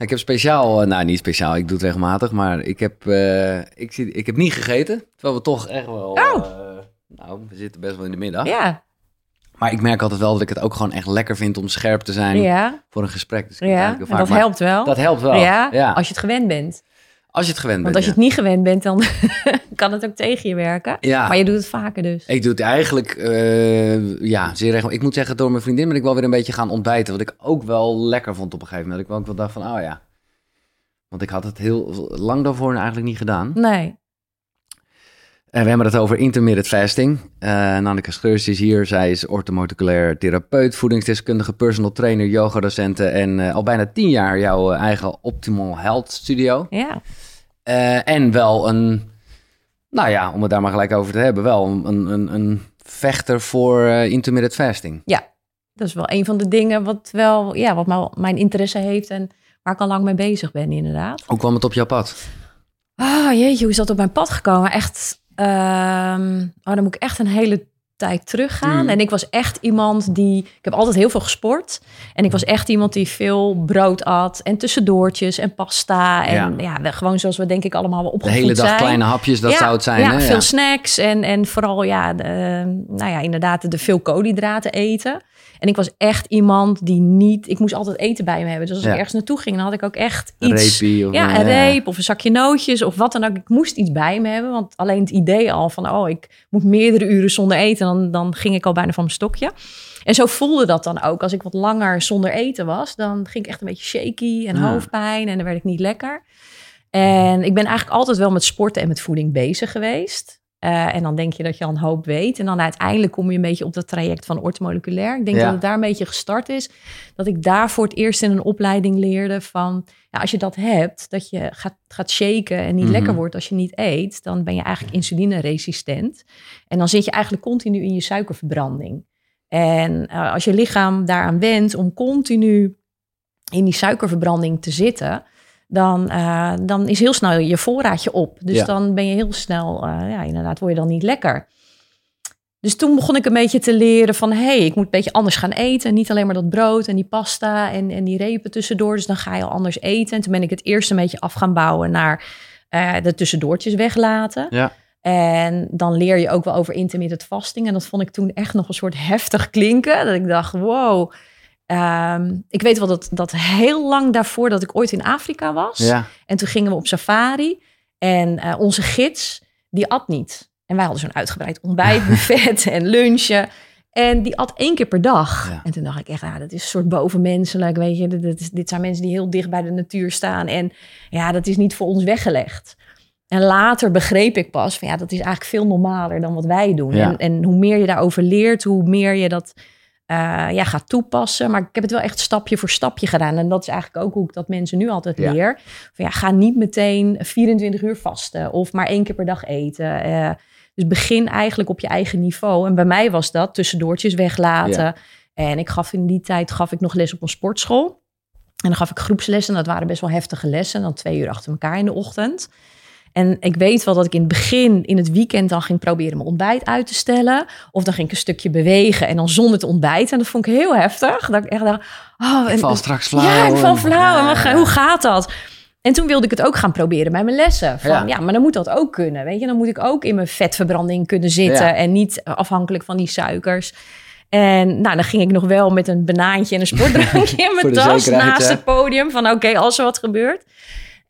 Ik heb speciaal, eh, nou niet speciaal, ik doe het regelmatig, maar ik heb, eh, ik, zie, ik heb niet gegeten. Terwijl we toch echt wel, Oh. eh, nou, we zitten best wel in de middag. Ja, Maar ik merk altijd wel dat ik het ook gewoon echt lekker vind om scherp te zijn ja, voor een gesprek. Dus ja. dat helpt wel. Dat helpt wel, ja, ja. als je het gewend bent. Als je het gewend Want bent, als je het niet gewend bent, dan kan het ook tegen je werken. ja. Maar je doet het vaker dus. Ik doe het eigenlijk, eh, ja, zeer regelmatig. Ik moet zeggen, door mijn vriendin ben ik wel weer een beetje gaan ontbijten. Wat ik ook wel lekker vond op een gegeven moment. Dat ik wel ook wel dacht van, oh ja. Want ik had het heel lang daarvoor eigenlijk niet gedaan. Nee. En we hebben het over intermittent fasting. Eh Nanneke Scheurs is hier. Zij is orthomoleculair therapeut, voedingsdeskundige, personal trainer, yogadocente. En eh, al bijna tien jaar jouw eigen Optimal Health Studio. Ja. Eh, en wel een, nou ja, om het daar maar gelijk over te hebben, wel een, een, een vechter voor eh, intermittent fasting. Dat is wel een van de dingen wat wel, ja, wat mijn- mijn interesse heeft en waar ik al lang mee bezig ben, inderdaad. Hoe kwam het op jouw pad? Ah, jeetje, hoe is dat op mijn pad gekomen? Echt, ehm, oh, dan moet ik echt een hele tijd teruggaan. Mm. En ik was echt iemand die, ik heb altijd heel veel gesport. En ik was echt iemand die veel brood at en tussendoortjes en pasta. En ja, we- gewoon zoals we denk ik allemaal wel De opgevoed hele dag zijn. kleine hapjes, dat ja, zou het zijn. Ja, hè? veel snacks en, en vooral ja, de, nou ja, inderdaad de veel koolhydraten eten. En ik was echt iemand die niet... Ik moest altijd eten bij me hebben. Dus als Ja. ik ergens naartoe ging, dan had ik ook echt iets... reepie of ja, een reep of een zakje nootjes of wat dan ook. Ik moest iets bij me hebben. Want alleen het idee al van... oh, ik moet meerdere uren zonder eten... dan, dan ging ik al bijna van mijn stokje. En zo voelde dat dan ook. Als ik wat langer zonder eten was... dan ging ik echt een beetje shaky en Ja. hoofdpijn... en dan werd ik niet lekker. En ik ben eigenlijk altijd wel met sporten en met voeding bezig geweest. Eh, en dan denk je dat je al een hoop weet. En dan uiteindelijk kom je een beetje op dat traject van ortomoleculair. Ik denk Ja. dat het daar een beetje gestart is. Dat ik daar voor het eerst in een opleiding leerde van... Ja, als je dat hebt, dat je gaat, gaat shaken en niet Mhm. lekker wordt als je niet eet... dan ben je eigenlijk insulineresistent. En dan zit je eigenlijk continu in je suikerverbranding. En eh, als je lichaam daaraan wendt om continu in die suikerverbranding te zitten... Dan, eh, dan is heel snel je voorraadje op. Dus Ja. dan ben je heel snel, eh, ja, inderdaad, word je dan niet lekker. Dus toen begon ik een beetje te leren van... hé, hey, ik moet een beetje anders gaan eten. Niet alleen maar dat brood en die pasta en, en die repen tussendoor. Dus dan ga je al anders eten. En toen ben ik het eerst een beetje af gaan bouwen... naar eh, de tussendoortjes weglaten. Ja. En dan leer je ook wel over intermittent fasting. En dat vond ik toen echt nog een soort heftig klinken. Dat ik dacht, wow... Ehm, ik weet wel dat, dat heel lang daarvoor dat ik ooit in Afrika was. Ja, En toen gingen we op safari. En eh, onze gids, die at niet. En wij hadden zo'n uitgebreid ontbijtbuffet en lunchen. En die at één keer per dag. Ja. En toen dacht ik echt, ja, dat is een soort bovenmenselijk. Weet je, dit, dit, zijn mensen die heel dicht bij de natuur staan. En ja, dat is niet voor ons weggelegd. En later begreep ik pas van ja, dat is eigenlijk veel normaler dan wat wij doen. Ja. En, en hoe meer je daarover leert, hoe meer je dat eh, ja, gaat toepassen. Maar ik heb het wel echt stapje voor stapje gedaan. En dat is eigenlijk ook hoe ik dat mensen nu altijd Ja. leer. Van ja, ga niet meteen 24 uur vasten of maar één keer per dag eten. Eh, dus begin eigenlijk op je eigen niveau. En bij mij was dat tussendoortjes weglaten. Ja. En ik gaf in die tijd gaf ik nog les op een sportschool. En dan gaf ik groepslessen. Dat waren best wel heftige lessen. Dan twee uur achter elkaar in de ochtend. En ik weet wel dat ik in het begin, in het weekend, dan ging proberen mijn ontbijt uit te stellen. Of dan ging ik een stukje bewegen en dan zonder te ontbijten. En dat vond ik heel heftig. Dat ik echt dacht, oh, ik en- val straks flauw. ja, ik val flauw. Ja. hoe gaat dat? En toen wilde ik het ook gaan proberen bij mijn lessen. Van, Ja. ja. maar dan moet dat ook kunnen. Weet je, dan moet ik ook in mijn vetverbranding kunnen zitten. Ja. En niet afhankelijk van die suikers. En nou, dan ging ik nog wel met een banaantje en een sportdrankje in mijn tas naast hè? het podium. Van oké, als er wat gebeurt.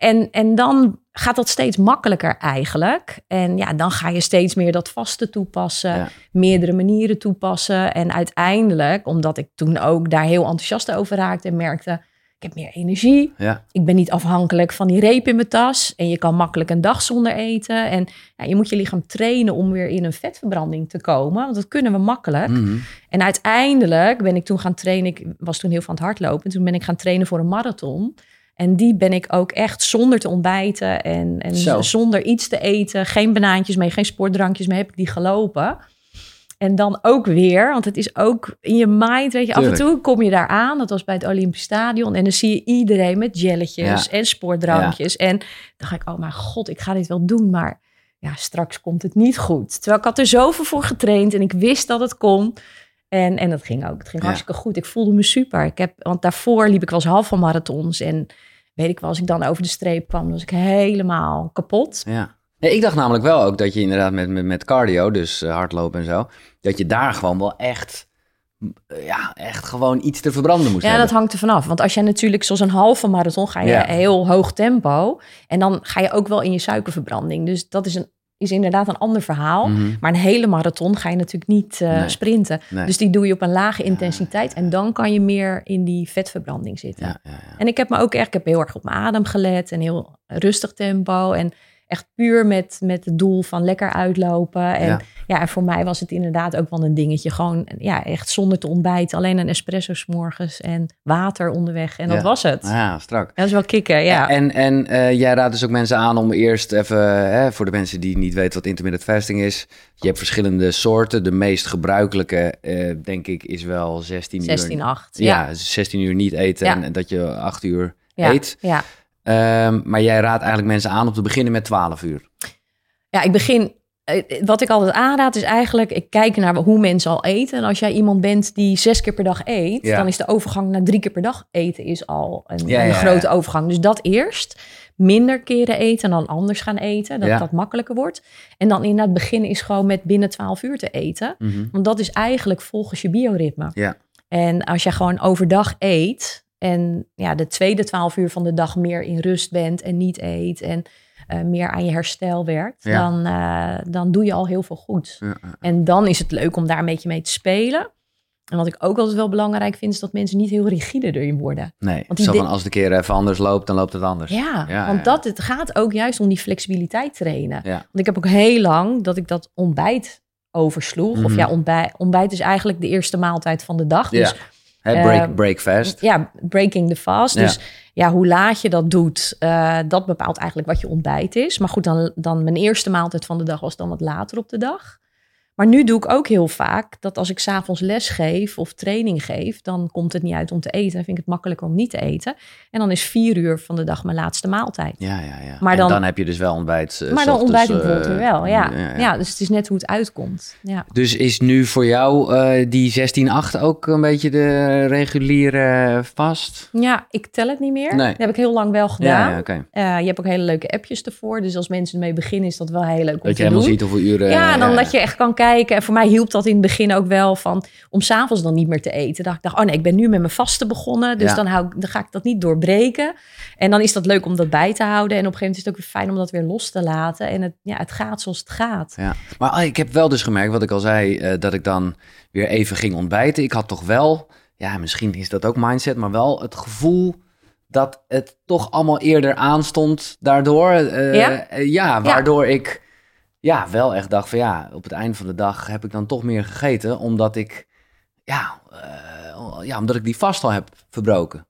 En, en dan gaat dat steeds makkelijker eigenlijk. En ja, dan ga je steeds meer dat vaste toepassen. Ja. Meerdere manieren toepassen. En uiteindelijk, omdat ik toen ook daar heel enthousiast over raakte en merkte... Ik heb meer energie. Ja, Ik ben niet afhankelijk van die reep in mijn tas. En je kan makkelijk een dag zonder eten. En ja, je moet je lichaam trainen om weer in een vetverbranding te komen. Want dat kunnen we makkelijk. mhm. En uiteindelijk ben ik toen gaan trainen. Ik was toen heel van het hardlopen. Toen ben ik gaan trainen voor een marathon. En die ben ik ook echt zonder te ontbijten en, en Zo. zonder iets te eten. Geen banaantjes mee, geen sportdrankjes mee, heb ik die gelopen. En dan ook weer, want het is ook in je mind, weet je, af en toe kom je daar aan. Dat was bij het Olympisch Stadion. En dan zie je iedereen met jelletjes Ja. en sportdrankjes. En dan dacht ik, oh mijn god, ik ga dit wel doen, maar ja, straks komt het niet goed. Terwijl ik had er zoveel voor getraind en ik wist dat het kon. En, en dat ging ook. Het ging Ja. hartstikke goed. Ik voelde me super. Ik heb, want daarvoor liep ik wel eens halve marathons en weet ik wel, als ik dan over de streep kwam, was ik helemaal kapot. Ja. Nee, ik dacht namelijk wel ook dat je inderdaad met, met, met cardio, dus uh, hardlopen en zo, dat je daar gewoon wel echt, ja, echt gewoon iets te verbranden moest ja, hebben. dat hangt er vanaf. Want als jij natuurlijk zoals een halve marathon ga je Ja. heel hoog tempo. En dan ga je ook wel in je suikerverbranding. Dus dat is, een, is inderdaad een ander verhaal. Mhm. Maar een hele marathon ga je natuurlijk niet eh, Nee. sprinten. Nee. Dus die doe je op een lage intensiteit. En dan kan je meer in die vetverbranding zitten. En ik heb me ook echt, ik heb heel erg op mijn adem gelet. En heel rustig tempo. En echt puur met, met het doel van lekker uitlopen. En Ja. ja. en voor mij was het inderdaad ook wel een dingetje. Gewoon ja, echt zonder te ontbijten. Alleen een espresso 's morgens en water onderweg. En dat was het. Ja, strak. Dat is wel kicken, ja. En, en eh, jij raadt dus ook mensen aan om eerst even, hè, voor de mensen die niet weten wat intermittent fasting is. Je hebt verschillende soorten. De meest gebruikelijke, eh, denk ik, is wel 16 uur. 16, 8. Ja, Ja, 16 uur niet eten en, dat je 8 uur eet. Ja. Ehm, maar jij raadt eigenlijk mensen aan om te beginnen met 12 uur. ja, ik begin... eh, Wat ik altijd aanraad is eigenlijk, ik kijk naar hoe mensen al eten. En als jij iemand bent die zes keer per dag eet, Ja. dan is de overgang naar drie keer per dag eten is al een, Ja, een ja, grote overgang. Dus dat eerst. Minder keren eten en dan anders gaan eten, dat dat makkelijker wordt. En dan inderdaad beginnen is gewoon met binnen 12 uur te eten. Mhm. Want dat is eigenlijk volgens je bioritme. Ja. En als je gewoon overdag eet en ja, de tweede 12 uur van de dag meer in rust bent en niet eet en eh, meer aan je herstel werkt, Ja. dan, eh, dan doe je al heel veel goed. Ja. En dan is het leuk om daar een beetje mee te spelen. En wat ik ook altijd wel belangrijk vind, is dat mensen niet heel rigide erin worden. Nee, Want zo van als het een keer even anders loopt, dan loopt het anders. Ja, Ja, want. Dat, het gaat ook juist om die flexibiliteit trainen. Ja. Want ik heb ook heel lang dat ik dat ontbijt oversloeg. Of Mhm. ja, ontbijt, ontbijt is eigenlijk de eerste maaltijd van de dag. Dus Hè, break, Eh, break fast. ja, breaking the fast. Ja. Dus ja, hoe laat je dat doet, eh, dat bepaalt eigenlijk wat je ontbijt is. Maar goed, dan, dan mijn eerste maaltijd van de dag was dan wat later op de dag. Maar nu doe ik ook heel vaak dat als ik s'avonds les geef of training geef, dan komt het niet uit om te eten. Dan vind ik het makkelijker om niet te eten. En dan is vier uur van de dag mijn laatste maaltijd. Ja, ja, ja. Maar dan- dan heb je dus wel ontbijt. eh, maar dan ontbijt ik eh, bijvoorbeeld wel, ja. ja, Ja, ja. dus het is net hoe het uitkomt. Ja. Dus is nu voor jou eh, die 16-8 ook een beetje de reguliere vast? ja, ik tel het niet meer. Nee. Dat heb ik heel lang wel gedaan. Ja, je hebt ook hele leuke appjes ervoor. Dus als mensen ermee beginnen, is dat wel heel leuk om Dat je te helemaal doen. ziet hoeveel uren... Ja, dan dat je echt kan kijken. En voor mij hielp dat in het begin ook wel van om s'avonds dan niet meer te eten. Dat ik dacht, oh nee, ik ben nu met mijn vaste begonnen. Dus Ja. dan, hou ik, dan ga ik dat niet doorbreken. En dan is dat leuk om dat bij te houden. En op een gegeven moment is het ook weer fijn om dat weer los te laten. En het, ja, het gaat zoals het gaat. Ja, maar ah, ik heb wel dus gemerkt, wat ik al zei, eh, dat ik dan weer even ging ontbijten. Ik had toch wel, ja, misschien is dat ook mindset, maar wel het gevoel dat het toch allemaal eerder aanstond daardoor. Eh, Ja? ja, waardoor ik ja, wel echt dacht van ja, op het eind van de dag heb ik dan toch meer gegeten, omdat ik, ja, eh, ja omdat ik die vast al heb verbroken.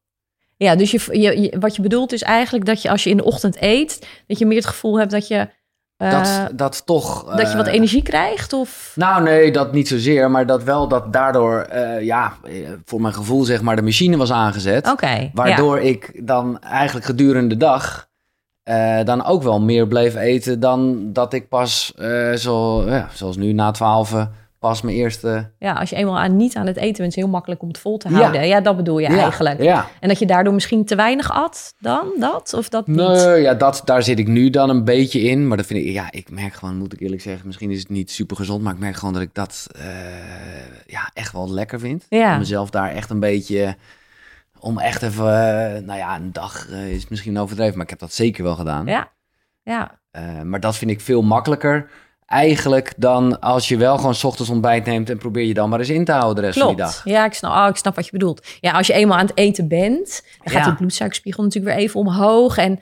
Ja, dus je, je, je- wat je bedoelt is eigenlijk dat je als je in de ochtend eet, dat je meer het gevoel hebt dat je, eh, dat, dat toch... dat je wat eh, energie krijgt? Of... Nou, nee, dat niet zozeer. Maar dat wel dat daardoor, ja, voor mijn gevoel zeg maar, de machine was aangezet. Oké. Waardoor ik dan eigenlijk gedurende de dag eh, dan ook wel meer bleef eten dan dat ik pas, eh, zo, ja, zoals nu na twaalf, pas mijn eerste... Ja, als je eenmaal aan, niet aan het eten bent, is het heel makkelijk om het vol te houden. Ja, dat bedoel je eigenlijk. Ja. En dat je daardoor misschien te weinig at dan dat? Of dat niet? Nee, ja, dat, daar zit ik nu dan een beetje in. Maar dat vind ik, ja, ik merk gewoon, moet ik eerlijk zeggen, misschien is het niet super gezond, maar ik merk gewoon dat ik dat eh, ja, echt wel lekker vind. Ja. Om mezelf daar echt een beetje, om echt even, eh, nou ja, een dag eh, is misschien overdreven, maar ik heb dat zeker wel gedaan. Ja. Ja. Eh, maar dat vind ik veel makkelijker eigenlijk dan als je wel gewoon 's ochtends ontbijt neemt en probeer je dan maar eens in te houden de rest van die Klopt. dag. Ja, ik snap, oh, ik snap wat je bedoelt. Ja, als je eenmaal aan het eten bent, dan gaat Ja. die bloedsuikerspiegel natuurlijk weer even omhoog. En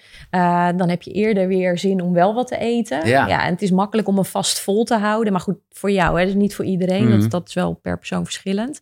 dan heb je eerder weer zin om wel wat te eten. Ja. en het is makkelijk om een vast vol te houden. Maar goed, voor jou, hè, dus niet voor iedereen. Mhm. dat, dat is wel per persoon verschillend.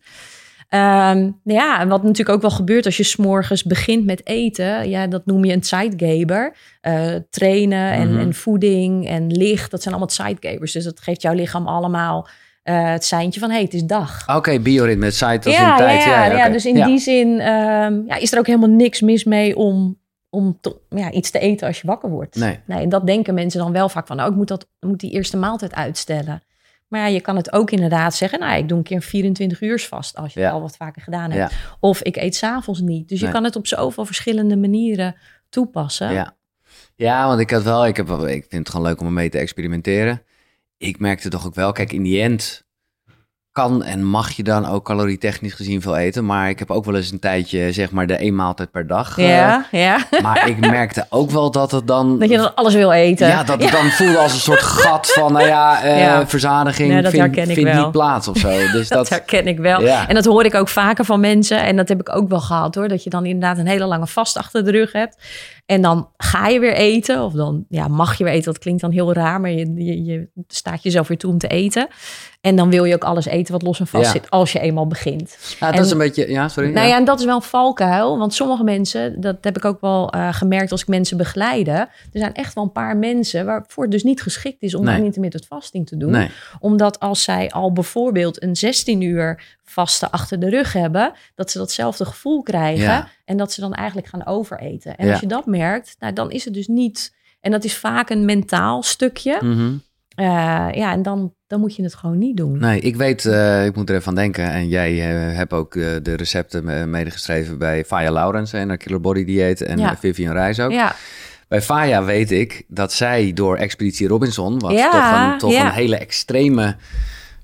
Ehm, nou ja, en wat natuurlijk ook wel gebeurt als je s'morgens begint met eten, ja, dat noem je een sidegaber. Eh, trainen en, Mhm. en voeding en licht, dat zijn allemaal sidegabers. Dus dat geeft jouw lichaam allemaal eh, het seintje van, hé, hey, het is dag. Oké, bioritme, het site als Ja, in tijd. ja, ja, oké. dus in Ja. die zin ehm, ja, is er ook helemaal niks mis mee om, om te- ja, iets te eten als je wakker wordt. Nee. en dat denken mensen dan wel vaak van, nou, ik moet, dat, moet die eerste maaltijd uitstellen. Maar ja, je kan het ook inderdaad zeggen, nou, ik doe een keer een 24 uur vast als je Ja. het al wat vaker gedaan hebt. Ja. Of ik eet s'avonds niet. Dus je kan het op zoveel verschillende manieren toepassen. Ja. ja, want ik had wel, ik, heb, wel- ik vind het gewoon leuk om ermee te experimenteren. Ik merkte toch ook wel, kijk, in die end kan en mag je dan ook calorietechnisch gezien veel eten. Maar ik heb ook wel eens een tijdje, zeg maar, de één maaltijd per dag. eh, ja, ja. maar ik merkte ook wel dat het dan... Dat je dan alles wil eten. Ja, dat het dan voelde als een soort gat van, nou ja, eh, Ja. verzadiging Nee, dat vindt, herken ik vindt wel. niet plaats of zo. Dus Dat dat, herken ik wel. Ja. En dat hoor ik ook vaker van mensen. En dat heb ik ook wel gehad hoor. Dat je dan inderdaad een hele lange vast achter de rug hebt. En dan ga je weer eten. Of dan ja, mag je weer eten. Dat klinkt dan heel raar. Maar je, je, je staat jezelf weer toe om te eten. En dan wil je ook alles eten wat los en vast Ja. zit. Als je eenmaal begint. ja, dat en- is een beetje, ja, sorry. Nou ja, en dat is wel een valkuil. Want sommige mensen, dat heb ik ook wel eh, gemerkt als ik mensen begeleide. Er zijn echt wel een paar mensen waarvoor het dus niet geschikt is om Nee. intermittent fasting te doen Nee, omdat als zij al bijvoorbeeld een 16 uur vaste achter de rug hebben, dat ze datzelfde gevoel krijgen Ja. en dat ze dan eigenlijk gaan overeten. En Ja. als je dat merkt, nou, dan is het dus niet. En dat is vaak een mentaal stukje. Mhm. Eh, ja, en dan, dan moet je het gewoon niet doen. Nee, ik weet, eh, ik moet er even aan denken. En jij eh, hebt ook de recepten medegeschreven bij Faya Laurens en haar Killer Body Dieet en Ja. Vivian Reis ook. Ja, Bij Faya weet ik dat zij door Expeditie Robinson, wat toch, een, toch een hele extreme...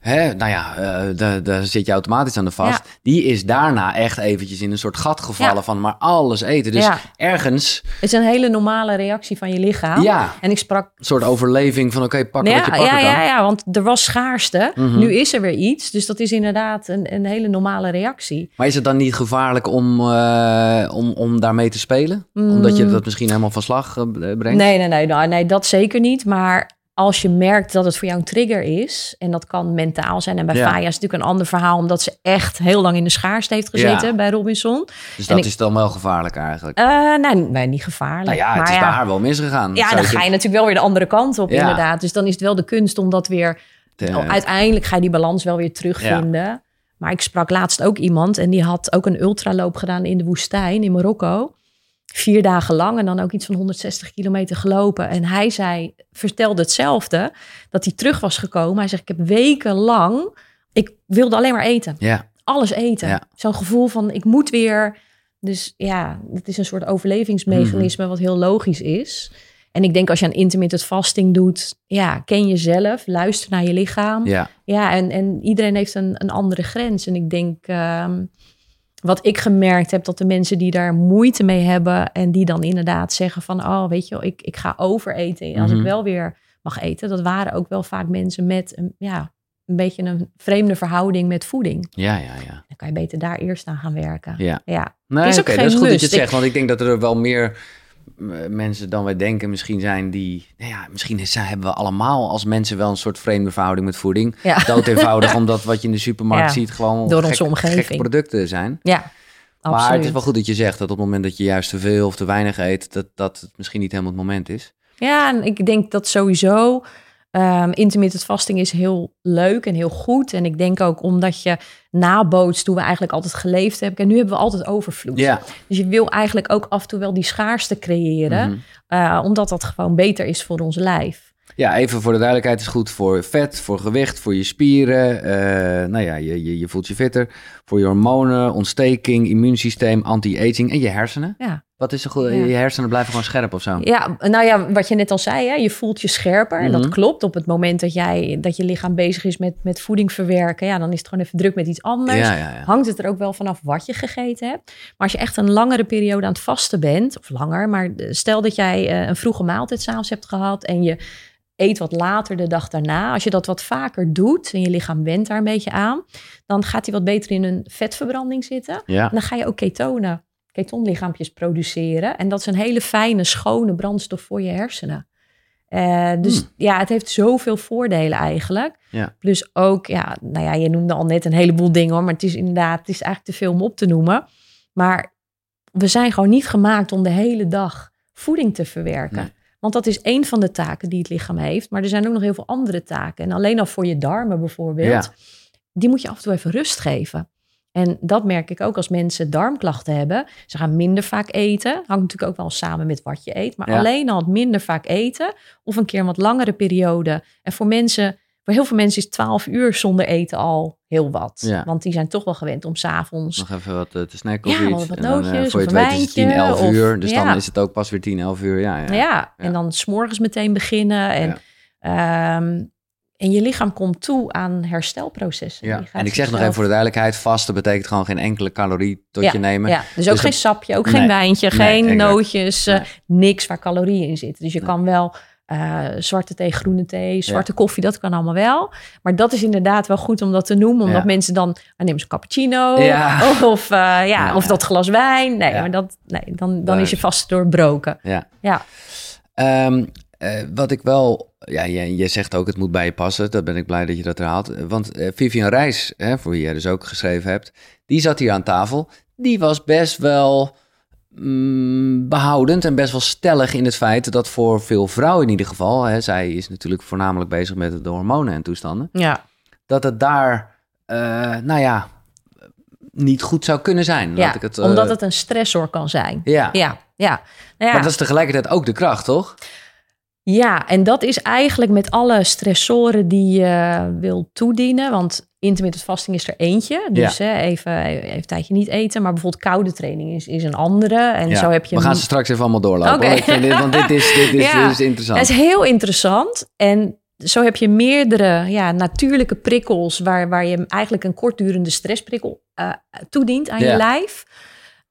Hè, nou ja, eh, daar, daar zit je automatisch aan de vast. Ja. Die is daarna echt eventjes in een soort gat gevallen Ja. van maar alles eten. Dus Ja. ergens het is een hele normale reactie van je lichaam. Ja. En ik sprak een soort overleving van oké, pak wat je pakken ja, kan. ja, ja, want er was schaarste. Mhm. Nu is er weer iets. Dus dat is inderdaad een, een hele normale reactie. Maar is het dan niet gevaarlijk om, eh, om, om daarmee te spelen? Omdat je dat misschien helemaal van slag eh, brengt? Mm. Nee, nee, nee, nou, nee, dat zeker niet. Maar als je merkt dat het voor jou een trigger is, en dat kan mentaal zijn. En bij Ja. Faya is het natuurlijk een ander verhaal, omdat ze echt heel lang in de schaarste heeft gezeten Ja. bij Robinson. Dus En dat ik- is dan wel gevaarlijk eigenlijk. Eh nee, nee, niet gevaarlijk. nou ja, het maar is ja, bij haar wel misgegaan. Ja, dan ga je natuurlijk wel weer de andere kant op, inderdaad. Dus dan is het wel de kunst om dat weer Oh, uiteindelijk ga je die balans wel weer terugvinden. Maar ik sprak laatst ook iemand en die had ook een ultraloop gedaan in de woestijn in Marokko. Vier dagen lang en dan ook iets van 160 kilometer gelopen. En hij zei, vertelde hetzelfde, dat hij terug was gekomen. Hij zegt, ik heb wekenlang, ik wilde alleen maar eten. Ja, Alles eten. Ja. Zo'n gevoel van, ik moet weer. Dus ja, het is een soort overlevingsmechanisme wat heel logisch is. En ik denk als je aan intermittent fasting doet, ja, ken jezelf, luister naar je lichaam. ja. Ja, en, en iedereen heeft een, een andere grens. En ik denk, ehm, wat ik gemerkt heb, dat de mensen die daar moeite mee hebben en die dan inderdaad zeggen van, oh, weet je wel, ik, ik ga overeten als Mhm. ik wel weer mag eten. Dat waren ook wel vaak mensen met een, ja, een beetje een vreemde verhouding met voeding. Ja, ja, ja. Dan kan je beter daar eerst aan gaan werken. ja. Ja, Nee, is oké, dat is goed dat je het zegt. Want ik denk dat er wel meer mensen dan wij denken misschien zijn die... Nou ja, misschien is, hebben we allemaal als mensen wel een soort vreemde verhouding met voeding. ja. Dood eenvoudig, omdat wat je in de supermarkt Ja, ziet gewoon door gek- onze omgeving. gekke producten zijn. ja Maar het is wel goed dat je zegt dat op het moment dat je juist te veel of te weinig eet, dat, dat het misschien niet helemaal het moment is. Ja, en ik denk dat sowieso ehm intermittent fasting is heel leuk en heel goed. En ik denk ook omdat je nabootst hoe we eigenlijk altijd geleefd hebben. En nu hebben we altijd overvloed. Ja. Dus je wil eigenlijk ook af en toe wel die schaarste creëren. Mhm. eh, omdat dat gewoon beter is voor ons lijf. Ja, even voor de duidelijkheid, het is goed voor vet, voor gewicht, voor je spieren. eh, nou ja, je, je, je voelt je fitter. Voor je hormonen, ontsteking, immuunsysteem, anti-aging en je hersenen. Ja. Wat is er goed? Ja. Je hersenen blijven gewoon scherp of zo. Ja, nou ja, wat je net al zei, hè, je voelt je scherper. En Mhm. dat klopt. Op het moment dat, jij, dat je lichaam bezig is met, met voeding verwerken, ja, dan is het gewoon even druk met iets anders. ja. Hangt het er ook wel vanaf wat je gegeten hebt. Maar als je echt een langere periode aan het vasten bent, of langer, maar stel dat jij eh, een vroege maaltijd s'avonds hebt gehad en je eet wat later de dag daarna. Als je dat wat vaker doet en je lichaam went daar een beetje aan, dan gaat hij wat beter in een vetverbranding zitten. Ja. En dan ga je ook ketonen, ketonlichaampjes produceren. En dat is een hele fijne, schone brandstof voor je hersenen. Eh, dus Hmm. ja, het heeft zoveel voordelen eigenlijk. Ja. Plus ook, ja, nou ja, je noemde al net een heleboel dingen hoor. Maar het is inderdaad, het is eigenlijk te veel om op te noemen. Maar we zijn gewoon niet gemaakt om de hele dag voeding te verwerken. Nee. Want dat is één van de taken die het lichaam heeft. Maar er zijn ook nog heel veel andere taken. En alleen al voor je darmen bijvoorbeeld. Ja. Die moet je af en toe even rust geven. En dat merk ik ook als mensen darmklachten hebben. Ze gaan minder vaak eten. Hangt natuurlijk ook wel samen met wat je eet. Maar Ja. alleen al minder vaak eten. Of een keer een wat langere periode. En voor mensen voor heel veel mensen is 12 uur zonder eten al heel wat. Ja. Want die zijn toch wel gewend om s'avonds Nog even wat eh, te snacken of Ja, iets. wat en dan, eh, nootjes voor je het weet is het 10, wijntje 11 of- uur. Dus ja. dan is het ook pas weer 10, 11 uur. Ja, ja. Ja, en dan s'morgens meteen beginnen. En, ehm, en je lichaam komt toe aan herstelprocessen. Ja. En ik zeg nog even voor de duidelijkheid, vasten betekent gewoon geen enkele calorie tot ja, je nemen. Ja, dus ook Dus geen sapje, ook Nee. geen wijntje, Nee, geen nootjes, eh, Nee. niks waar calorieën in zitten. Dus je kan wel eh, zwarte thee, groene thee, zwarte koffie, dat kan allemaal wel. Maar dat is inderdaad wel goed om dat te noemen, omdat Ja. mensen dan, ah, neem een cappuccino Ja. of, eh, ja, of dat glas wijn. Nee, maar dat, nee, dan, dan is je vast doorbroken. Ja. Ja. Ehm, eh, wat ik wel, ja, je, je zegt ook het moet bij je passen. Dat ben ik blij dat je dat herhaalt. Want eh, Vivian Reis, hè, voor wie jij dus ook geschreven hebt, die zat hier aan tafel. Die was best wel mm, behoudend en best wel stellig in het feit dat voor veel vrouwen in ieder geval, hè, zij is natuurlijk voornamelijk bezig met de hormonen en toestanden, Ja. dat het daar, eh, nou ja, niet goed zou kunnen zijn. Ja, Laat ik het, eh, omdat het een stressor kan zijn. Ja. Ja, ja. Nou ja. maar dat is tegelijkertijd ook de kracht, toch? Ja, en dat is eigenlijk met alle stressoren die je wil toedienen. Want intermittent fasting is er eentje. Dus hè, even, even een tijdje niet eten. Maar bijvoorbeeld koude training is, is een andere. En Ja, zo heb je... We gaan ze straks even allemaal doorlopen. Oké. hoor. Ik vind dit, want dit is, dit is, Ja. dit is interessant. Dat is heel interessant. En zo heb je meerdere ja, natuurlijke prikkels... Waar, waar je eigenlijk een kortdurende stressprikkel eh, toedient aan je lijf.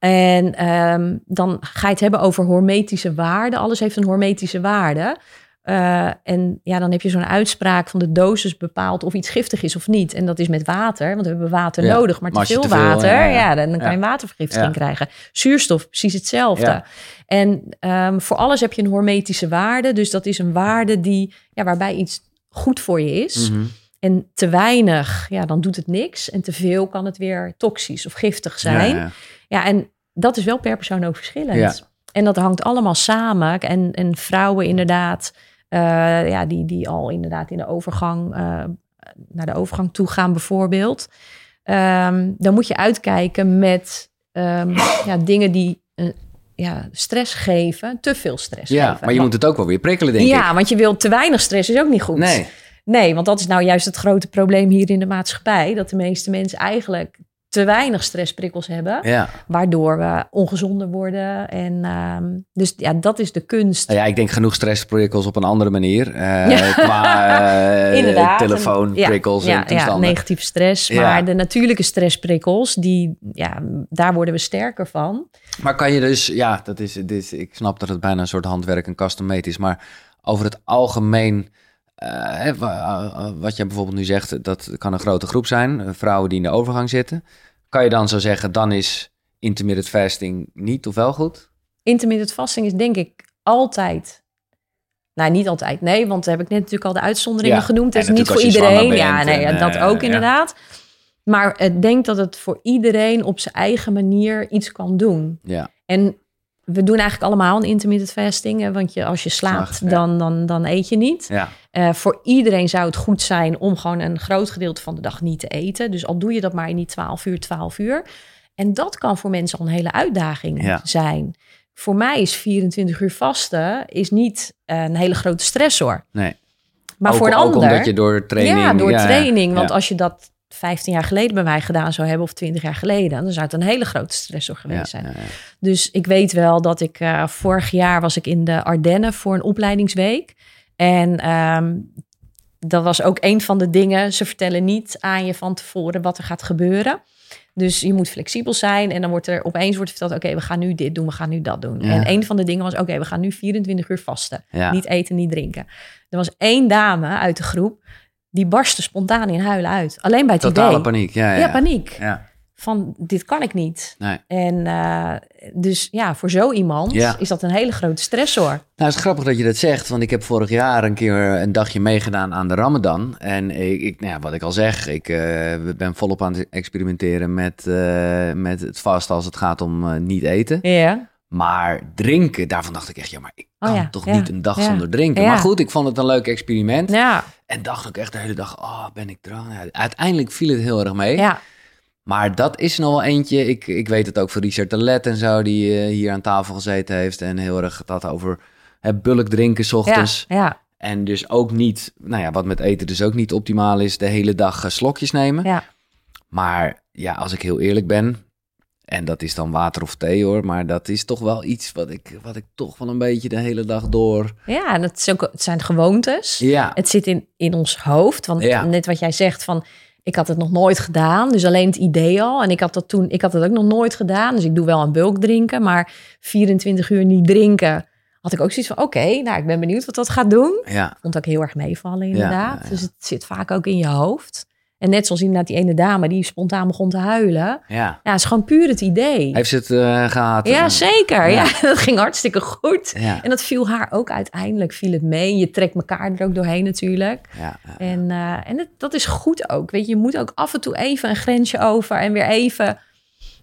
En ehm, dan ga je het hebben over hormetische waarden. Alles heeft een hormetische waarde. Eh, en ja, dan heb je zo'n uitspraak van de dosis bepaalt of iets giftig is of niet. En dat is met water, want we hebben water Ja, nodig. Maar, te veel te veel, water, ja, dan, kan je watervergiftiging krijgen. Zuurstof, precies hetzelfde. En ehm, voor alles heb je een hormetische waarde. Dus dat is een waarde die, ja, waarbij iets goed voor je is. Mhm. En te weinig, ja, dan doet het niks. En te veel kan het weer toxisch of giftig zijn. Ja, ja. Ja, en dat is wel per persoon ook verschillend. Ja. En dat hangt allemaal samen. En, en vrouwen inderdaad, eh, ja, die, die al inderdaad in de overgang, eh, naar de overgang toe gaan bijvoorbeeld. Ehm, dan moet je uitkijken met ehm, ja, dingen die eh, ja, stress geven, te veel stress Ja, geven. maar je moet het ook wel weer prikkelen, denk ja, ik. want je wilt te weinig stress is ook niet goed. Nee, Nee, want dat is nou juist het grote probleem hier in de maatschappij. Dat de meeste mensen eigenlijk te weinig stressprikkels hebben. ja. Waardoor we ongezonder worden. En ehm, dus ja, dat is de kunst. Nou ja, ik denk genoeg stressprikkels op een andere manier. eh, Ja. Qua Inderdaad. telefoonprikkels ja, en ja, ja, negatieve stress. Maar de natuurlijke stressprikkels, die, ja, daar worden we sterker van. Maar kan je dus, ja, dat is, dit ik snap dat het bijna een soort handwerk en custom made is, maar over het algemeen, hè, wa- eh, wat je bijvoorbeeld nu zegt, dat kan een grote groep zijn, eh, vrouwen die in de overgang zitten. Kan je dan zo zeggen, dan is intermittent fasting niet of wel goed? Intermittent fasting is denk ik altijd... Nou, niet altijd, nee. Want daar heb ik net natuurlijk al de uitzonderingen Ja, genoemd. En is niet voor iedereen. Ja, nee, en, dat eh, ook ja. inderdaad. Maar ik denk dat het voor iedereen op zijn eigen manier iets kan doen. Ja, En we doen eigenlijk allemaal een intermittent fasting. Hè, want je, als je slaapt, dan, dan, dan eet je niet. ja, Eh, voor iedereen zou het goed zijn om gewoon een groot gedeelte van de dag niet te eten. Dus al doe je dat maar in die 12 uur, 12 uur. En dat kan voor mensen al een hele uitdaging Ja. zijn. Voor mij is 24 uur vasten is niet een hele grote stressor. nee. Maar ook, voor een ook ander... omdat je door training... ja, door ja, training. Want als je dat 15 jaar geleden bij mij gedaan zou hebben... of 20 jaar geleden... dan zou het een hele grote stressor geweest zijn. Ja, ja, ja. Dus ik weet wel dat ik eh, vorig jaar was ik in de Ardennen voor een opleidingsweek. En ehm, dat was ook een van de dingen. Ze vertellen niet aan je van tevoren wat er gaat gebeuren. Dus je moet flexibel zijn. En dan wordt er opeens wordt verteld: oké, we gaan nu dit doen, we gaan nu dat doen. Ja. En een van de dingen was: oké, we gaan nu 24 uur vasten. Ja. Niet eten, niet drinken. Er was één dame uit de groep. Die barstte spontaan in huilen uit. Alleen bij het Totale idee. paniek, ja, ja. Ja, paniek. Ja, Van dit kan ik niet. nee. En eh, dus ja, voor zo iemand Ja. is dat een hele grote stressor. Nou, het is grappig dat je dat zegt, want ik heb vorig jaar een keer een dagje meegedaan aan de Ramadan. En ik, ik nou ja, wat ik al zeg, ik eh, ben volop aan het experimenteren met, eh, met het vast als het gaat om niet eten. Ja. Maar drinken, daarvan dacht ik echt, ja, maar ik Oh kan ja, toch ja, niet een dag ja. zonder drinken. Maar goed, ik vond het een leuk experiment. Ja, En dacht ook echt de hele dag, oh, ben ik drank? Ja, uiteindelijk viel het heel erg mee. ja, Maar dat is nog wel eentje. Ik, ik weet het ook van Richard de Let en zo, die eh, hier aan tafel gezeten heeft. En heel erg had over hè, bulk drinken 's ochtends. ja. En dus ook niet, nou ja, wat met eten dus ook niet optimaal is, de hele dag eh, slokjes nemen. Ja. Maar ja, als ik heel eerlijk ben, en dat is dan water of thee hoor, maar dat is toch wel iets wat ik, wat ik toch wel een beetje de hele dag door. Ja, en het, is ook, het zijn gewoontes. Ja, Het zit in, in ons hoofd. Want Ja. net wat jij zegt van... Ik had het nog nooit gedaan, dus alleen het idee al. En ik had dat toen, ik had het ook nog nooit gedaan. Dus ik doe wel een bulk drinken, maar 24 uur niet drinken. Had ik ook zoiets van, oké, nou, ik ben benieuwd wat dat gaat doen. ja, Vond ook heel erg meevallen, inderdaad. ja. Dus het zit vaak ook in je hoofd. En net zoals inderdaad die ene dame die spontaan begon te huilen. ja. Ja, het is gewoon puur het idee. Heeft ze het eh, gehad? Ja, zeker. Ja. Ja. dat ging hartstikke goed. Ja, En dat viel haar ook uiteindelijk, viel het mee. Je trekt elkaar er ook doorheen natuurlijk. ja. En, eh, en het, dat is goed ook. Weet je, je moet ook af en toe even een grensje over en weer even,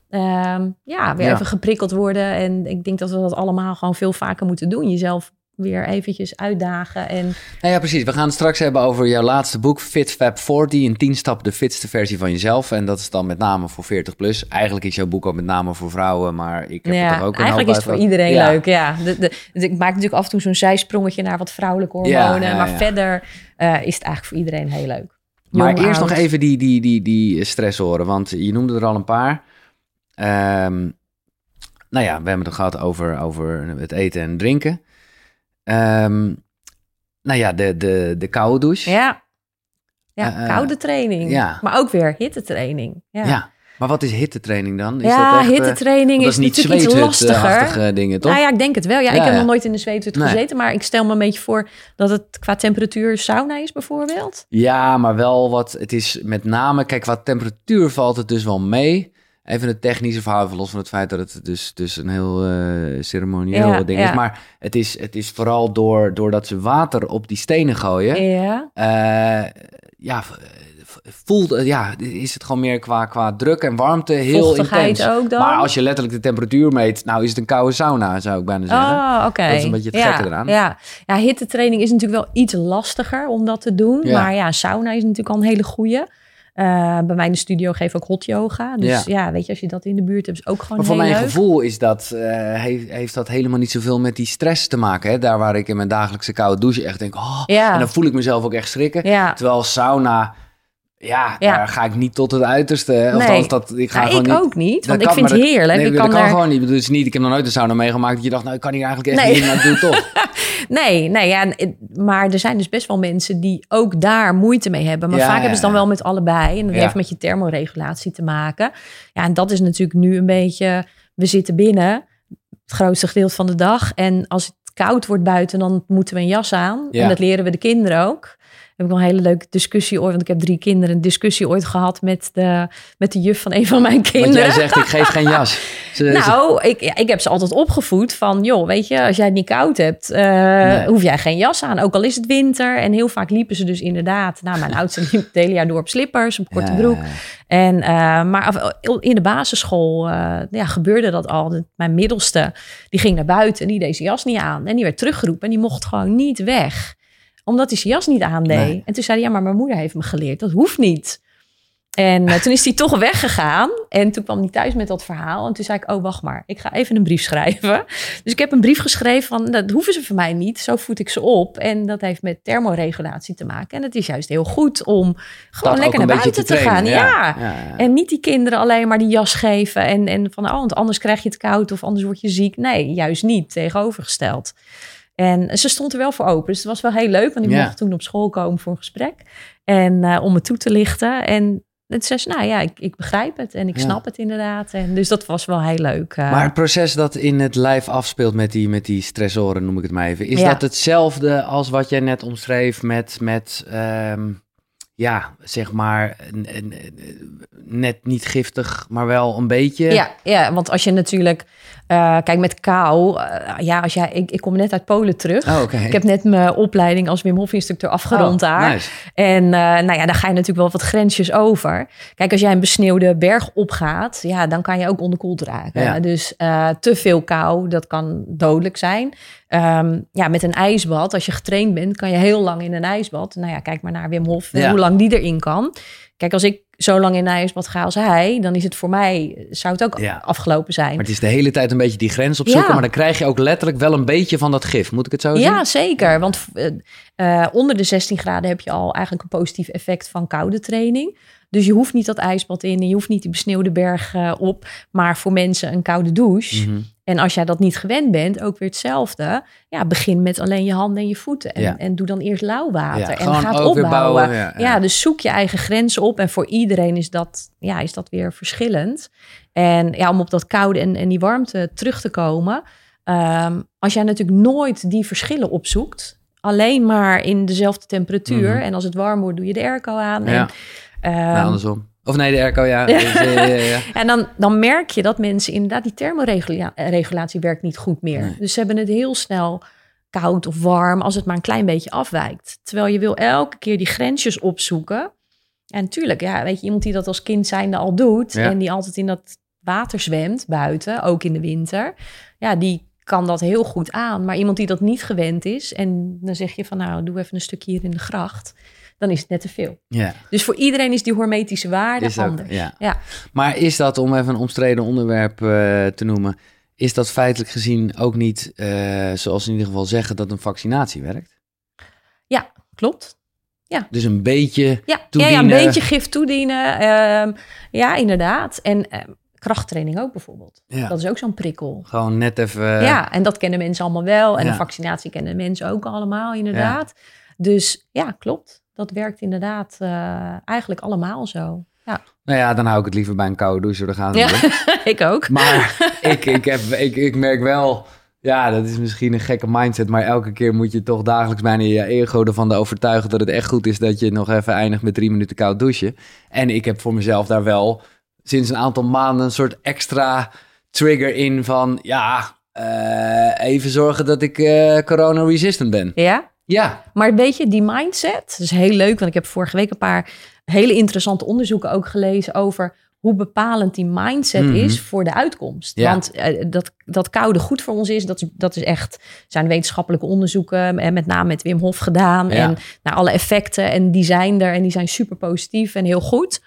ehm, ja, weer even geprikkeld worden. En ik denk dat we dat allemaal gewoon veel vaker moeten doen. Jezelf weer eventjes uitdagen. En Nou ja, precies. We gaan het straks hebben over jouw laatste boek, Fit Fab 40. In 10 stappen de fitste versie van jezelf. En dat is dan met name voor 40 plus. Eigenlijk is jouw boek ook met name voor vrouwen, maar ik heb ja, toch ook een eigenlijk is het voor uit- iedereen Ja. leuk. Ja. De, de, ik maak natuurlijk af en toe zo'n zijsprongetje naar wat vrouwelijke hormonen. ja, maar verder eh, is het eigenlijk voor iedereen heel leuk. Maar Jong, eerst nog even die, die, die, die stressoren, want je noemde er al een paar. Ehm, nou ja, we hebben het gehad over, over het eten en drinken. Ehm, nou ja, de, de, de koude douche. Ja, ja Eh, eh, koude training. ja. Maar ook weer hittetraining. Ja, Ja. Maar wat is hittetraining dan? Is ja dat echt, eh, hittetraining dat is, niet natuurlijk iets lastiger. dingen, toch? Nou ja, ik denk het wel. Ja, Ja, ik heb nog nooit in de zweethut Nee. gezeten, maar ik stel me een beetje voor dat het qua temperatuur sauna is bijvoorbeeld. Ja, maar wel wat. Het is met name, kijk, qua temperatuur valt het dus wel mee. Even het technische verhaal, even los van het feit dat het dus, dus een heel eh, ceremonieel Ja, ding ja. is. Maar het is, het is vooral door, doordat ze water op die stenen gooien. Ja. eh, ja, voelt, eh, ja, is het gewoon meer qua, qua druk en warmte heel Vochtigheid intens. ook dan? Maar als je letterlijk de temperatuur meet, nou is het een koude sauna, zou ik bijna zeggen. Oh, oké. Dat is een beetje het ja, gekke eraan. Ja. ja, hittetraining is natuurlijk wel iets lastiger om dat te doen. Ja. Maar ja, sauna is natuurlijk al een hele goeie. Eh, bij mij in de studio geef ik ook hot yoga. Dus Ja. ja. weet je, als je dat in de buurt hebt, is ook gewoon Maar voor heel mijn leuk. gevoel is dat, eh, heeft, heeft dat helemaal niet zoveel met die stress te maken. Hè? Daar waar ik in mijn dagelijkse koude douche echt denk, oh, Ja. en dan voel ik mezelf ook echt schrikken. Ja. Terwijl sauna, ja, Ja. daar ga ik niet tot het uiterste. Of Nee. althans, dat, ik ga Nou, gewoon ik niet... ook niet, want ik vind het heerlijk. Nee, ik dat kan kan er... gewoon niet. Is niet. Ik heb nog nooit een sauna meegemaakt dat je dacht, nou, ik kan hier eigenlijk echt Nee. niet maar ik doe het toch. Nee, nee ja, maar er zijn dus best wel mensen die ook daar moeite mee hebben. Maar Ja, vaak hebben ze dan wel met allebei. En dat heeft met je thermoregulatie te maken. Ja, en dat is natuurlijk nu een beetje... We zitten binnen het grootste gedeelte van de dag. En als het koud wordt buiten, dan moeten we een jas aan. En dat leren we de kinderen ook. Heb ik wel een hele leuke discussie ooit, want ik heb drie kinderen, een discussie ooit gehad met de, met de juf van een van mijn Want kinderen. jij zegt, ik geef geen jas. Ze- ze- Nou, ik, ik heb ze altijd opgevoed van, joh, weet je, als jij het niet koud hebt, eh, Nee. hoef jij geen jas aan. Ook al is het winter. En heel vaak liepen ze dus inderdaad, nou, mijn oudste liep het hele jaar door op slippers, op korte Ja, broek. ja, ja. En, eh, maar in de basisschool eh, ja, gebeurde dat al. Mijn middelste, die ging naar buiten en die deed zijn jas niet aan. En die werd teruggeroepen en die mocht gewoon niet weg. Omdat hij zijn jas niet aandeed. Nee. En toen zei hij, ja, maar mijn moeder heeft me geleerd. Dat hoeft niet. En eh, toen is hij toch weggegaan. En toen kwam hij thuis met dat verhaal. En toen zei ik, oh, wacht maar. Ik ga even een brief schrijven. Dus ik heb een brief geschreven van, dat hoeven ze van mij niet. Zo voed ik ze op. En dat heeft met thermoregulatie te maken. En het is juist heel goed om gewoon Dat lekker naar buiten te, gaan. ja, ja. En niet die kinderen alleen maar die jas geven. En, en van, oh, want anders krijg je het koud of anders word je ziek. Nee, juist niet. Tegenovergesteld. En ze stond er wel voor open. Dus het was wel heel leuk. Want ik Ja. mocht toen op school komen voor een gesprek. En eh, om me toe te lichten. En het zei ze, nou ja, ik, ik begrijp het. En ik Ja. snap het inderdaad. En dus dat was wel heel leuk. eh. Maar het proces dat in het lijf afspeelt met die, met die stressoren, noem ik het maar even. Is Ja. dat hetzelfde als wat jij net omschreef met, met ehm, ja, zeg maar, net niet giftig, maar wel een beetje? Ja, ja, want als je natuurlijk... eh, kijk, met kou... eh, ja, als jij, ik, ik kom net uit Polen terug. Oh. Ik heb net mijn opleiding als Wim Hof instructeur afgerond Oh, daar. nice. En eh, nou ja, daar ga je natuurlijk wel wat grensjes over. Kijk, als jij een besneeuwde berg opgaat, ja, dan kan je ook onderkoeld raken. Ja. Dus te veel kou, dat kan dodelijk zijn. Ehm, ja, met een ijsbad, als je getraind bent, kan je heel lang in een ijsbad. Nou ja, kijk maar naar Wim Hof, Ja. hoe lang die erin kan. Kijk, als ik zo lang in een ijsbad ga als hij, dan is het voor mij, zou het ook Ja. afgelopen zijn. Maar het is de hele tijd een beetje die grens opzoeken. Ja. Maar dan krijg je ook letterlijk wel een beetje van dat gif. Moet ik het zo zien? Ja, zeker. Want eh, eh, onder de 16 graden heb je al eigenlijk een positief effect van koude training. Dus je hoeft niet dat ijsbad in en je hoeft niet die besneeuwde berg eh, op. Maar voor mensen een koude douche. Mhm. En als jij dat niet gewend bent, ook weer hetzelfde. Ja, begin met alleen je handen en je voeten. En, Ja. en doe dan eerst lauw water. Ja, en gewoon ga het ook weer opbouwen. bouwen, ja, dus zoek je eigen grenzen op. En voor iedereen is dat, ja, is dat weer verschillend. En ja, om op dat koude en, en die warmte terug te komen. ehm, als jij natuurlijk nooit die verschillen opzoekt. Alleen maar in dezelfde temperatuur. Mhm. En als het warm wordt, doe je de airco aan. Ja. En, Nou, ehm, andersom. Of nee, de airco, ja. Ja. Eh, ja, ja, ja. en dan, dan merk je dat mensen inderdaad, die thermoregulatie werkt niet goed meer. Nee. Dus ze hebben het heel snel koud of warm als het maar een klein beetje afwijkt. Terwijl je wil elke keer die grensjes opzoeken. En natuurlijk, ja, weet je, iemand die dat als kind zijnde al doet en die altijd in dat water zwemt buiten, ook in de winter, ja, die kan dat heel goed aan. Maar iemand die dat niet gewend is en dan zeg je van nou, doe even een stukje hier in de gracht, dan is het net te veel. ja. Dus voor iedereen is die hormetische waarde Is ook- anders. ja. Ja. Maar is dat, om even een omstreden onderwerp eh, te noemen... is dat feitelijk gezien ook niet, eh, zoals ze in ieder geval zeggen... dat een vaccinatie werkt? Klopt. Dus een beetje... Ja, ja, Toedienen. ja, een beetje gif toedienen. Ehm, ja, inderdaad. En ehm, krachttraining ook bijvoorbeeld. Ja. Dat is ook zo'n prikkel. Gewoon net even... ja, en dat kennen mensen allemaal wel. En Ja. de vaccinatie kennen mensen ook allemaal, inderdaad. Dus ja, klopt. Dat werkt inderdaad eh, eigenlijk allemaal zo. Ja, Nou ja, dan hou ik het liever bij een koude douche. Dan gaan we ja. ik ook. Maar ik, ik, heb, ik, ik merk wel, ja, dat is misschien een gekke mindset, maar elke keer moet je toch dagelijks bijna je ego ervan overtuigen dat het echt goed is dat je nog even eindigt met drie minuten koud douchen. En ik heb voor mezelf daar wel sinds een aantal maanden een soort extra trigger in van, ja, eh, even zorgen dat ik eh, corona-resistant ben. Ja, Ja, Maar weet je, die mindset, dat is heel leuk, want ik heb vorige week een paar hele interessante onderzoeken ook gelezen over hoe bepalend die mindset Mhm. is voor de uitkomst. Ja. Want eh, dat, dat koude goed voor ons is, dat is, dat is echt, zijn wetenschappelijke onderzoeken, en met name met Wim Hof gedaan. Ja. En naar alle effecten, en die zijn er en die zijn super positief en heel goed.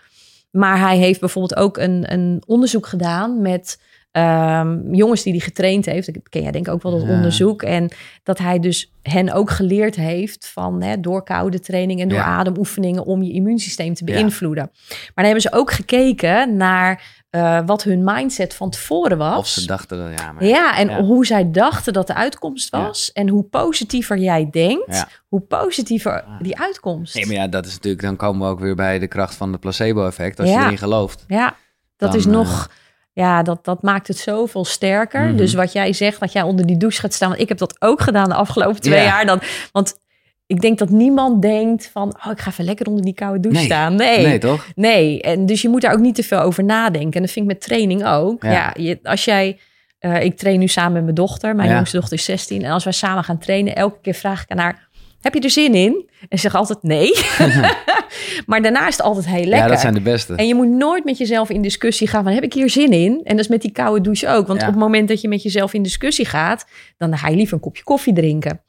Maar hij heeft bijvoorbeeld ook een, een onderzoek gedaan met ehm, jongens die hij getraind heeft. Dat ken jij denk ik ook wel, dat Ja. onderzoek. En dat hij dus hen ook geleerd heeft van hè, door koude training en door Ja. ademoefeningen om je immuunsysteem te Ja. beïnvloeden. Maar dan hebben ze ook gekeken naar eh, wat hun mindset van tevoren was. of ze dachten dat, ja, maar... Ja, en Ja. hoe zij dachten dat de uitkomst was. En hoe positiever jij denkt, Ja. hoe positiever die uitkomst. Nee, maar ja, dat is natuurlijk, dan komen we ook weer bij de kracht van het placebo-effect. Als je erin gelooft. Ja, dat Dan, is eh, nog. Ja, dat, dat maakt het zoveel sterker. Mhm. Dus wat jij zegt, dat jij onder die douche gaat staan. Want ik heb dat ook gedaan de afgelopen twee Ja. jaar. Dan, want ik denk dat niemand denkt van... oh, ik ga even lekker onder die koude douche Nee. staan. Nee, Nee, toch? nee. En dus je moet daar ook niet te veel over nadenken. En dat vind ik met training ook. Ja. Ja, je, als jij... eh, ik train nu samen met mijn dochter. Mijn Ja. jongste dochter is 16. En als wij samen gaan trainen, elke keer vraag ik aan haar... Heb je er zin in? En ze zegt altijd nee. maar daarna is het altijd heel lekker. Ja, dat zijn de beste. En je moet nooit met jezelf in discussie gaan van heb ik hier zin in? En dat is met die koude douche ook. Want Ja. op het moment dat je met jezelf in discussie gaat, dan ga je liever een kopje koffie drinken.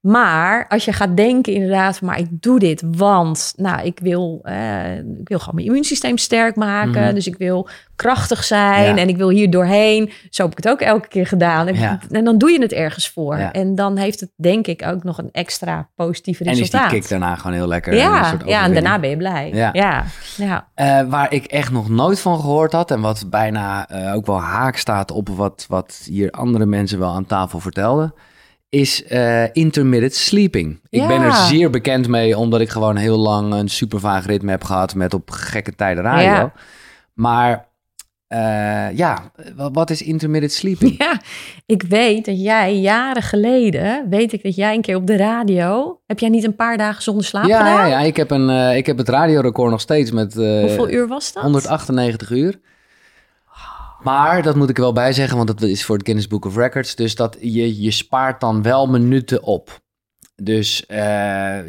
Maar als je gaat denken inderdaad, maar ik doe dit, want nou, ik, wil, eh, ik wil gewoon mijn immuunsysteem sterk maken. Mhm. Dus ik wil krachtig zijn Ja. en ik wil hier doorheen. Zo heb ik het ook elke keer gedaan. En, Ja. en dan doe je het ergens voor. Ja. En dan heeft het denk ik ook nog een extra positieve En is die resultaat. kick daarna gewoon heel lekker. een ja, soort ja, en daarna ben je blij. Ja. Ja, ja. Eh, waar ik echt nog nooit van gehoord had en wat bijna eh, ook wel haak staat op wat, wat hier andere mensen wel aan tafel vertelden, is eh, intermittent sleeping. Ik Ja. ben er zeer bekend mee, omdat ik gewoon heel lang een super vaag ritme heb gehad met op gekke tijden radio. Ja. Maar eh, ja, wa- wat is intermittent sleeping? Ja, ik weet dat jij jaren geleden, weet ik dat jij een keer op de radio, heb jij niet een paar dagen zonder slaap Ja, gedaan? ja, ja, ik heb, een, eh, ik heb het radiorecord nog steeds met Hoeveel uur was dat? 198 uur. Maar dat moet ik er wel bij zeggen, want dat is voor het Guinness Book of Records. Dus dat je, je spaart dan wel minuten op. Dus eh,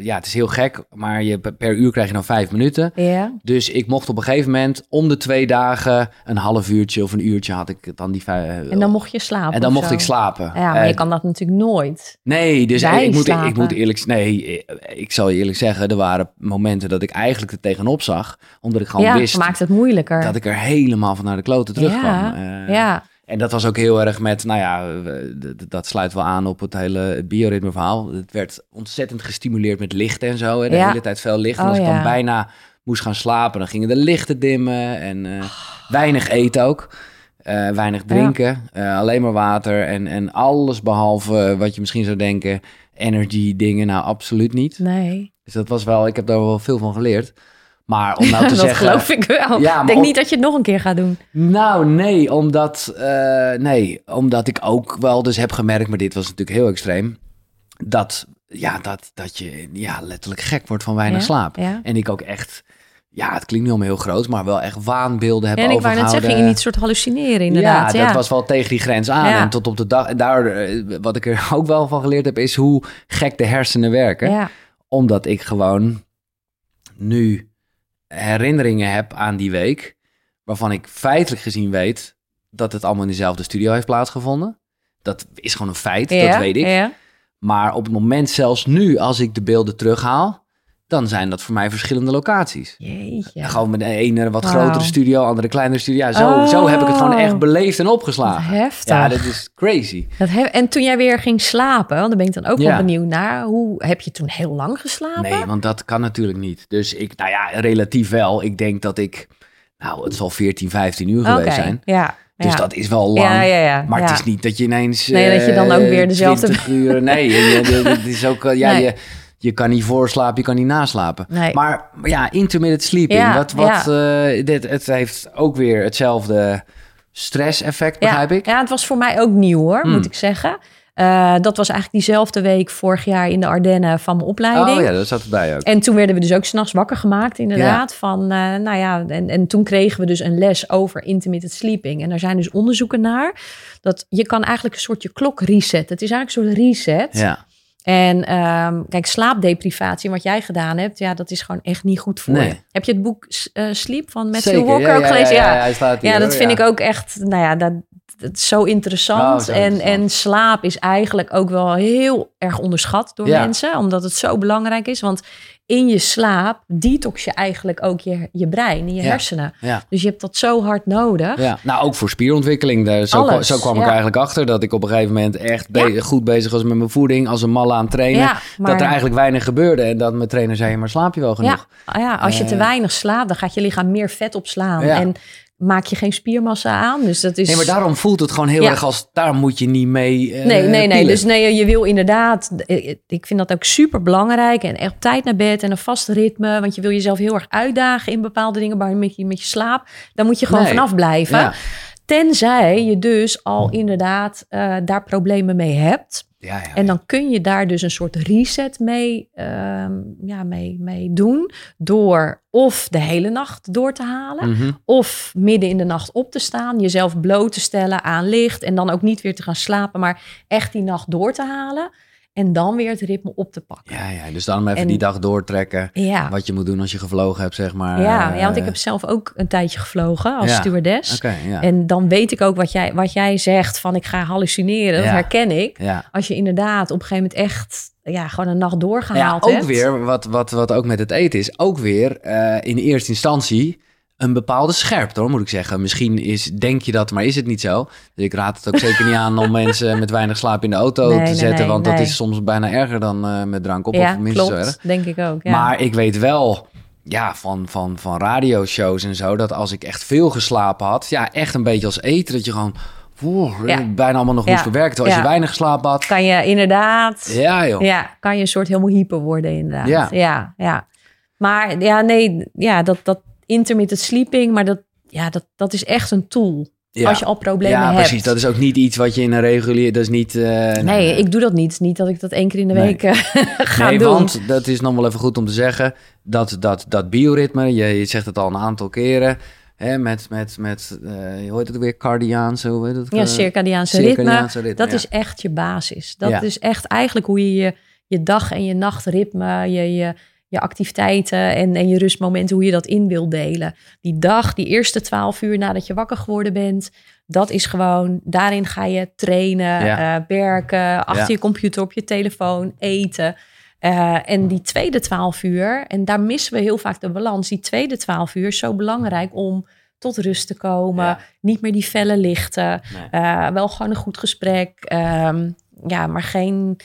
ja, het is heel gek, maar je, per uur krijg je dan vijf minuten. Ja. Dus ik mocht op een gegeven moment om de twee dagen een half uurtje of een uurtje had ik dan die vijf. En dan mocht je slapen. en dan mocht zo. ik slapen. Ja, maar je kan dat natuurlijk nooit. Nee, dus ik moet, ik moet eerlijk nee, ik zal je eerlijk zeggen, er waren momenten dat ik eigenlijk er tegenop zag, omdat ik gewoon ja, wist maakt het moeilijker. dat ik er helemaal van naar de kloten terugkwam. Ja, Eh, ja, En dat was ook heel erg met, nou ja, dat sluit wel aan op het hele bioritme verhaal. Het werd ontzettend gestimuleerd met licht en zo. Hè? De Ja. hele tijd veel licht. En Oh, als ik ja. dan bijna moest gaan slapen, dan gingen de lichten dimmen. En eh, weinig eten ook. Eh, weinig drinken. Eh, alleen maar water. En, en alles behalve wat je misschien zou denken, energy dingen. Nou, absoluut niet. nee. Dus dat was wel, ik heb daar wel veel van geleerd. Maar om nou te dat zeggen... geloof ik wel. Ja, ik denk niet dat je het nog een keer gaat doen. Nou, nee, omdat, eh, nee, omdat ik ook wel dus heb gemerkt, maar dit was natuurlijk heel extreem, dat, ja, dat, dat je ja, letterlijk gek wordt van weinig Ja, slaap. ja. En ik ook echt, ja, het klinkt nu allemaal heel groot, maar wel echt waanbeelden heb En ik wou net overgehouden. zeggen, ging je niet soort hallucineren inderdaad. Ja, Ja, dat was wel tegen die grens aan. Ja. En tot op de dag, en daar, eh, wat ik er ook wel van geleerd heb, is hoe gek de hersenen werken Ja, omdat ik gewoon nu herinneringen heb aan die week, waarvan ik feitelijk gezien weet dat het allemaal in dezelfde studio heeft plaatsgevonden. Dat is gewoon een feit, ja, dat weet ik. Ja. Maar op het moment, zelfs nu, als ik de beelden terughaal, dan zijn dat voor mij verschillende locaties. Jeetje. Gewoon met de ene wat grotere studio, andere kleinere studio. Ja, zo, Oh. zo heb ik het gewoon echt beleefd en opgeslagen. Heftig. Ja, dat is crazy. Dat en toen jij weer ging slapen, want daar ben ik dan ook Ja. wel benieuwd naar. Hoe heb je toen heel lang geslapen? Nee, want dat kan natuurlijk niet. Dus ik, nou ja, relatief wel. Ik denk dat ik, nou, het zal 14, 15 uur geweest zijn. Ja. Dus ja. dat is wel lang. Ja, ja, ja. Maar het is niet dat je ineens. Nee, dat je dan ook eh, weer dezelfde- 20 uur. Nee, het is ook. eh, Ja, Nee. je, je kan niet voorslapen, je kan niet naslapen. Nee. Maar ja, intermittent sleeping. Ja, wat, wat, eh, dit, het heeft ook weer hetzelfde stress-effect, begrijp ja. ik. Ja, het was voor mij ook nieuw hoor, Hmm. moet ik zeggen. Eh, dat was eigenlijk diezelfde week vorig jaar in de Ardennen van mijn opleiding. Oh ja, dat zat erbij ook. En toen werden we dus ook s'nachts wakker gemaakt, inderdaad. Van, eh, nou ja, en, en toen kregen we dus een les over intermittent sleeping. En daar zijn dus onderzoeken naar. Dat je kan eigenlijk een soort je klok resetten. Het is eigenlijk een soort reset. Ja. En ehm, kijk, slaapdeprivatie, wat jij gedaan hebt, ja, dat is gewoon echt niet goed voor Nee. je. Heb je het boek eh, Sleep van Matthew Zeker, Walker ja, ook ja, gelezen? Ja, Ja, ja, dat vind ik ook echt, nou ja, dat, dat is zo interessant. Oh, zo en, en slaap is eigenlijk ook wel heel erg onderschat door Ja. mensen, omdat het zo belangrijk is. Want in je slaap detox je eigenlijk ook je, je brein en je Ja. hersenen. Ja. Dus je hebt dat zo hard nodig. Ja, nou ook voor spierontwikkeling. Daar- Zo, kwam, zo kwam ik eigenlijk achter dat ik op een gegeven moment echt be- goed bezig was met mijn voeding. Als een malle aan het trainen. Maar- Dat er eigenlijk weinig gebeurde. En dat mijn trainer zei, maar slaap je wel genoeg? Ja, ja als je te Eh. weinig slaapt, dan gaat je lichaam meer vet opslaan. Ja. En maak je geen spiermassa aan. Dus dat is. Nee, maar daarom voelt het gewoon heel Ja. erg als, daar moet je niet mee eh, Nee, nee, nee. pielen. Dus nee, je wil inderdaad. eh, Ik vind dat ook super belangrijk. En echt op tijd naar bed en een vast ritme. Want je wil jezelf heel erg uitdagen in bepaalde dingen. Maar met je, met je slaap. Daar moet je gewoon Nee. vanaf blijven. Ja. Tenzij je dus al inderdaad eh, daar problemen mee hebt. Ja, ja. En dan kun je daar dus een soort reset mee, ehm, ja, mee, mee doen. Door of de hele nacht door te halen. Mhm. Of midden in de nacht op te staan, jezelf bloot te stellen aan licht en dan ook niet weer te gaan slapen, maar echt die nacht door te halen en dan weer het ritme op te pakken. ja, ja, dus dan even En- die dag doortrekken. Ja, Wat je moet doen als je gevlogen hebt, zeg maar. ja, eh, ja want ik heb zelf ook een tijdje gevlogen als Ja, stewardess. Ja. En dan weet ik ook wat jij, wat jij zegt van ik ga hallucineren, dat Ja. herken ik. ja. Als je inderdaad op een gegeven moment echt ja, gewoon een nacht Ja, doorgehaald ook hebt. weer, wat, wat, wat ook met het eten is, ook weer eh, in eerste instantie een bepaalde scherpte, hoor, moet ik zeggen. Misschien is, denk je dat, maar is het niet zo. Dus ik raad het ook zeker niet aan om mensen met weinig slaap in de auto Nee, te nee, zetten, nee, want dat is soms bijna erger dan eh, met drank op, ja, of minstens klopt, erg. denk ik ook. Ja. Maar ik weet wel, ja, van, van, van radioshows en zo, dat als ik echt veel geslapen had, ja, echt een beetje als eten, dat je gewoon Ja. bijna allemaal nog Ja. moest verwerken. Terwijl als je weinig geslapen had, kan je inderdaad ja joh. Ja, kan je een soort helemaal hyper worden inderdaad. Ja. ja, ja. Maar ja, nee, ja, dat, dat intermittent sleeping, maar dat, ja, dat, dat is echt een tool. Ja. Als je al problemen ja, hebt. precies. Dat is ook niet iets wat je in een regulier... Dat is niet... eh, Nee, ik doe dat niet. Niet dat ik dat één keer in de Nee. week eh, ga nee, doen. want dat is nog wel even goed om te zeggen. Dat, dat, dat bioritme, je, je zegt het al een aantal keren... Hè, met, met, met eh, hoe heet het weer? Cardiaanse, hoe heet het? ja, circadiaanse circadiaanse ritme. ritme, Dat ja. is echt je basis. Dat Ja. is echt eigenlijk hoe je je, je dag- en je nachtritme, je, je, je activiteiten en, en je rustmomenten, hoe je dat in wil delen. Die dag, die eerste twaalf uur nadat je wakker geworden bent, dat is gewoon, daarin ga je trainen, Ja. eh, werken, achter Ja. je computer, op je telefoon, eten. Eh, en die tweede twaalf uur, en daar missen we heel vaak de balans. Die tweede twaalf uur is zo belangrijk om tot rust te komen. Ja. Niet meer die felle lichten. Nee. Eh, wel gewoon een goed gesprek. Ehm, ja, maar geen,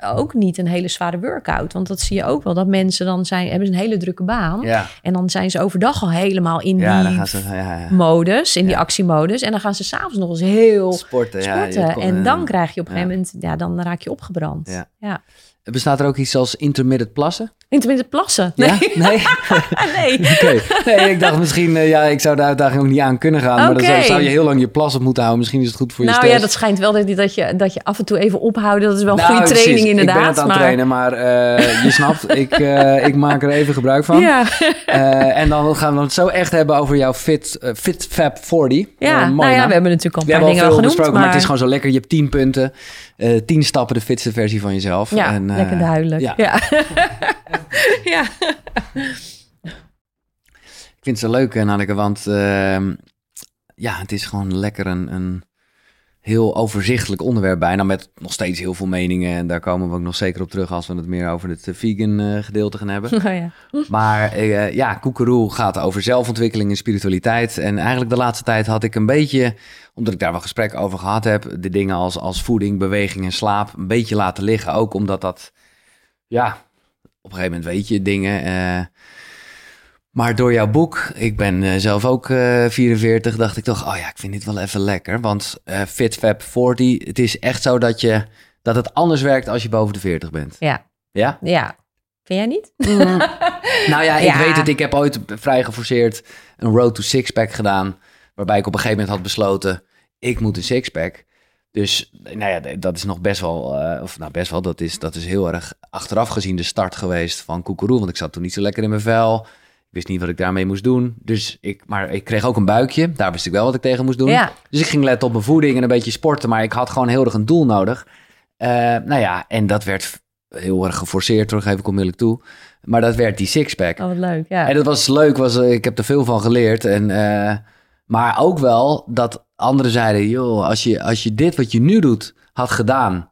ook niet een hele zware workout. Want dat zie je ook wel. Dat mensen dan zijn, hebben ze een hele drukke baan. Ja, En dan zijn ze overdag al helemaal in ja dan die gaan ze ja, ja. modus, in die actiemodus. En dan gaan ze s'avonds nog eens heel sporten. En dan krijg je op een gegeven moment, ja, dan raak je opgebrand. Ja. ja. Bestaat er ook iets als intermittent plassen? Intermittent plassen. Nee. Ja? Nee? nee. Nee, ik dacht misschien, eh, ja, ik zou de uitdaging ook niet aan kunnen gaan. Maar dan zou, je heel lang je plas op moeten houden. Misschien is het goed voor je Nou stress. ja, dat schijnt wel dat, dat, je, dat je af en toe even ophouden. Dat is wel een Nou, goede precies. training inderdaad. Ik ben het aan het maar... trainen, maar eh, je snapt, ik, eh, ik maak er even gebruik van. Ja, en dan gaan we het zo echt hebben over jouw Fit, fit Fab 40. ja. Mooi nou ja, we hebben natuurlijk al een paar dingen veel al genoemd. besproken, maar, maar... het is gewoon zo lekker. Je hebt 10 punten, eh 10 stappen de fitste versie van jezelf. Ja, En, lekker duidelijk. ja. Ja. Ja. Ik vind het zo leuk, Nanneke, want ehm, ja, het is gewoon lekker een, een heel overzichtelijk onderwerp bijna met nog steeds heel veel meningen. En daar komen we ook nog zeker op terug als we het meer over het eh, vegan eh, gedeelte gaan hebben. Nou ja. Maar eh, ja, Koekeroe gaat over zelfontwikkeling en spiritualiteit. En eigenlijk de laatste tijd had ik een beetje, omdat ik daar wel gesprekken over gehad heb, de dingen als, als voeding, beweging en slaap een beetje laten liggen. Ook omdat dat, ja, op een gegeven moment weet je dingen. eh, maar door jouw boek, ik ben eh, zelf ook eh 44, dacht ik toch, oh ja, ik vind dit wel even lekker. Want eh FitFab 40, het is echt zo dat, je, dat het anders werkt als je boven de 40 bent. Ja. Ja? ja. Vind jij niet? Nou ja, ik Ja. weet het. Ik heb ooit vrij geforceerd een road to sixpack gedaan. Waarbij ik op een gegeven moment had besloten, ik moet een sixpack. Dus nou ja, dat is nog best wel, eh, of nou best wel, dat is, dat is heel erg achteraf gezien de start geweest van Koekeroe. Want ik zat toen niet zo lekker in mijn vel. Ik wist niet wat ik daarmee moest doen. Dus ik, maar ik kreeg ook een buikje. Daar wist ik wel wat ik tegen moest doen. Ja. Dus ik ging letten op mijn voeding en een beetje sporten. Maar ik had gewoon heel erg een doel nodig. Eh, nou ja, en dat werd heel erg geforceerd, terug geef ik onmiddellijk toe. Maar dat werd die sixpack. Oh, wat leuk. Ja. En dat was leuk, was, ik heb er veel van geleerd. En, eh, maar ook wel dat anderen zeiden, joh, als je, als je dit wat je nu doet had gedaan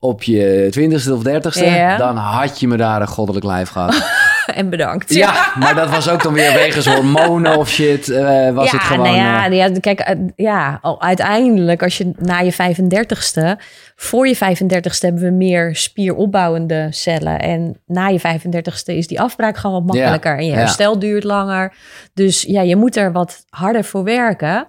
op je twintigste of dertigste, Ja. dan had je me daar een goddelijk lijf gehad. En bedankt. ja, maar dat was ook dan weer wegens hormonen of shit, eh, was ja, het gewoon... Nou ja, eh, ja, kijk, eh, ja, al uiteindelijk als je na je 35ste, voor je 35ste hebben we meer spieropbouwende cellen. En na je 35ste is die afbraak gewoon wat makkelijker. en je herstel duurt langer. Dus ja, je moet er wat harder voor werken.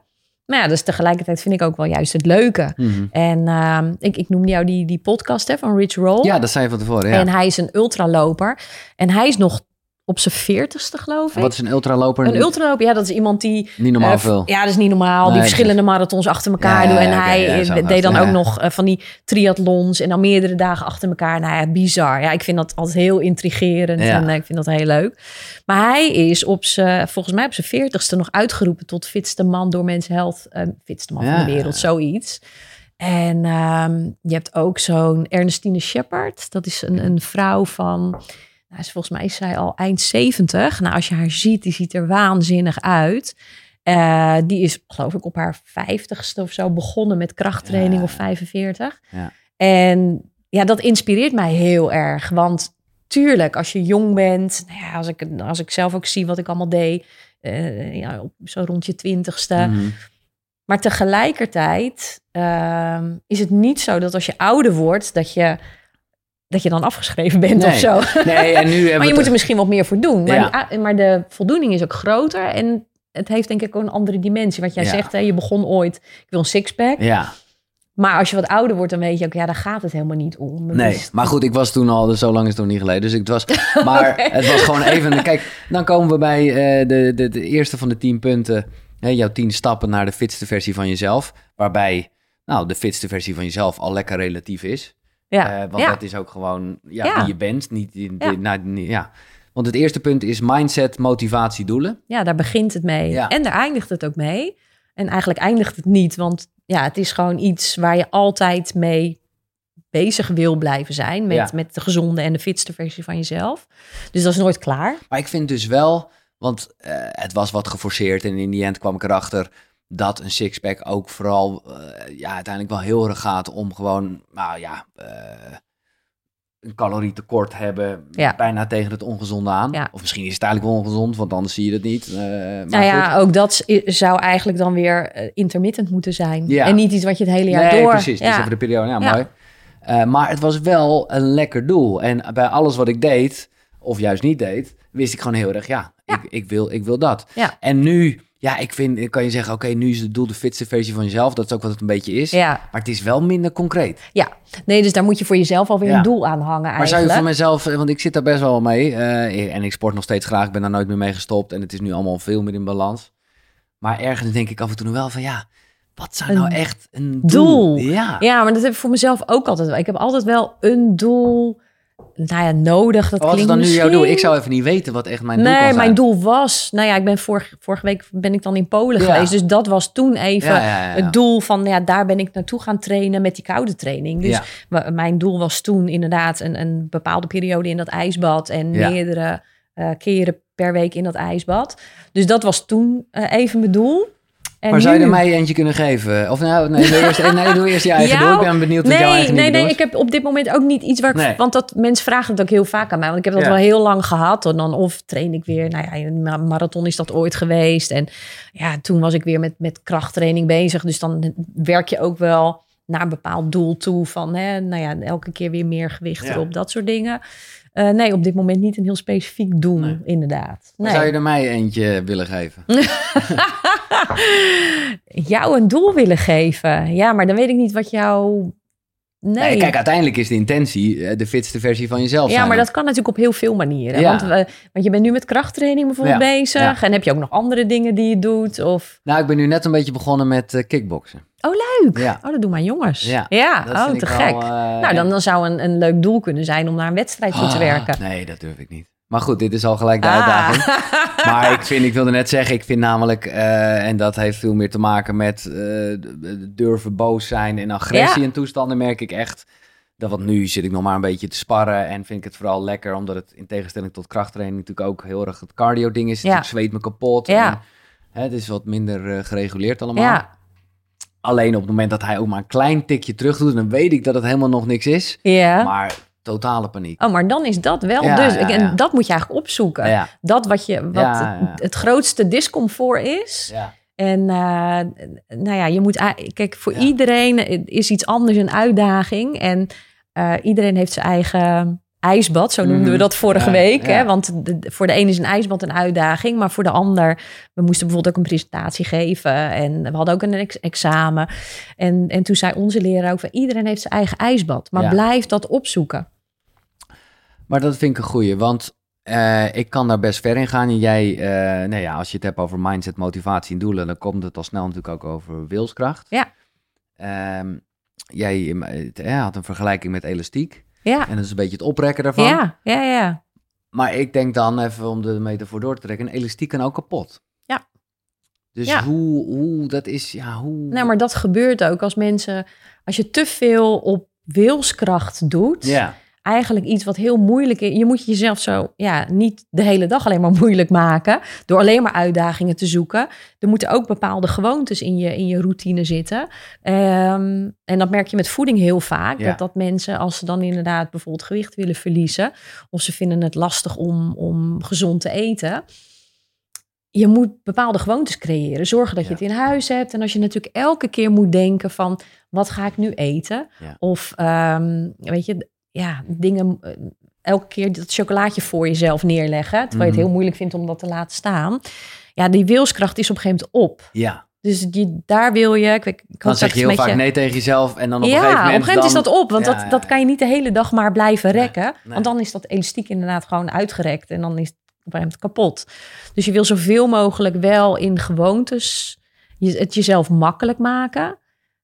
Maar ja, dus tegelijkertijd vind ik ook wel juist het leuke. mhm. En ehm, ik, ik noemde jou die, die podcast hè, van Rich Roll. Ja, dat zei je van tevoren, ja. En hij is een ultraloper. En hij is nog op zijn veertigste, geloof ik. Wat is een ultraloper? Een ultraloper, ja, dat is iemand die... Niet normaal eh, veel. Ja, dat is niet normaal. Nee, die verschillende marathons achter elkaar Ja, doen. En ja, hij ja, deed dan ook nog eh, van die triathlons. En dan meerdere dagen achter elkaar. Nou ja, bizar. Ja, ik vind dat altijd heel intrigerend. Ja. En eh, ik vind dat heel leuk. Maar hij is op zijn, volgens mij op zijn veertigste nog uitgeroepen tot fitste man door Men's Health. fitste man van de wereld, zoiets. En ehm, je hebt ook zo'n Ernestine Shepard. Dat is een, een vrouw van... Nou, volgens mij is zij al eind 70. Nou, als je haar ziet, die ziet er waanzinnig uit. Eh, die is, geloof ik, op haar vijftigste of zo begonnen met krachttraining Ja. of 45. Ja. En ja, dat inspireert mij heel erg. Want tuurlijk, als je jong bent, nou ja, als, ik, als ik zelf ook zie wat ik allemaal deed, eh, ja, op, zo rond je twintigste. Mhm. Maar tegelijkertijd ehm, is het niet zo dat als je ouder wordt, dat je, dat je dan afgeschreven bent Nee. of zo. Nee, en nu Maar je moet er misschien wat meer voor doen. Maar, Ja. die maar de voldoening is ook groter. En het heeft denk ik ook een andere dimensie. Wat jij Ja. zegt, hè, je begon ooit, ik wil een sixpack. Ja, Maar als je wat ouder wordt, dan weet je ook, ja, daar gaat het helemaal niet om. Nee, Dus- maar goed, ik was toen al, dus zo lang is het nog niet geleden. Dus ik was, maar het was gewoon even. Kijk, dan komen we bij eh, de, de, de eerste van de tien punten. Hè, jouw tien stappen naar de fitste versie van jezelf. Waarbij, nou, de fitste versie van jezelf al lekker relatief is. Ja. Eh, want dat is ook gewoon ja, wie je bent. Niet, die- nou, ja. Want het eerste punt is mindset, motivatie, doelen. ja, daar begint het mee. En daar eindigt het ook mee. En eigenlijk eindigt het niet, want ja, het is gewoon iets waar je altijd mee bezig wil blijven zijn met, Ja. met de gezonde en de fitste versie van jezelf. Dus dat is nooit klaar. Maar ik vind dus wel, want eh, het was wat geforceerd en in die end kwam ik erachter dat een sixpack ook vooral eh, ja, uiteindelijk wel heel erg gaat om gewoon, nou ja, eh, een calorietekort hebben, Ja. bijna tegen het ongezonde aan. Ja. Of misschien is het eigenlijk wel ongezond, want anders zie je het niet. Eh, maar nou ja, goed. ook dat zou eigenlijk dan weer intermittent moeten zijn. Ja. En niet iets wat je het hele jaar nee, door... precies. Dus over de periode. Ja, Ja. mooi. Maar het was wel een lekker doel. En bij alles wat ik deed, of juist niet deed, wist ik gewoon heel erg, ja. Ik, ik, wil, ik wil dat. En nu, ja, ik vind, kan je zeggen, oké, nu is het doel de fitste versie van jezelf. Dat is ook wat het een beetje is. ja, Maar het is wel minder concreet. ja. Nee, dus daar moet je voor jezelf alweer Ja. een doel aan hangen Maar eigenlijk. zou je van mezelf, eh, want ik zit daar best wel mee. eh, en ik sport nog steeds graag, ik ben daar nooit meer mee gestopt. En het is nu allemaal veel meer in balans. Maar ergens denk ik af en toe nog wel van, ja, wat zou nou echt een doel? doel. Ja. Ja, maar dat heb ik voor mezelf ook altijd wel. Ik heb altijd wel een doel, nou ja, nodig. Dat Wat is klinkt dan nu jouw doel? Ik zou even niet weten wat echt mijn doel kan Nee, mijn doel was, nou ja, ik ben vorige, vorige week ben ik dan in Polen Ja. geweest. Dus dat was toen even Ja, ja, het doel van, ja, daar ben ik naartoe gaan trainen met die koude training. Dus mijn doel was toen inderdaad een, een bepaalde periode in dat ijsbad en meerdere eh, keren per week in dat ijsbad. Dus dat was toen eh, even mijn doel. En maar zou je er mij eentje kunnen geven? Of nou, nee, doe eerst, nee, doe eerst je eigen Jou? doel. Ik ben benieuwd wat jouw eigen nee, nee. Ik heb op dit moment ook niet iets waar ik... Nee. Want dat, mensen vragen het ook heel vaak aan mij. Want ik heb dat Ja. wel heel lang gehad. En dan of train ik weer... Nou ja, een ma- marathon is dat ooit geweest. En ja, toen was ik weer met, met krachttraining bezig. Dus dan werk je ook wel naar een bepaald doel toe. Van, hè, nou ja, elke keer weer meer gewicht Ja. erop. Dat soort dingen. Eh, nee, op dit moment niet een heel specifiek doel, Nee. inderdaad. Nee. Zou je er mij eentje willen geven? Jou een doel willen geven. Ja, maar dan weet ik niet wat jou... Nee, Nee, kijk, uiteindelijk is de intentie eh, de fitste versie van jezelf Ja, zijn. maar dat kan natuurlijk op heel veel manieren. Ja. Want, we- want je bent nu met krachttraining bijvoorbeeld Ja, bezig. ja. En heb je ook nog andere dingen die je doet? Of... Nou, ik ben nu net een beetje begonnen met eh, kickboksen. Oh, leuk. Ja. Oh, dat doen mijn jongens. Ja, oh, te wel, gek. eh, nou, dan, dan zou een, een leuk doel kunnen zijn om naar een wedstrijd toe te Ah, werken. Nee, dat durf ik niet. Maar goed, dit is al gelijk de Ah. uitdaging. Maar ik, vind, ik wilde net zeggen, ik vind namelijk, eh, en dat heeft veel meer te maken met eh, durven boos zijn en agressie Ja. en toestanden, merk ik echt. Dat, want nu zit ik nog maar een beetje te sparren en vind ik het vooral lekker, omdat het in tegenstelling tot krachttraining natuurlijk ook heel erg het cardio ding is. Ja. Ik zweet me kapot. En, hè, het is wat minder gereguleerd allemaal. Ja, Alleen op het moment dat hij ook maar een klein tikje terug doet, dan weet ik dat het helemaal nog niks is. ja. Maar totale paniek. Oh, maar dan is dat wel Ja, dus. ja, Ik- ja. En dat moet je eigenlijk opzoeken. Ja, Dat wat, je, wat. Het, grootste discomfort is. ja. En eh, nou ja, je moet... Kijk, voor iedereen is iets anders een uitdaging. En eh, iedereen heeft zijn eigen ijsbad. Zo noemden we Mhm. dat vorige Ja, week. ja. Hè? Want de- voor de een is een ijsbad een uitdaging. Maar voor de ander... We moesten bijvoorbeeld ook een presentatie geven. En we hadden ook een ex- examen. En, en toen zei onze leraar ook... Van, iedereen heeft zijn eigen ijsbad. Maar Ja. blijf dat opzoeken. Maar dat vind ik een goeie, want eh, ik kan daar best ver in gaan. En jij, nou ja, als je het hebt over mindset, motivatie en doelen, dan komt het al snel natuurlijk ook over wilskracht. Ja. Ehm, jij eh, had een vergelijking met elastiek. Ja, En dat is een beetje het oprekken daarvan. ja, ja, ja. Maar ik denk dan even om de metafoor door te trekken, een elastiek kan ook kapot. Ja. Dus Ja. hoe, hoe, dat is, ja, hoe... Nou, maar dat gebeurt ook als mensen... Als je te veel op wilskracht doet... Ja, eigenlijk iets wat heel moeilijk is. Je moet jezelf zo ja, niet de hele dag alleen maar moeilijk maken door alleen maar uitdagingen te zoeken. Er moeten ook bepaalde gewoontes in je, in je routine zitten. Ehm, en dat merk je met voeding heel vaak. Ja. Dat, dat mensen, als ze dan inderdaad bijvoorbeeld gewicht willen verliezen, of ze vinden het lastig om, om gezond te eten. Je moet bepaalde gewoontes creëren. Zorgen dat je Ja. het in huis hebt. En als je natuurlijk elke keer moet denken van... wat ga ik nu eten? Ja. Of ehm, weet je, ja, dingen... eh, elke keer dat chocolaatje voor jezelf neerleggen... terwijl je het Mhm. heel moeilijk vindt om dat te laten staan. Ja, die wilskracht is op een gegeven moment op. ja. Dus die, daar wil je... Ik, weet- ik Dan zeg je heel vaak je- nee tegen jezelf en dan op ja, een gegeven moment... op een gegeven moment dan- is dat op. Want Ja, dat, ja, dat kan je niet de hele dag maar blijven rekken. nee. Want dan is dat elastiek inderdaad gewoon uitgerekt. En dan is het op een gegeven moment kapot. Dus je wil zoveel mogelijk wel in gewoontes je, het jezelf makkelijk maken.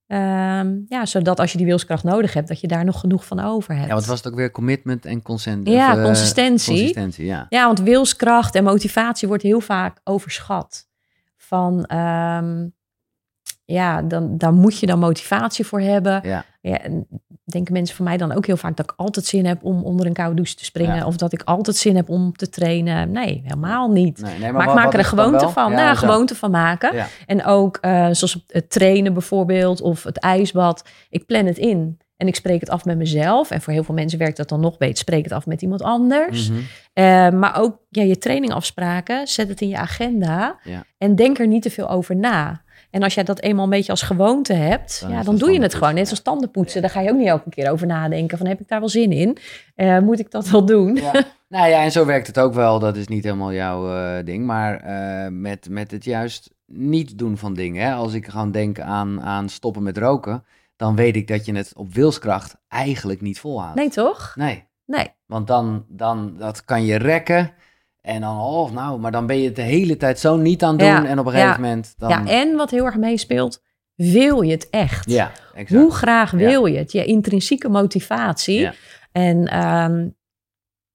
Ehm, ja, zodat als je die wilskracht nodig hebt, dat je daar nog genoeg van over hebt. Ja, wat was het ook weer? Commitment en consent. Ja, of, eh, consistentie. Consistentie, ja. Ja, want wilskracht en motivatie wordt heel vaak overschat. Van, ehm, ja, dan, daar moet je dan motivatie voor hebben. Ja, ja, en denken mensen van mij dan ook heel vaak dat ik altijd zin heb om onder een koude douche te springen. Ja. Of dat ik altijd zin heb om te trainen. Nee, helemaal niet. Nee, nee, Maar, ik wat- maak er een gewoonte van. Ja, nou, een gewoonte van maken. Ja. En ook eh, zoals het trainen bijvoorbeeld of het ijsbad. Ik plan het in en ik spreek het af met mezelf. En voor heel veel mensen werkt dat dan nog beter. Spreek het af met iemand anders. Mhm. Eh, maar ook ja, je trainingafspraken, zet het in je agenda. En denk er niet te veel over na. En als jij dat eenmaal een beetje als gewoonte hebt, Dan ja, dan doe je het gewoon. Net ja. zoals tandenpoetsen. Daar ga je ook niet elke keer over nadenken. Van heb ik daar wel zin in? Eh, moet ik dat wel doen? Ja. nou ja, en zo werkt het ook wel. Dat is niet helemaal jouw eh, ding. Maar eh, met, met het juist niet doen van dingen. Hè? Als ik gewoon denk aan, aan stoppen met roken, dan weet ik dat je het op wilskracht eigenlijk niet volhoudt. Nee, toch? Nee. Nee. Want dan, dan dat kan je rekken. En dan, oh, nou, maar dan ben je het de hele tijd zo niet aan doen. Ja, En op een ja. gegeven moment dan... Ja, en wat heel erg meespeelt, wil je het echt? Ja, exact. Hoe graag wil je het? Je intrinsieke motivatie. En ehm,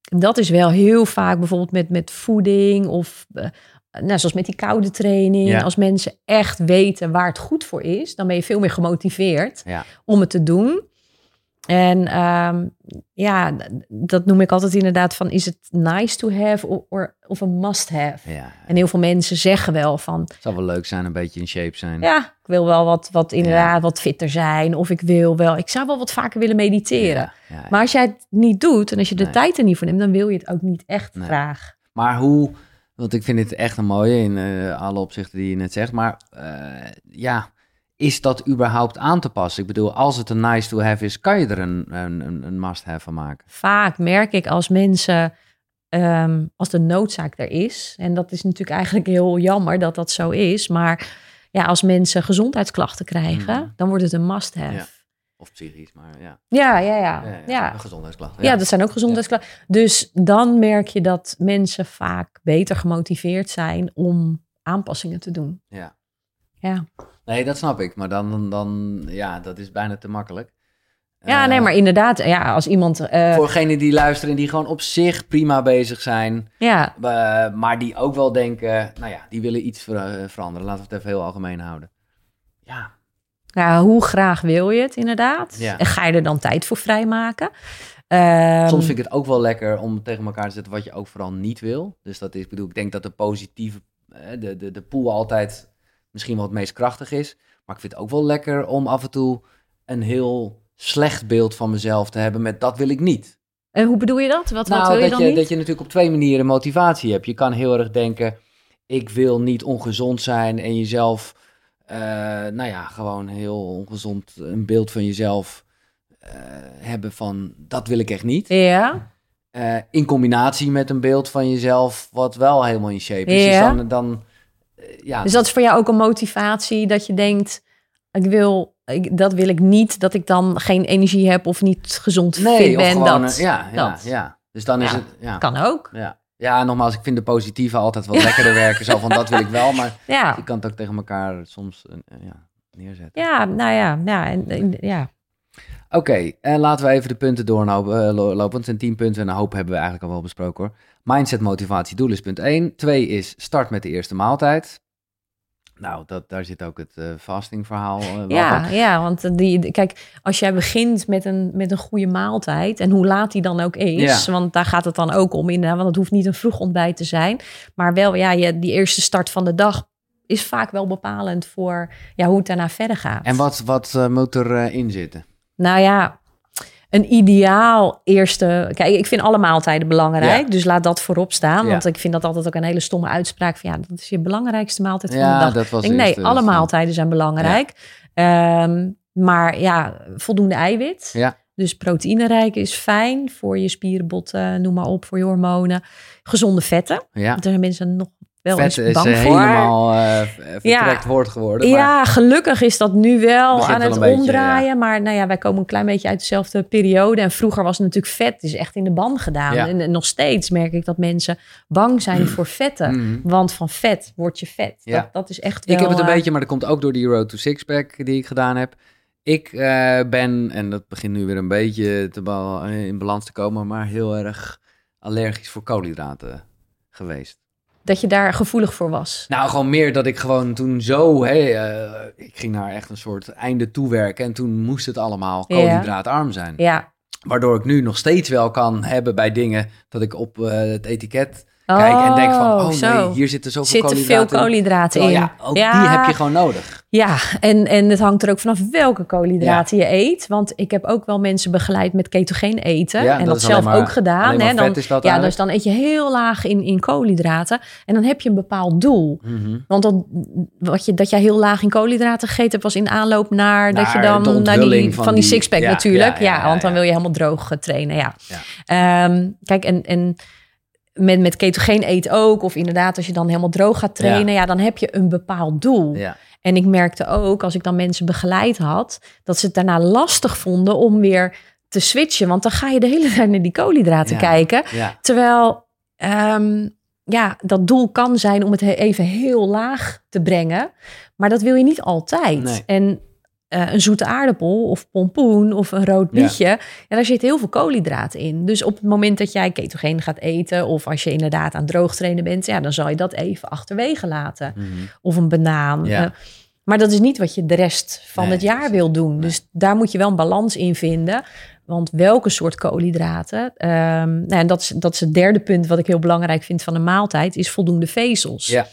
dat is wel heel vaak bijvoorbeeld met, met voeding of eh, nou, zoals met die koude training. Als mensen echt weten waar het goed voor is, dan ben je veel meer gemotiveerd om het te doen. En ehm, ja, dat noem ik altijd inderdaad van, is het nice to have of, or- of een must have? Ja, En heel veel mensen zeggen wel van, het zou wel leuk zijn, een beetje in shape zijn. ja, ik wil wel wat, wat inderdaad wat fitter zijn. Of ik wil wel, ik zou wel wat vaker willen mediteren. Maar als jij het niet doet en als je de Nee. tijd er niet voor neemt, dan wil je het ook niet echt Nee. graag. Maar hoe, want ik vind het echt een mooie in eh, alle opzichten die je net zegt. Maar eh, ja, is dat überhaupt aan te passen? Ik bedoel, als het een nice to have is, kan je er een, een, een, must have van maken. Vaak merk ik als mensen, ehm, als de noodzaak er is, en dat is natuurlijk eigenlijk heel jammer dat dat zo is, maar ja, als mensen gezondheidsklachten krijgen, Mhm. dan wordt het een must have. Ja. Of psychisch, maar ja. ja, ja. ja, Ja, ja, ja. een gezondheidsklacht. Ja, dat zijn ook gezondheidsklachten. Dus dan merk je dat mensen vaak beter gemotiveerd zijn om aanpassingen te doen. Ja. Ja. Nee, dat snap ik. Maar dan, dan, dan ja, dat is bijna te makkelijk. Ja, Eh, nee, maar inderdaad, ja, als iemand. eh, Voor degenen die luisteren en die gewoon op zich prima bezig zijn, ja, eh, maar die ook wel denken, nou ja, die willen iets ver- eh, veranderen. Laten we het even heel algemeen houden. Ja, ja, hoe graag wil je het inderdaad? Ja. En ga je er dan tijd voor vrijmaken? Ehm, Soms vind ik het ook wel lekker om tegen elkaar te zetten wat je ook vooral niet wil. Dus dat is, ik bedoel, ik denk dat de positieve, eh, de, de, de pool altijd misschien wel het meest krachtig is. Maar ik vind het ook wel lekker om af en toe een heel slecht beeld van mezelf te hebben met dat wil ik niet. En hoe bedoel je dat? Wat, wat nou, wil je dat, dan je, niet? dat je natuurlijk op twee manieren motivatie hebt. Je kan heel erg denken, ik wil niet ongezond zijn en jezelf, eh, nou ja, gewoon heel ongezond een beeld van jezelf eh, hebben van dat wil ik echt niet. Ja, Eh, in combinatie met een beeld van jezelf wat wel helemaal in shape is. Ja. Dus dan, dan ja, dus dat is voor jou ook een motivatie dat je denkt, ik wil, ik, dat wil ik niet, dat ik dan geen energie heb of niet gezond nee, fit ben. gewoon, dat, eh, ja, ja, dat. ja. Dus dan is het, ja. kan ook. Ja. ja, nogmaals, ik vind de positieve altijd wat lekkerder werken. Zo van, dat wil ik wel, maar je kan het ook tegen elkaar soms eh, eh, ja, neerzetten. ja nou ja, ja, en- ja. Oké, en laten we even de punten doorlopen. eh. Want het zijn tien punten en een hoop hebben we eigenlijk al wel besproken hoor. Mindset, motivatie, doel is punt 1. Twee is start met de eerste maaltijd. Nou, dat, daar zit ook het eh fasting verhaal eh, Ja, van. ja, want die, kijk, als jij begint met een, met een goede maaltijd en hoe laat die dan ook is, Ja. want daar gaat het dan ook om inderdaad, want het hoeft niet een vroeg ontbijt te zijn, maar wel, ja, je, die eerste start van de dag is vaak wel bepalend voor ja, hoe het daarna verder gaat. En wat, wat eh, moet erin in zitten? Nou ja, een ideaal eerste. Kijk, ik vind alle maaltijden belangrijk. Ja. Dus laat dat voorop staan. Ja. Want ik vind dat altijd ook een hele stomme uitspraak. Van, ja, dat is je belangrijkste maaltijd van de Ja, dag. dat was Ik denk, nee, alle maaltijden zijn belangrijk. Ehm, maar ja, voldoende eiwit. Ja. Dus proteïnerijk is fijn voor je spieren, botten, noem maar op, voor je hormonen. Gezonde vetten. Ja, Want daar zijn mensen nog wel vet eens is bang eh, voor. helemaal eh vertrekt woord geworden. Maar Ja, gelukkig is dat nu wel Begint aan wel het beetje, omdraaien. Maar nou ja, wij komen een klein beetje uit dezelfde periode. En vroeger was het natuurlijk vet. is echt in de ban gedaan. Ja. En, en nog steeds merk ik dat mensen bang zijn voor vetten. Mhm. Want van vet word je vet. Ja. Dat, dat is echt wel... Ik heb het een eh, beetje, maar dat komt ook door die Road to Sixpack die ik gedaan heb. Ik ben, en dat begint nu weer een beetje te ba- in balans te komen, maar heel erg allergisch voor koolhydraten geweest. Dat je daar gevoelig voor was? Nou, gewoon meer dat ik gewoon toen zo... Hè, eh, ik ging naar echt een soort einde toewerken. En toen moest het allemaal koolhydraatarm zijn. Ja. Waardoor ik nu nog steeds wel kan hebben bij dingen... dat ik op eh, het etiket kijk en denk van... Oh zo. nee, hier zitten zoveel zitten veel koolhydraten in. ja, ook die heb je gewoon nodig. Ja, en, en het hangt er ook vanaf welke koolhydraten je eet. Want ik heb ook wel mensen begeleid met ketogeen eten. Ja, en dat dat, zelf maar- ook gedaan. hè. Dan, dat ja, eigenlijk. dus dan eet je heel laag in, in koolhydraten. En dan heb je een bepaald doel. Mhm. Want dan, wat je, dat jij heel laag in koolhydraten gegeten hebt, was in aanloop naar, dat je dan naar die, van, van die die- sixpack natuurlijk. ja, want dan wil je helemaal droog eh, trainen. Ja. Ja. Ehm, kijk, en, en met, met ketogeen eten ook, of inderdaad, als je dan helemaal droog gaat trainen, ja, dan heb je een bepaald doel. Ja. En ik merkte ook, als ik dan mensen begeleid had, dat ze het daarna lastig vonden om weer te switchen. Want dan ga je de hele tijd naar die koolhydraten Ja. kijken. Ja. Terwijl, ehm, ja, dat doel kan zijn om het he- even heel laag te brengen. Maar dat wil je niet altijd. Nee. En eh, een zoete aardappel of pompoen of een rood bietje, ja. daar zit heel veel koolhydraten in. Dus op het moment dat jij ketogeen gaat eten... of als je inderdaad aan droog trainen bent... Ja, dan zal je dat even achterwege laten. Mhm. Of een banaan. Ja. Eh, maar dat is niet wat je de rest van Nee, het jaar wil doen. Dus daar moet je wel een balans in vinden. Want welke soort koolhydraten? ehm, nou, en dat is, dat is het derde punt wat ik heel belangrijk vind van een maaltijd, is voldoende vezels. Ja.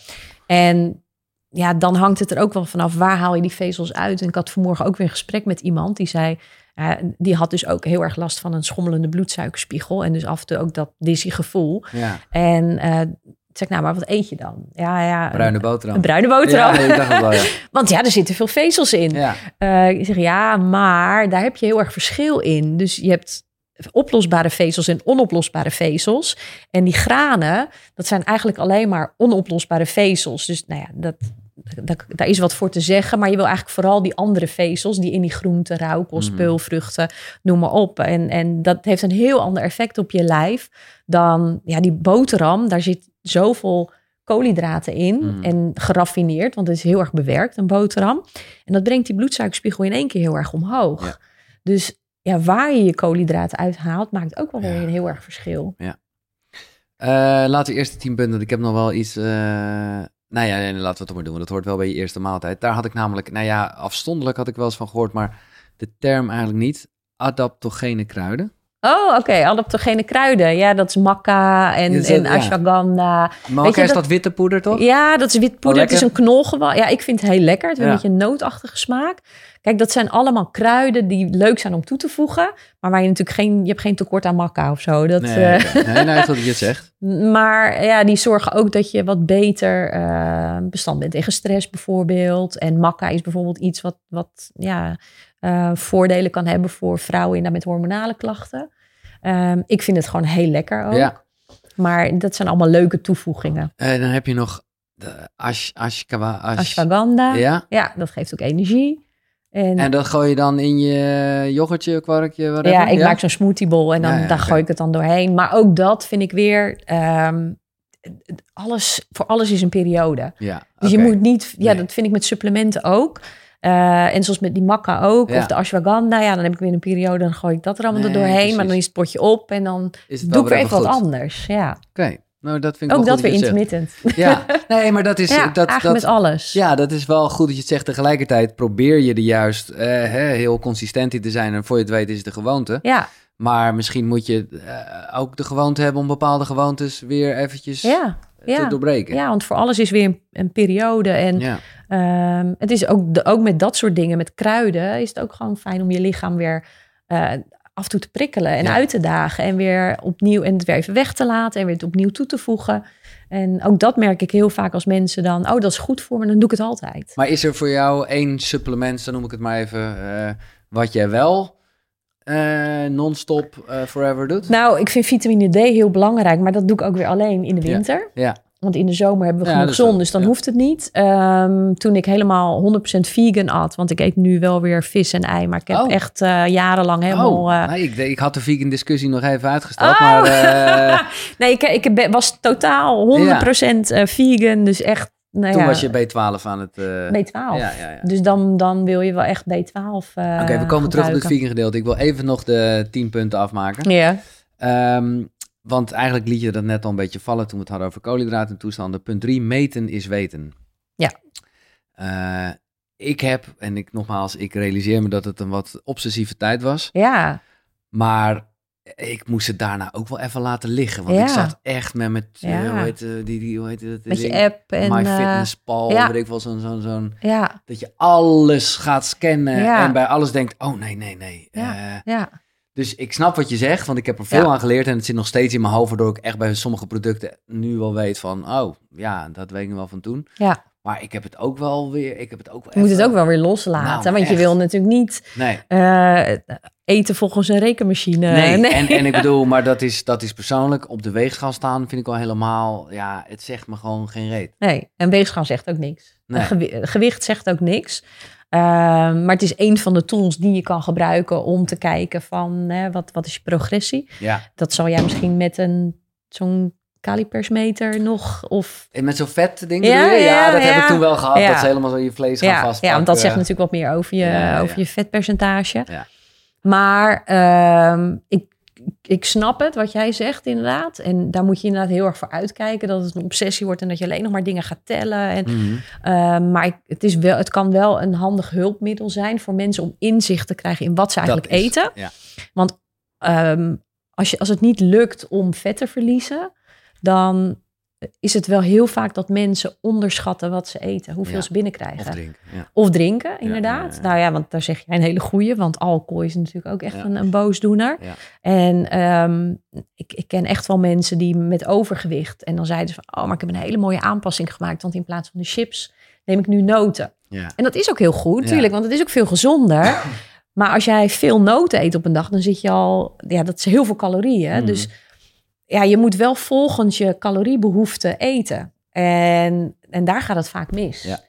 En ja, dan hangt het er ook wel vanaf waar haal je die vezels uit. En ik had vanmorgen ook weer een gesprek met iemand die zei, die had dus ook heel erg last van een schommelende bloedsuikerspiegel en dus af en toe ook dat dizzy gevoel. ja. En eh zeg nou, maar wat eet je dan? Ja, ja, Bruine boterham. een bruine boterham. Ja, ik dacht het wel, ja. Want ja, er zitten veel vezels in. ja. Eh, ik zeg ja, maar daar heb je heel erg verschil in. Dus je hebt oplosbare vezels en onoplosbare vezels. En die granen, dat zijn eigenlijk alleen maar onoplosbare vezels. Dus nou ja, dat, dat, daar is wat voor te zeggen. Maar je wil eigenlijk vooral die andere vezels... die in die groenten, rauwkost, Mhm. peulvruchten, noem maar op. En, en dat heeft een heel ander effect op je lijf... dan ja, die boterham. Daar zit zoveel koolhydraten in Mhm. en geraffineerd, want het is heel erg bewerkt, een boterham. En dat brengt die bloedsuikerspiegel in één keer heel erg omhoog. Ja. Dus ja, waar je je koolhydraten uithaalt, maakt ook wel weer Ja. een heel erg verschil. Eh, laten we eerst de tien punten, ik heb nog wel iets... eh, nou ja, nee, laten we het maar doen, dat hoort wel bij je eerste maaltijd. Daar had ik namelijk, nou ja, afstondelijk had ik wel eens van gehoord, maar de term eigenlijk niet. Adaptogene kruiden. Oh, oké, adaptogene kruiden. Ja, dat is maca en, Is en ja. ashwagandha. Weet je is dat- dat witte poeder, toch? Ja, dat is wit poeder. Oh, het is een knolgewas. Ja, ik vind het heel lekker. Het heeft Ja. een beetje een nootachtige smaak. Kijk, dat zijn allemaal kruiden die leuk zijn om toe te voegen. Maar waar je natuurlijk geen, je hebt geen tekort aan maca of zo. Dat, Nee, oké. nee, nee, je het zegt. Maar ja, die zorgen ook dat je wat beter eh, bestand bent tegen stress bijvoorbeeld. En maca is bijvoorbeeld iets wat, wat ja, eh, voordelen kan hebben voor vrouwen inderdaad met hormonale klachten. Ehm, ik vind het gewoon heel lekker ook. Ja. Maar dat zijn allemaal leuke toevoegingen. En dan heb je nog de ash, ashkawa, ash, Ashwagandha, ja. Ja, dat geeft ook energie. En, en dat gooi je dan in je yoghurtje, kwarkje, whatever. ja, ik maak zo'n smoothie bowl en dan Ja, ja, daar gooi ik het dan doorheen. Maar ook dat vind ik weer... ehm, alles, voor alles is een periode. Ja, Dus je moet niet, ja, Nee. dat vind ik met supplementen ook. Eh, en zoals met die maca ook, Ja. of de ashwagandha. Ja, dan heb ik weer een periode, dan gooi ik dat er allemaal Nee, doorheen. precies. Maar dan is het potje op en dan doe ik weer even wat anders. Ja, Oké, nou dat vind ik ook wel dat goed weer intermittent. zegt. Ja, nee, maar dat is... ja, dat, eigenlijk dat, met alles. Ja, dat is wel goed dat je het zegt. Tegelijkertijd probeer je er juist eh, heel consistent in te zijn. En voor je het weet is het de gewoonte. ja, Maar misschien moet je eh, ook de gewoonte hebben om bepaalde gewoontes weer eventjes ja, te ja. doorbreken. ja, want voor alles is weer een, een periode. En Ja. Ehm, het is ook, de, ook met dat soort dingen, met kruiden, is het ook gewoon fijn om je lichaam weer eh, af en toe te prikkelen en Ja. uit te dagen. En weer opnieuw en het weer even weg te laten en weer het opnieuw toe te voegen. En ook dat merk ik heel vaak als mensen dan, oh, dat is goed voor me, dan doe ik het altijd. Maar is er voor jou één supplement, dan noem ik het maar even, eh, wat jij wel eh, non-stop forever doet? Nou, ik vind vitamine D heel belangrijk, maar dat doe ik ook weer alleen in de winter. Ja, Want in de zomer hebben we Ja, genoeg zon, dus dan ja. hoeft het niet. Ehm, toen ik helemaal 100% vegan at, want ik eet nu wel weer vis en ei, maar ik heb Oh. echt eh, jarenlang helemaal... oh, eh, nee, ik, ik had de vegan discussie nog even uitgesteld, Oh! maar eh, nee, ik, ik was totaal 100% eh, vegan, dus echt... Nou toen was je B12 aan het... eh, B12. Ja, ja, ja. Dus dan, dan wil je wel echt B12 eh Oké, we komen terug op het vegan gedeelte. Ik wil even nog de 10 punten afmaken. Ja, Ehm, want eigenlijk liet je dat net al een beetje vallen toen we het hadden over koolhydraten en toestanden. Punt drie, meten is weten. Ja. Eh, ik heb, en ik nogmaals, ik realiseer me dat het een wat obsessieve tijd was. Ja, Maar ik moest het daarna ook wel even laten liggen. Want Ja. ik zat echt met, met eh, hoe heet, eh, die, die, hoe heet met je ding? app en... My eh, Fitness Pal, ja. weet ik wel, zo'n, zo'n, zo'n, ja, dat je alles gaat scannen en bij alles denkt, oh nee, nee, nee. Ja. Ja, dus ik snap wat je zegt, want ik heb er veel Ja. aan geleerd en het zit nog steeds in mijn hoofd, waardoor ik echt bij sommige producten nu wel weet van, oh ja, dat weet ik wel van toen. ja. Maar ik heb het ook wel weer, ik heb het ook wel Je moet het ook wel weer loslaten. Nou, want je wil natuurlijk niet Nee, eh, eten volgens een rekenmachine. nee. En, en ik bedoel, maar dat is, dat is persoonlijk, op de weegschaal staan vind ik wel helemaal, ja, het zegt me gewoon geen reet. Nee, en weegschaal zegt ook niks. Nee. Gewicht zegt ook niks. Ehm, maar het is een van de tools die je kan gebruiken om te kijken van hè, wat, wat is je progressie. Ja, Dat zal jij misschien met een zo'n calipersmeter nog of en met zo'n vet ding Ja, dat heb ik toen wel gehad, dat ze helemaal zo je vlees gaan vastpakken. ja, want dat zegt natuurlijk wat meer over je, over je vetpercentage. Ja. Maar ehm, ik, ik snap het wat jij zegt inderdaad. En daar moet je inderdaad heel erg voor uitkijken dat het een obsessie wordt en dat je alleen nog maar dingen gaat tellen. En Mhm. Ehm, maar ik- het, is wel, het kan wel een handig hulpmiddel zijn voor mensen om inzicht te krijgen in wat ze eigenlijk is- eten. Ja. Want ehm, als, je, als het niet lukt om vet te verliezen, dan is het wel heel vaak dat mensen onderschatten wat ze eten, hoeveel Ja. ze binnenkrijgen. Of drinken, ja. Of drinken, inderdaad. ja. Nou ja, want daar zeg je een hele goeie, want alcohol is natuurlijk ook echt een, een boosdoener. En ehm, ik, ik ken echt wel mensen die met overgewicht, en dan zeiden ze van, oh, maar ik heb een hele mooie aanpassing gemaakt, want in plaats van de chips neem ik nu noten. En dat is ook heel goed, Ja. tuurlijk, want het is ook veel gezonder. Maar als jij veel noten eet op een dag, dan zit je al, ja, dat is heel veel calorieën. Mhm. Dus ja, je moet wel volgens je caloriebehoefte eten. En, en daar gaat het vaak mis. Ja.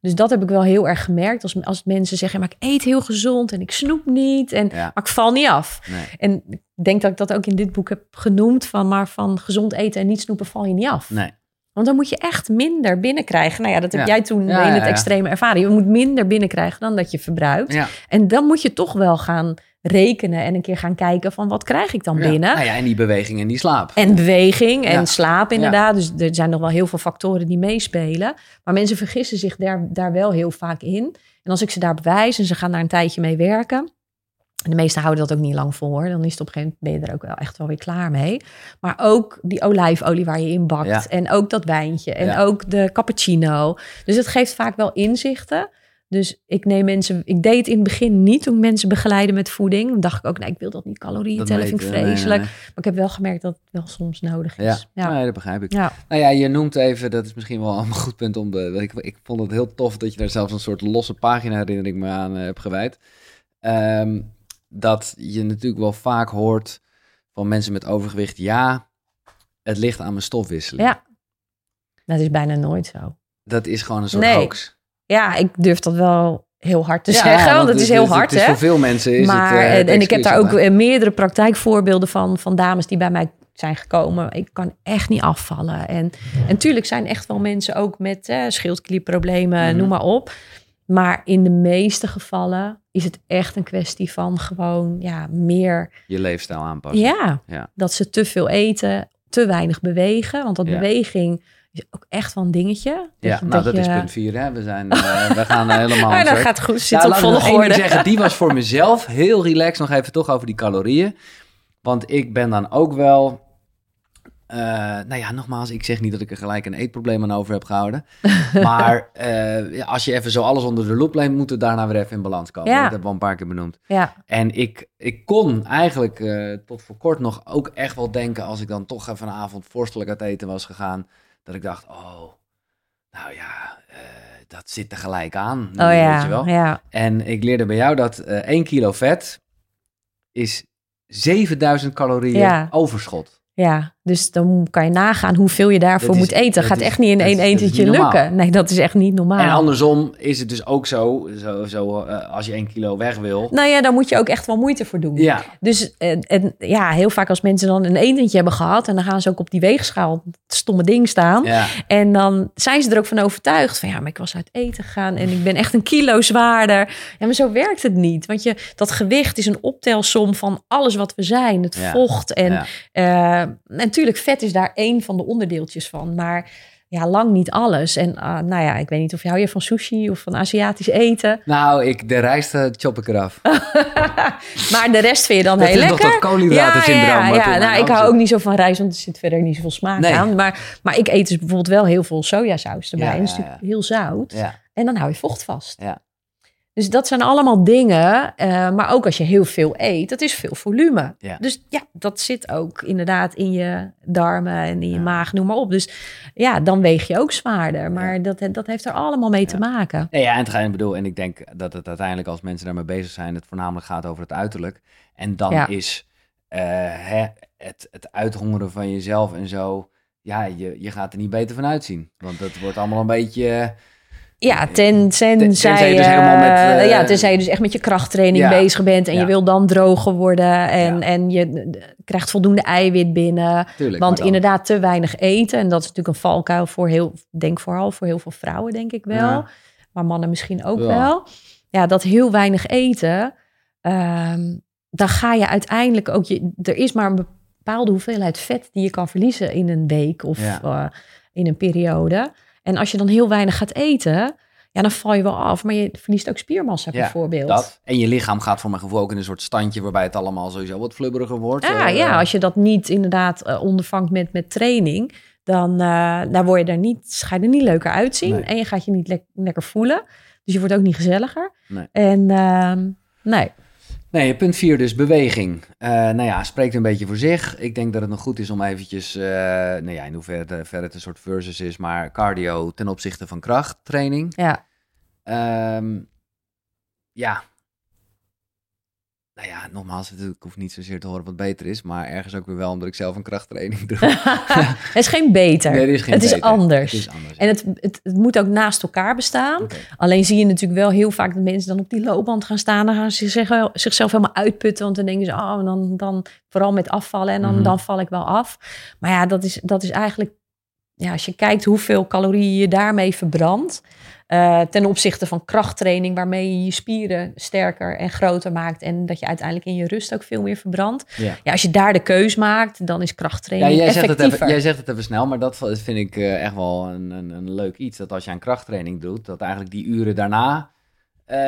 Dus dat heb ik wel heel erg gemerkt. Als, als mensen zeggen, maar ik eet heel gezond en ik snoep niet. En, Ja. Maar ik val niet af. Nee. En ik denk dat ik dat ook in dit boek heb genoemd. Van, maar van gezond eten en niet snoepen val je niet af. Nee. Want dan moet je echt minder binnenkrijgen. Nou ja, dat heb Ja. jij toen Ja, in het extreme ervaren. Je moet minder binnenkrijgen dan dat je verbruikt. En dan moet je toch wel gaan rekenen en een keer gaan kijken van wat krijg ik dan binnen. Nou ja, en die beweging en die slaap. En beweging en slaap inderdaad. Dus er zijn nog wel heel veel factoren die meespelen. Maar mensen vergissen zich daar, daar wel heel vaak in. En als ik ze daar bewijs en ze gaan daar een tijdje mee werken. De meesten houden dat ook niet lang vol hoor. Dan is het op een gegeven moment ben je er ook wel echt wel weer klaar mee. Maar ook die olijfolie waar je in bakt. Ja. En ook dat wijntje. En Ja. ook de cappuccino. Dus het geeft vaak wel inzichten. Dus ik neem mensen. Ik deed het in het begin niet toen mensen begeleiden met voeding. Dan dacht ik ook, nee, ik wil dat niet calorieën tellen. Vind ik meten, nee, nee, vreselijk. Maar ik heb wel gemerkt dat het wel soms nodig Ja, is. Ja. Nee, dat begrijp ik. Ja. Nou ja, je noemt even, dat is misschien wel een goed punt om de. Ik, ik vond het heel tof dat je daar zelfs een soort losse pagina herinnering me aan eh, hebt gewijd. Ehm, dat je natuurlijk wel vaak hoort van mensen met overgewicht, ja, het ligt aan mijn stofwisseling. Ja. Dat is bijna nooit zo. Dat is gewoon een soort Nee. hoax. Ja, ik durf dat wel heel hard te Ja, zeggen. Want het is heel het hard, is hè? voor veel mensen is maar, het. eh, het en ik heb daar ook meerdere praktijkvoorbeelden van, van dames die bij mij zijn gekomen. Ik kan echt niet afvallen. En, en tuurlijk zijn echt wel mensen ook met eh, schildklierproblemen, Mhm. noem maar op. Maar in de meeste gevallen is het echt een kwestie van gewoon ja, meer je leefstijl aanpassen. Ja, Ja. dat ze te veel eten, te weinig bewegen. Want dat Ja. beweging is ook echt wel een dingetje. Ja, je- nou dat is je- punt 4. Hè? We, zijn, eh, we gaan eh, helemaal. Maar dat gaat goed, zit Nou, op ik zeggen. Die was voor mezelf heel relaxed. Nog even toch over die calorieën. Want ik ben dan ook wel... eh, nou ja, nogmaals, ik zeg niet dat ik er gelijk een eetprobleem aan over heb gehouden. maar eh, ja, als je even zo alles onder de loep neemt, moet het daarna weer even in balans komen. Ja. Dat hebben we al een paar keer benoemd. Ja, En ik, ik kon eigenlijk eh, tot voor kort nog ook echt wel denken... als ik dan toch even een avond vorstelijk uit eten was gegaan... dat ik dacht, oh, nou ja, dat zit er gelijk aan. oh Weet je ja, wel? ja. En ik leerde bij jou dat eh 1 kilo vet is 7000 calorieën Ja. overschot. Ja, Dus dan kan je nagaan hoeveel je daarvoor is- moet eten. Gaat is- echt niet in één etentje normaal. lukken. Nee, dat is echt niet normaal. En andersom is het dus ook zo, zo, zo eh, als je één kilo weg wil. Nou ja, daar moet je ook echt wel moeite voor doen. Ja, Dus en, en ja, heel vaak als mensen dan een etentje hebben gehad... en dan gaan ze ook op die weegschaal, het stomme ding staan... ja. En dan zijn ze er ook van overtuigd van ja, maar ik was uit eten gegaan en ik ben echt een kilo zwaarder. Ja, maar zo werkt het niet. Want je, dat gewicht is een optelsom van alles wat we zijn. Het Ja. vocht en Ja. eh, natuurlijk vet is daar één van de onderdeeltjes van. Maar ja, lang niet alles. En ah, nou ja, ik weet niet of je hou je van sushi of van Aziatisch eten. Nou, ik, de rijst eh, chop ik eraf. Maar de rest vind je dan Dat heel is lekker. dat koolhydratensyndroom Ja, ja, ja. mijn Nou, ik hou ook niet zo van rijst, want er zit verder niet zoveel smaak Nee. aan. Maar, maar ik eet dus bijvoorbeeld wel heel veel sojasaus erbij. Ja, en dat is ja, natuurlijk heel zout. Ja, En dan hou je vocht vast. Ja. Dus dat zijn allemaal dingen. eh, maar ook als je heel veel eet, dat is veel volume. Ja. Dus ja, dat zit ook inderdaad in je darmen en in je Ja. maag, noem maar op. Dus ja, dan weeg je ook zwaarder. Maar dat, dat heeft er allemaal mee te maken. Nee, ja, en, het gaat- ik bedoel, en ik denk dat het uiteindelijk als mensen daarmee bezig zijn, het voornamelijk gaat over het uiterlijk. En dan is eh, hè, het, het uithongeren van jezelf en zo, ja, je, je gaat er niet beter van uitzien. Want dat wordt allemaal een beetje... eh, Ja, ten, tenzij, tenzij je dus helemaal met, eh, ja, tenzij je dus echt met je krachttraining Ja. bezig bent en Ja. je wil dan droger worden en, Ja. en je eh, krijgt voldoende eiwit binnen. tuurlijk, Want inderdaad te weinig eten. En dat is natuurlijk een valkuil voor heel, denk vooral voor heel veel vrouwen, denk ik wel. Maar mannen misschien ook wel. Ja, dat heel weinig eten. ehm, dan ga je uiteindelijk ook je. Er is maar een bepaalde hoeveelheid vet die je kan verliezen in een week of eh, in een periode. En als je dan heel weinig gaat eten, ja, dan val je wel af. Maar je verliest ook spiermassa Ja, bijvoorbeeld. Dat. En je lichaam gaat voor mijn gevoel ook in een soort standje waarbij het allemaal sowieso wat flubberiger wordt. Ja, Eh, ja, als je dat niet inderdaad eh, ondervangt met, met training, dan eh, daar word je er niet, ga je er niet leuker uitzien. Nee. En je gaat je niet lek- lekker voelen. Dus je wordt ook niet gezelliger. Nee. En ehm, nee, Nee, punt 4 dus, beweging. Eh, nou ja, spreekt een beetje voor zich. Ik denk dat het nog goed is om eventjes, eh nou ja, in hoeverre verder het een soort versus is, maar cardio ten opzichte van krachttraining. ja. Ehm, ja. Nou ja, nogmaals, het, ik hoef niet zozeer te horen wat beter is, maar ergens ook weer wel omdat ik zelf een krachttraining doe. het is geen beter. Nee, is geen het is anders. Het is anders. En het, het, het moet ook naast elkaar bestaan. Alleen zie je natuurlijk wel heel vaak dat mensen dan op die loopband gaan staan. Dan gaan ze zich, zichzelf helemaal uitputten. Want dan denken ze, oh, dan, dan vooral met afvallen. En dan, Mhm. dan val ik wel af. Maar ja, dat is, dat is eigenlijk... Ja, als je kijkt hoeveel calorieën je daarmee verbrandt... eh, ten opzichte van krachttraining... waarmee je je spieren sterker en groter maakt... en dat je uiteindelijk in je rust ook veel meer verbrandt. Ja. Ja, als je daar de keus maakt, dan is Ja, krachttraining jij zegt, het effectiever. even, jij zegt het even snel, maar dat vind ik eh, echt wel een, een, een leuk iets. Dat als je aan krachttraining doet, dat eigenlijk die uren daarna, eh,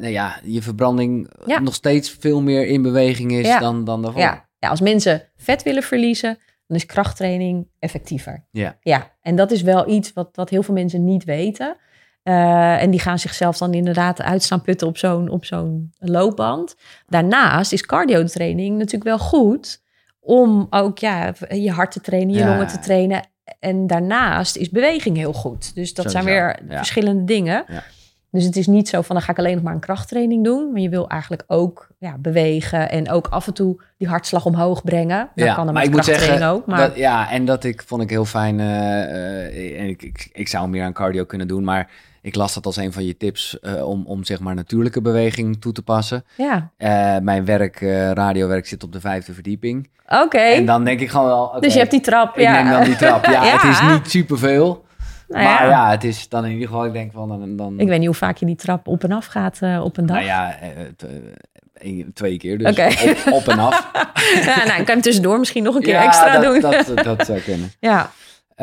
nou ja, je verbranding Ja. nog steeds veel meer in beweging is Ja. dan, dan daarvoor. Ja, ja, als mensen vet willen verliezen, dan is krachttraining effectiever. Ja. Ja, en dat is wel iets wat, wat heel veel mensen niet weten. Eh, en die gaan zichzelf dan inderdaad uitstaan putten op zo'n, op zo'n loopband. Daarnaast is cardiotraining natuurlijk wel goed om ook ja, je hart te trainen, je Ja. longen te trainen. En daarnaast is beweging heel goed. Dus dat zijn weer ja. verschillende dingen. Ja. Dus het is niet zo van dan ga ik alleen nog maar een krachttraining doen. Maar je wil eigenlijk ook ja, bewegen en ook af en toe die hartslag omhoog brengen. Dat Ja, kan dan maar ik moet zeggen, ook. Maar dat, ja, en dat ik, vond ik heel fijn, eh, eh, en ik, ik, ik zou meer aan cardio kunnen doen, maar ik las dat als een van je tips eh, om, om zeg maar natuurlijke beweging toe te passen. ja, Eh, mijn werk, eh, radiowerk, zit op de vijfde verdieping. oké. En dan denk ik gewoon wel, Dus je hebt die trap. Ik ja. neem dan die trap. Ja, Ja. het is niet superveel. Nou maar ja. ja. het is dan in ieder geval, ik denk van dan... dan Ik weet niet hoe vaak je die trap op en af gaat op een dag. Nou ja, twee keer dus. Op, op en af. ja, nou, ik kan hem tussendoor misschien nog een keer Ja, extra dat, doen. Dat, dat, zou kunnen. ja,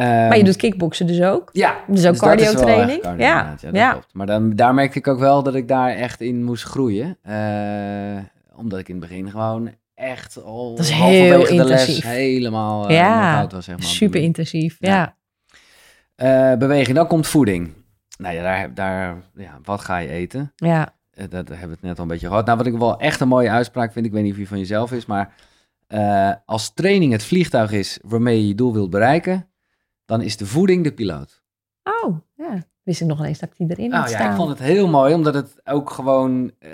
maar je doet kickboksen dus ook. Ja, Dus ook dat is wel cardio-training? echt cardio, Ja, inderdaad. ja, dat ja. klopt. Maar dan, daar merkte ik ook wel dat ik daar echt in moest groeien. Eh, omdat ik in het begin gewoon echt al Dat is halverwege heel de les intensief. helemaal eh, Ja, was. Zeg maar, Super intensief. Ja. Ja. Eh, beweging, dan komt voeding. Nou ja, daar, daar ja, wat ga je eten? ja. Dat hebben we het net al een beetje gehad. Nou, wat ik wel echt een mooie uitspraak vind, ik weet niet of die van jezelf is, maar eh, als training het vliegtuig is waarmee je je doel wilt bereiken, dan is de voeding de piloot. Oh, ja. Wist ik nog eens dat ik die erin had Nou ja, staan. ik vond het heel mooi, omdat het ook gewoon, eh,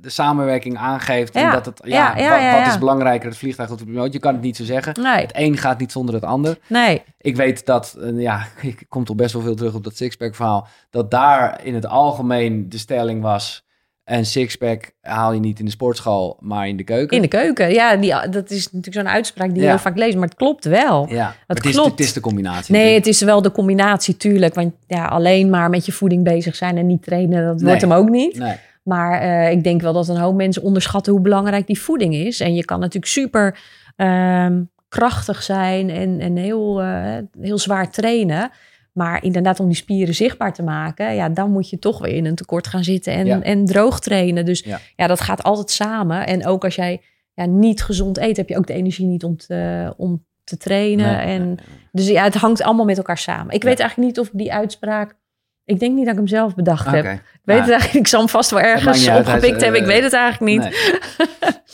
de samenwerking aangeeft. En Ja. dat het, ja, wat, is belangrijker, het vliegtuig of de piloot? Je kan het niet zo zeggen. Nee, Het een gaat niet zonder het ander. nee. Ik weet dat, eh, ja, ik kom toch best wel veel terug op dat sixpack verhaal. Dat daar in het algemeen de stelling was. Een sixpack haal je niet in de sportschool, maar in de keuken. In de keuken. Ja, die, dat is natuurlijk zo'n uitspraak die je Ja. heel vaak leest, maar het klopt wel. ja, het, is, klopt. het is de combinatie. Nee, het is wel de combinatie, tuurlijk. Want ja, alleen maar met je voeding bezig zijn en niet trainen, dat Nee. wordt hem ook niet. Nee. Maar eh, ik denk wel dat een hoop mensen onderschatten hoe belangrijk die voeding is. En je kan natuurlijk super ehm, krachtig zijn en, en heel, eh, heel zwaar trainen. Maar inderdaad, om die spieren zichtbaar te maken, ja, dan moet je toch weer in een tekort gaan zitten en, Ja. en droog trainen. Dus Ja. ja. dat gaat altijd samen. En ook als jij ja, niet gezond eet, heb je ook de energie niet om te, om te trainen. Nee, en, nee, nee. Dus ja, het hangt allemaal met elkaar samen. Ik weet eigenlijk niet of ik die uitspraak. Ik denk niet dat ik hem zelf bedacht heb. Ik weet het eigenlijk. Ik zal hem vast wel ergens opgepikt hebben. Ik eh, weet het eigenlijk niet.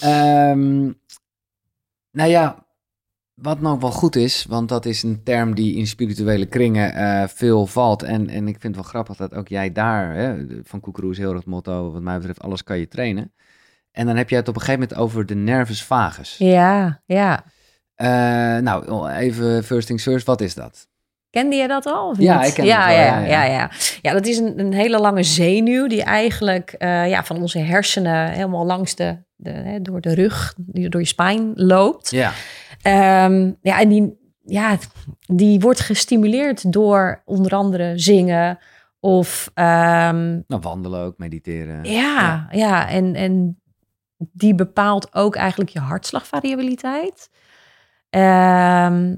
Ehm, nou ja, wat nog wel goed is, want dat is een term die in spirituele kringen eh, veel valt. En, en ik vind het wel grappig dat ook jij daar, hè, van Koekeroe is heel erg het motto, wat mij betreft, alles kan je trainen. En dan heb je het op een gegeven moment over de nervus vagus. Ja, ja. Eh, nou, even first things first, wat is dat? Kende je dat al? Ja, ik ken ja, het wel, ja, ja, ja, ja. dat is een, een hele lange zenuw die eigenlijk eh, ja, van onze hersenen helemaal langs de, de, hè, door de rug, door je spijn loopt. Ja, Ehm, ja, en die, ja, die wordt gestimuleerd door onder andere zingen of ehm, nou wandelen ook, mediteren. Ja, ja. en, en die bepaalt ook eigenlijk je hartslagvariabiliteit. Ehm,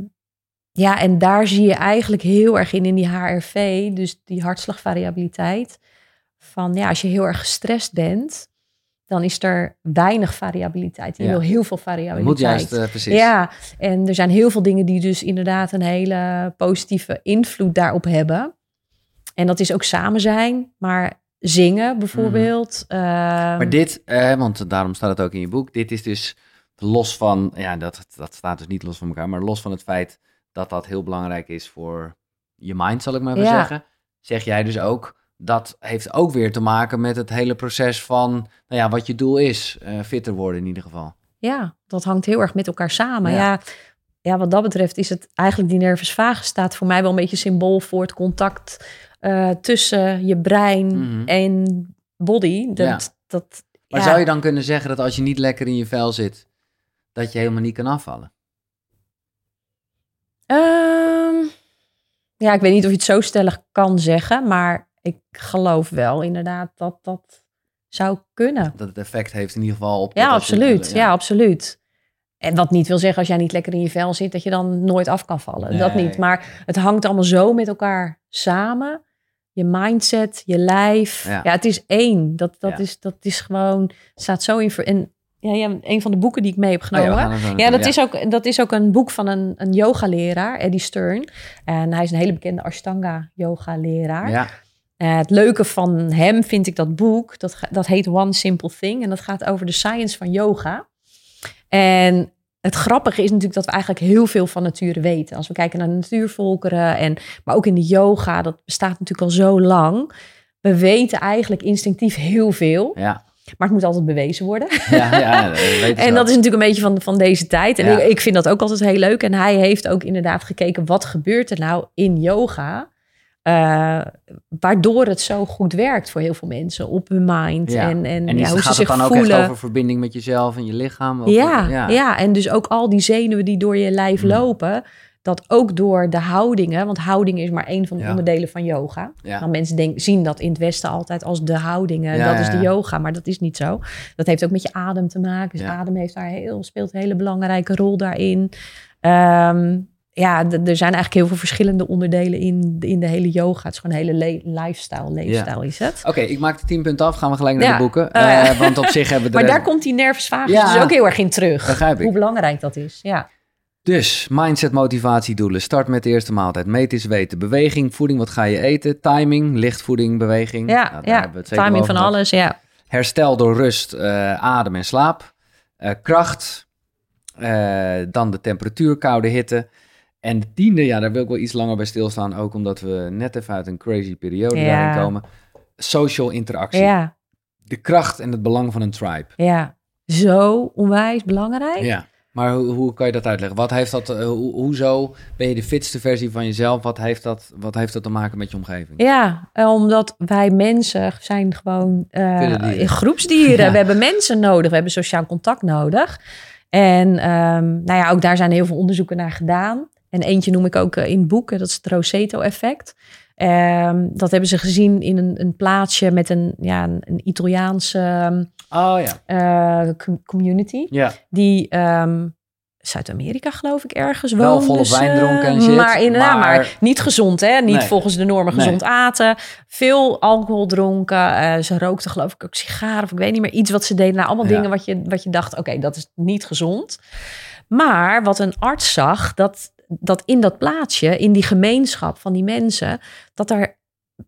ja, en daar zie je eigenlijk heel erg in, in die HRV, dus die hartslagvariabiliteit. Van ja, als je heel erg gestrest bent, dan is er weinig variabiliteit. Je Ja. wil heel veel variabiliteit. moet juist, eh, precies. Ja, en er zijn heel veel dingen die dus inderdaad een hele positieve invloed daarop hebben. En dat is ook samen zijn, maar zingen bijvoorbeeld. ehm, Mhm. Maar dit, eh, want daarom staat het ook in je boek, dit is dus los van, ja, dat, dat staat dus niet los van elkaar, maar los van het feit dat dat heel belangrijk is voor je mind, zal ik maar even Ja. zeggen, zeg jij dus ook, dat heeft ook weer te maken met het hele proces van, nou ja, wat je doel is, eh, fitter worden in ieder geval. Ja, dat hangt heel erg met elkaar samen. Ja. Ja. Ja, wat dat betreft is het eigenlijk die nervus vagus staat voor mij wel een beetje symbool voor het contact eh, tussen je brein Mhm. en body. Dat, Ja. dat, Maar ja. zou je dan kunnen zeggen dat als je niet lekker in je vel zit, dat je helemaal niet kan afvallen? Ehm, ja, ik weet niet of je het zo stellig kan zeggen, maar ik geloof wel inderdaad dat dat zou kunnen. Dat het effect heeft in ieder geval op... Ja, absoluut. Ja. absoluut. En wat niet wil zeggen als jij niet lekker in je vel zit, dat je dan nooit af kan vallen. Dat niet. Maar het hangt allemaal zo met elkaar samen. Je mindset, je lijf. Ja. Ja, het is één. Dat, dat, Ja. is, dat is gewoon, staat zo in. En ja, ja, een van de boeken die ik mee heb Oh ja, genomen. Ja, dat, Is ook, dat is ook een boek van een, een yogaleraar, Eddie Stern. En hij is een hele bekende Ashtanga-yoga-leraar. Ja, Eh, het leuke van hem vind ik dat boek, dat, dat heet One Simple Thing. En dat gaat over de science van yoga. En het grappige is natuurlijk dat we eigenlijk heel veel van nature weten. Als we kijken naar de natuurvolkeren, en, maar ook in de yoga, dat bestaat natuurlijk al zo lang. We weten eigenlijk instinctief heel veel, ja, maar het moet altijd bewezen worden. ja, ja, dat En wel. dat is natuurlijk een beetje van, van deze tijd. En Ja. ik, ik vind dat ook altijd heel leuk. En hij heeft ook inderdaad gekeken, wat gebeurt er nou in yoga? Eh, waardoor het zo goed werkt voor heel veel mensen op hun mind. Ja. En, en, En ja, hoe ze zich het dan ook echt over verbinding met jezelf en je lichaam? Ja, ja. en dus ook al die zenuwen die door je lijf Mm. lopen, dat ook door de houdingen, want houding is maar één van de onderdelen van yoga. Ja. Dan mensen denk, zien dat in het Westen altijd als de houdingen, Ja, dat is de yoga, maar dat is niet zo. Dat heeft ook met je adem te maken. Dus Ja. adem heeft daar heel, speelt een hele belangrijke rol daarin. Ehm, ja, er zijn eigenlijk heel veel verschillende onderdelen in, in de hele yoga. Het is gewoon een hele le- lifestyle, leefstijl is het. Oké, ik maak de 10 punten af. Gaan we gelijk naar Ja. de boeken. Oh. Eh, want op zich hebben we Maar daar komt die nervus vagus Ja. dus ook heel erg in terug. Begrijp ik. Hoe belangrijk dat is, ja. Dus, mindset, motivatie, doelen. Start met de eerste maaltijd. Meet is weten. Beweging, voeding, wat ga je eten? Timing, lichtvoeding, beweging. Ja, Nou, daar ja. hebben we het zeker timing van alles, ja. Herstel door rust, eh, adem en slaap. Eh, kracht. Dan de temperatuur, koude hitte. En de tiende, ja, daar wil ik wel iets langer bij stilstaan. Ook omdat we net even uit een crazy periode Ja. daarin komen. Social interactie. Ja, de kracht en het belang van een tribe. Ja, zo onwijs belangrijk. Ja. Maar hoe, hoe kan je dat uitleggen? Wat heeft dat, ho hoezo ben je de fitste versie van jezelf? Wat heeft, dat, wat heeft dat te maken met je omgeving? Ja, omdat wij mensen zijn gewoon uh, groepsdieren. We hebben mensen nodig, we hebben sociaal contact nodig. En um, nou ja, ook daar zijn heel veel onderzoeken naar gedaan. En eentje noem ik ook in boeken, dat is het Roseto-effect. Um, dat hebben ze gezien in een, een plaatsje met een, ja, een, een Italiaanse oh, ja. uh, community. Ja. Die um, Zuid-Amerika geloof ik ergens Wel woonden volle wijn dronken en shit. Maar, inderdaad, maar... maar niet gezond hè. Niet Nee. volgens de normen Nee. gezond aten. Veel alcohol dronken. Eh, ze rookten geloof ik ook sigaren of ik weet niet meer. Iets wat ze deden. Nou, allemaal Ja. dingen wat je, wat je dacht, oké, dat is niet gezond. Maar wat een arts zag, dat, dat in dat plaatsje, in die gemeenschap van die mensen, dat er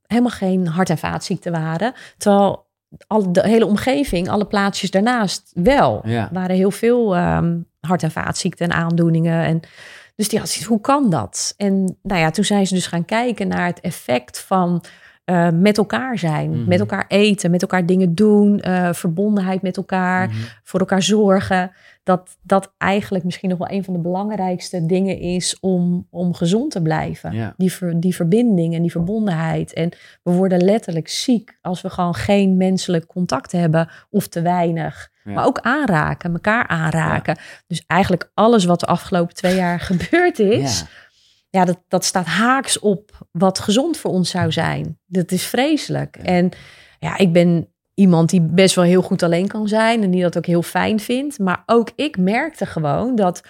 helemaal geen hart- en vaatziekten waren. Terwijl al, de hele omgeving, alle plaatsjes daarnaast wel. Ja. Waren heel veel ehm, hart- en vaatziekten en aandoeningen. En, dus die had zoiets, hoe kan dat? En nou ja, toen zijn ze dus gaan kijken naar het effect van eh, met elkaar zijn. Mhm. Met elkaar eten, met elkaar dingen doen. eh, verbondenheid met elkaar, Mhm. voor elkaar zorgen. Dat dat eigenlijk misschien nog wel een van de belangrijkste dingen is om, om gezond te blijven. Ja. Die, ver, die verbinding en die verbondenheid. En we worden letterlijk ziek als we gewoon geen menselijk contact hebben of te weinig. Ja. Maar ook aanraken, elkaar aanraken. Dus eigenlijk alles wat de afgelopen twee jaar gebeurd is, Ja. ja, dat, dat staat haaks op wat gezond voor ons zou zijn. Dat is vreselijk. En ja, ik ben iemand die best wel heel goed alleen kan zijn en die dat ook heel fijn vindt. Maar ook ik merkte gewoon dat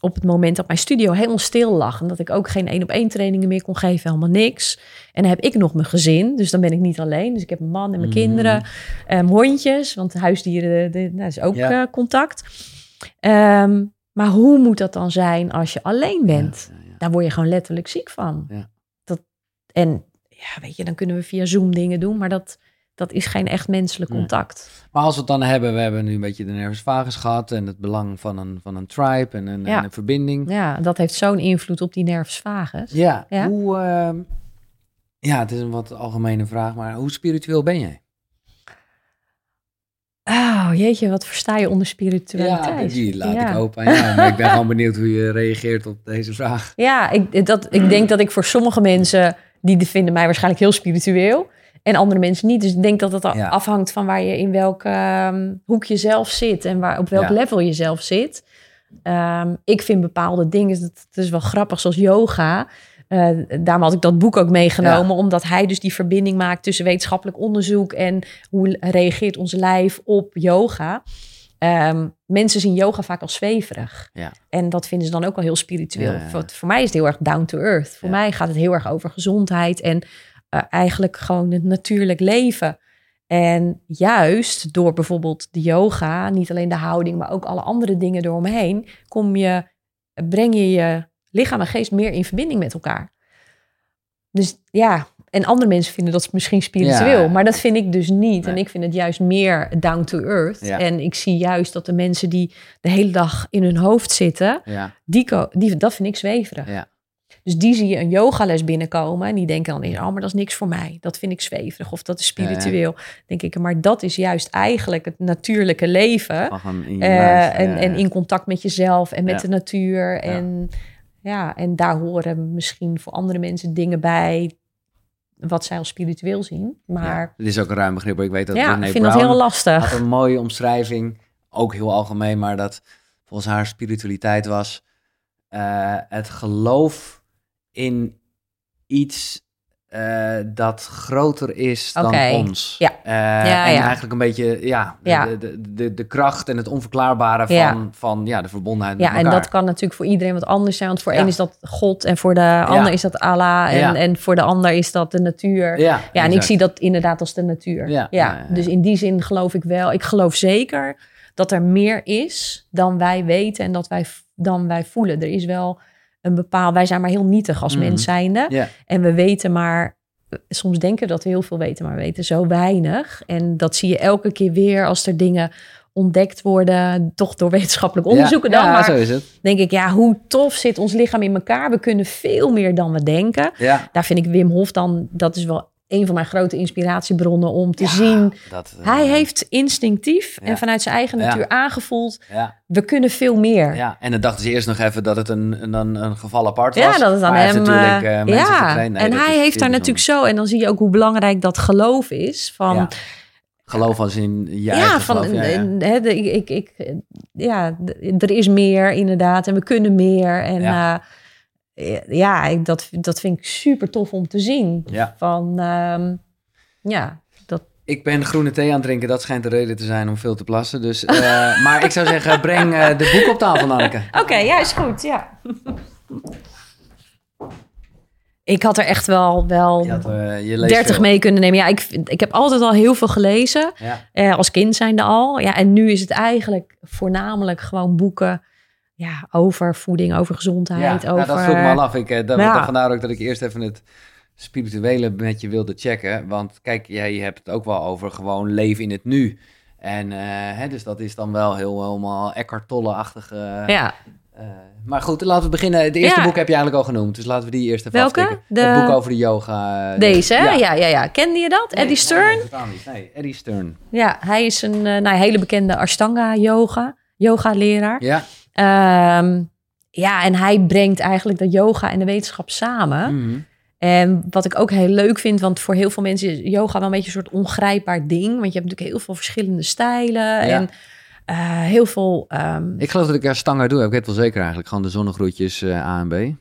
op het moment dat mijn studio helemaal stil lag en dat ik ook geen één op één trainingen meer kon geven, helemaal niks. En dan heb ik nog mijn gezin, dus dan ben ik niet alleen. Dus ik heb een man en mijn Mhm. kinderen, um, hondjes, want huisdieren, de, dat is ook Ja. eh, contact. Ehm, maar hoe moet dat dan zijn als je alleen bent? Ja, ja, ja. Daar word je gewoon letterlijk ziek van. Ja. Dat, en ja, weet je, dan kunnen we via Zoom dingen doen, maar dat, dat is geen echt menselijk Nee. contact. Maar als we het dan hebben, we hebben nu een beetje de nervus vagus gehad en het belang van een, van een tribe en een, Ja. en een verbinding. Ja, dat heeft zo'n invloed op die nervus vagus. Ja, Ja. hoe... ehm, ja, het is een wat algemene vraag, maar hoe spiritueel ben jij? Oh, jeetje, wat versta je onder spiritualiteit? Ja, die laat ja. ik open. Maar ik ben gewoon benieuwd hoe je reageert op deze vraag. Ja, ik, dat, ik denk dat ik voor sommige mensen, die vinden mij waarschijnlijk heel spiritueel. En andere mensen niet. Dus ik denk dat Ja. afhangt van waar je in welk ehm, hoek je zelf zit. En waar, op welk Ja. level je zelf zit. Ehm, ik vind bepaalde dingen, dat, het is wel grappig, zoals yoga. Eh, daarom had ik dat boek ook meegenomen. Omdat hij dus die verbinding maakt tussen wetenschappelijk onderzoek... en hoe reageert ons lijf op yoga. Ehm, mensen zien yoga vaak als zweverig. Ja. En dat vinden ze dan ook wel heel spiritueel. Ja, ja, ja. Voor, voor mij is het heel erg down to earth. Voor mij gaat het heel erg over gezondheid en eh, eigenlijk gewoon het natuurlijk leven. En juist door bijvoorbeeld de yoga, niet alleen de houding, maar ook alle andere dingen eromheen, kom je, breng je je lichaam en geest meer in verbinding met elkaar. Dus ja, en andere mensen vinden dat misschien spiritueel, Ja. maar dat vind ik dus niet. En ik vind het juist meer down to earth. Ja. En ik zie juist dat de mensen die de hele dag in hun hoofd zitten, Ja, die, ko- die, dat vind ik zweverig. Dus die zie je een yogales binnenkomen en die denken dan, oh, maar dat is niks voor mij. Dat vind ik zweverig of dat is Ja, ja. spiritueel. Denk ik, maar dat is juist eigenlijk het natuurlijke leven. in Eh, en, ja, en in contact met jezelf en met de natuur. En, ja, en daar horen misschien voor andere mensen dingen bij wat zij als spiritueel zien. Maar Ja, het is ook een ruim begrip. Ik weet dat ja, Brené ik vind Brown dat heel lastig. had een mooie omschrijving, ook heel algemeen, maar dat volgens haar spiritualiteit was eh, het geloof in iets eh, dat groter is dan ons. ja. Eh, Ja, en ja. eigenlijk een beetje ja, de. De, de, kracht en het onverklaarbare van, van ja, de verbondenheid met Ja, en dat kan natuurlijk voor iedereen wat anders zijn. Want voor een is dat God en voor de ander is dat Allah. En, en voor de ander is dat de natuur. Ja, Ja, en ik zie dat inderdaad als de natuur. Ja. Dus in die zin geloof ik wel. Ik geloof zeker dat er meer is dan wij weten en dat wij, dan wij voelen. Er is wel een bepaald... Wij zijn maar heel nietig als Mhm. mens zijnde. En we weten maar... Soms denken we dat we heel veel weten, maar we weten zo weinig. En dat zie je elke keer weer als er dingen ontdekt worden. Toch door wetenschappelijk onderzoeken ja, dan. Ja, maar zo is het. denk ik, ja, hoe tof zit ons lichaam in elkaar? We kunnen veel meer dan we denken. Ja, Daar vind ik Wim Hof dan, dat is wel een van mijn grote inspiratiebronnen om te Ja, zien. Dat, eh, Hij heeft instinctief Ja. en vanuit zijn eigen Ja. natuur aangevoeld. Ja, We kunnen veel meer. ja, en dan dachten ze eerst nog even dat het een, een, een, een geval apart was. Ja, dat is aan maar hem. natuurlijk eh, eh, mensen ja. Nee, en hij heeft daar natuurlijk zo. En dan zie je ook hoe belangrijk dat geloof is. Van, Ja, ja, Geloof als in je eigen van, geloof. Ja, ja. de- ik, ik, ik, ja, er is meer inderdaad. En we kunnen meer. En Ja. ja, ja ik, dat, dat vind ik super tof om te zien. Ja. Van, ehm, ja, dat, Ik ben groene thee aan het drinken. Dat schijnt de reden te zijn om veel te plassen. Dus, eh, maar ik zou zeggen, breng eh, de boek op tafel, Anneke. Oké, ja, is goed, ja. ik had er echt wel, wel Je, had, eh, je leest 30 veel. mee kunnen nemen. Ja, ik, ik heb altijd al heel veel gelezen. Ja. Eh, als kind zijnde al. Ja, en nu is het eigenlijk voornamelijk gewoon boeken ja, over voeding, over Ja, gezondheid. nou, over... dat vroeg me al af. Ik, eh, dat, Ja. vandaar ook dat ik eerst even het spirituele met je wilde checken. Want kijk, jij hebt het ook wel over gewoon leven in het nu. En eh, hè, dus dat is dan wel heel helemaal Eckhart Tolle-achtige... Ja, eh, maar goed, laten we beginnen. Het eerste Ja. boek heb je eigenlijk al genoemd. Dus laten we die eerst even Welke? De- Het boek over de yoga. deze, hè? Ja. Ja. Ja, ja, Kende je dat? Nee, Eddie Stern? Nee, Eddie Stern. Ja, hij is een nou, hele bekende Ashtanga-yoga, yoga-leraar. Ja. Ehm, ja, en hij brengt eigenlijk de yoga en de wetenschap samen. Mhm. En wat ik ook heel leuk vind, want voor heel veel mensen is yoga wel een beetje een soort ongrijpbaar ding. Want je hebt natuurlijk heel veel verschillende stijlen en eh, heel veel... ehm, Ik geloof dat ik Ashtanga doe. Ik weet wel zeker eigenlijk. Gewoon de zonnegroetjes eh, A en B.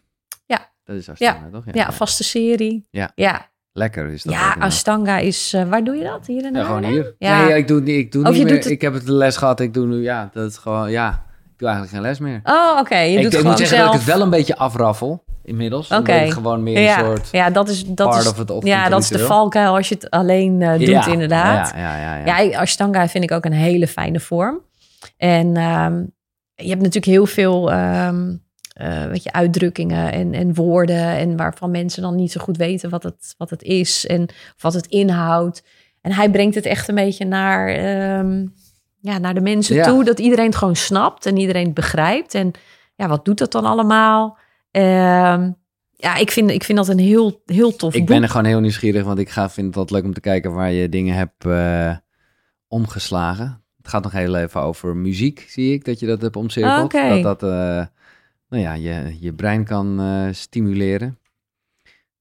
Ja. Dat is Ashtanga, toch? ja, vaste serie. Ja. ja. Lekker is dat. Ja. Ashtanga is... eh, waar doe je dat? Hier in Ja, gewoon hier. Ja. Nee, ik doe het niet. Ik doe Of niet meer. het- Ik heb het de les gehad. Ik doe nu, ja, dat is gewoon, ja. Ik doe eigenlijk geen les meer. Oh, oké. Je ik doet ik moet zeggen zelf. dat ik het wel een beetje afraffel inmiddels. Oké. Gewoon meer ja, een soort ja, dat is, dat part is, of het ja, dat is de valkuil als je het alleen eh, doet, Ja, inderdaad. Ja, ja, ja. ja. Ashtanga vind ik ook een hele fijne vorm. En ehm, je hebt natuurlijk heel veel weet je, uitdrukkingen en, en woorden... en waarvan mensen dan niet zo goed weten wat het, wat het is en wat het inhoudt. En hij brengt het echt een beetje naar, ehm, ja, naar de mensen Ja. toe... dat iedereen het gewoon snapt en iedereen het begrijpt. En ja, wat doet dat dan allemaal? Ehm, ja, ik vind, ik vind dat een heel, heel tof ik boek. ben er gewoon heel nieuwsgierig, want ik ga, vind het leuk om te kijken waar je dingen hebt eh, omgeslagen. Het gaat nog heel even over muziek, zie ik, dat je dat hebt omcirkeld. Dat dat eh, nou ja, je, je brein kan eh, stimuleren.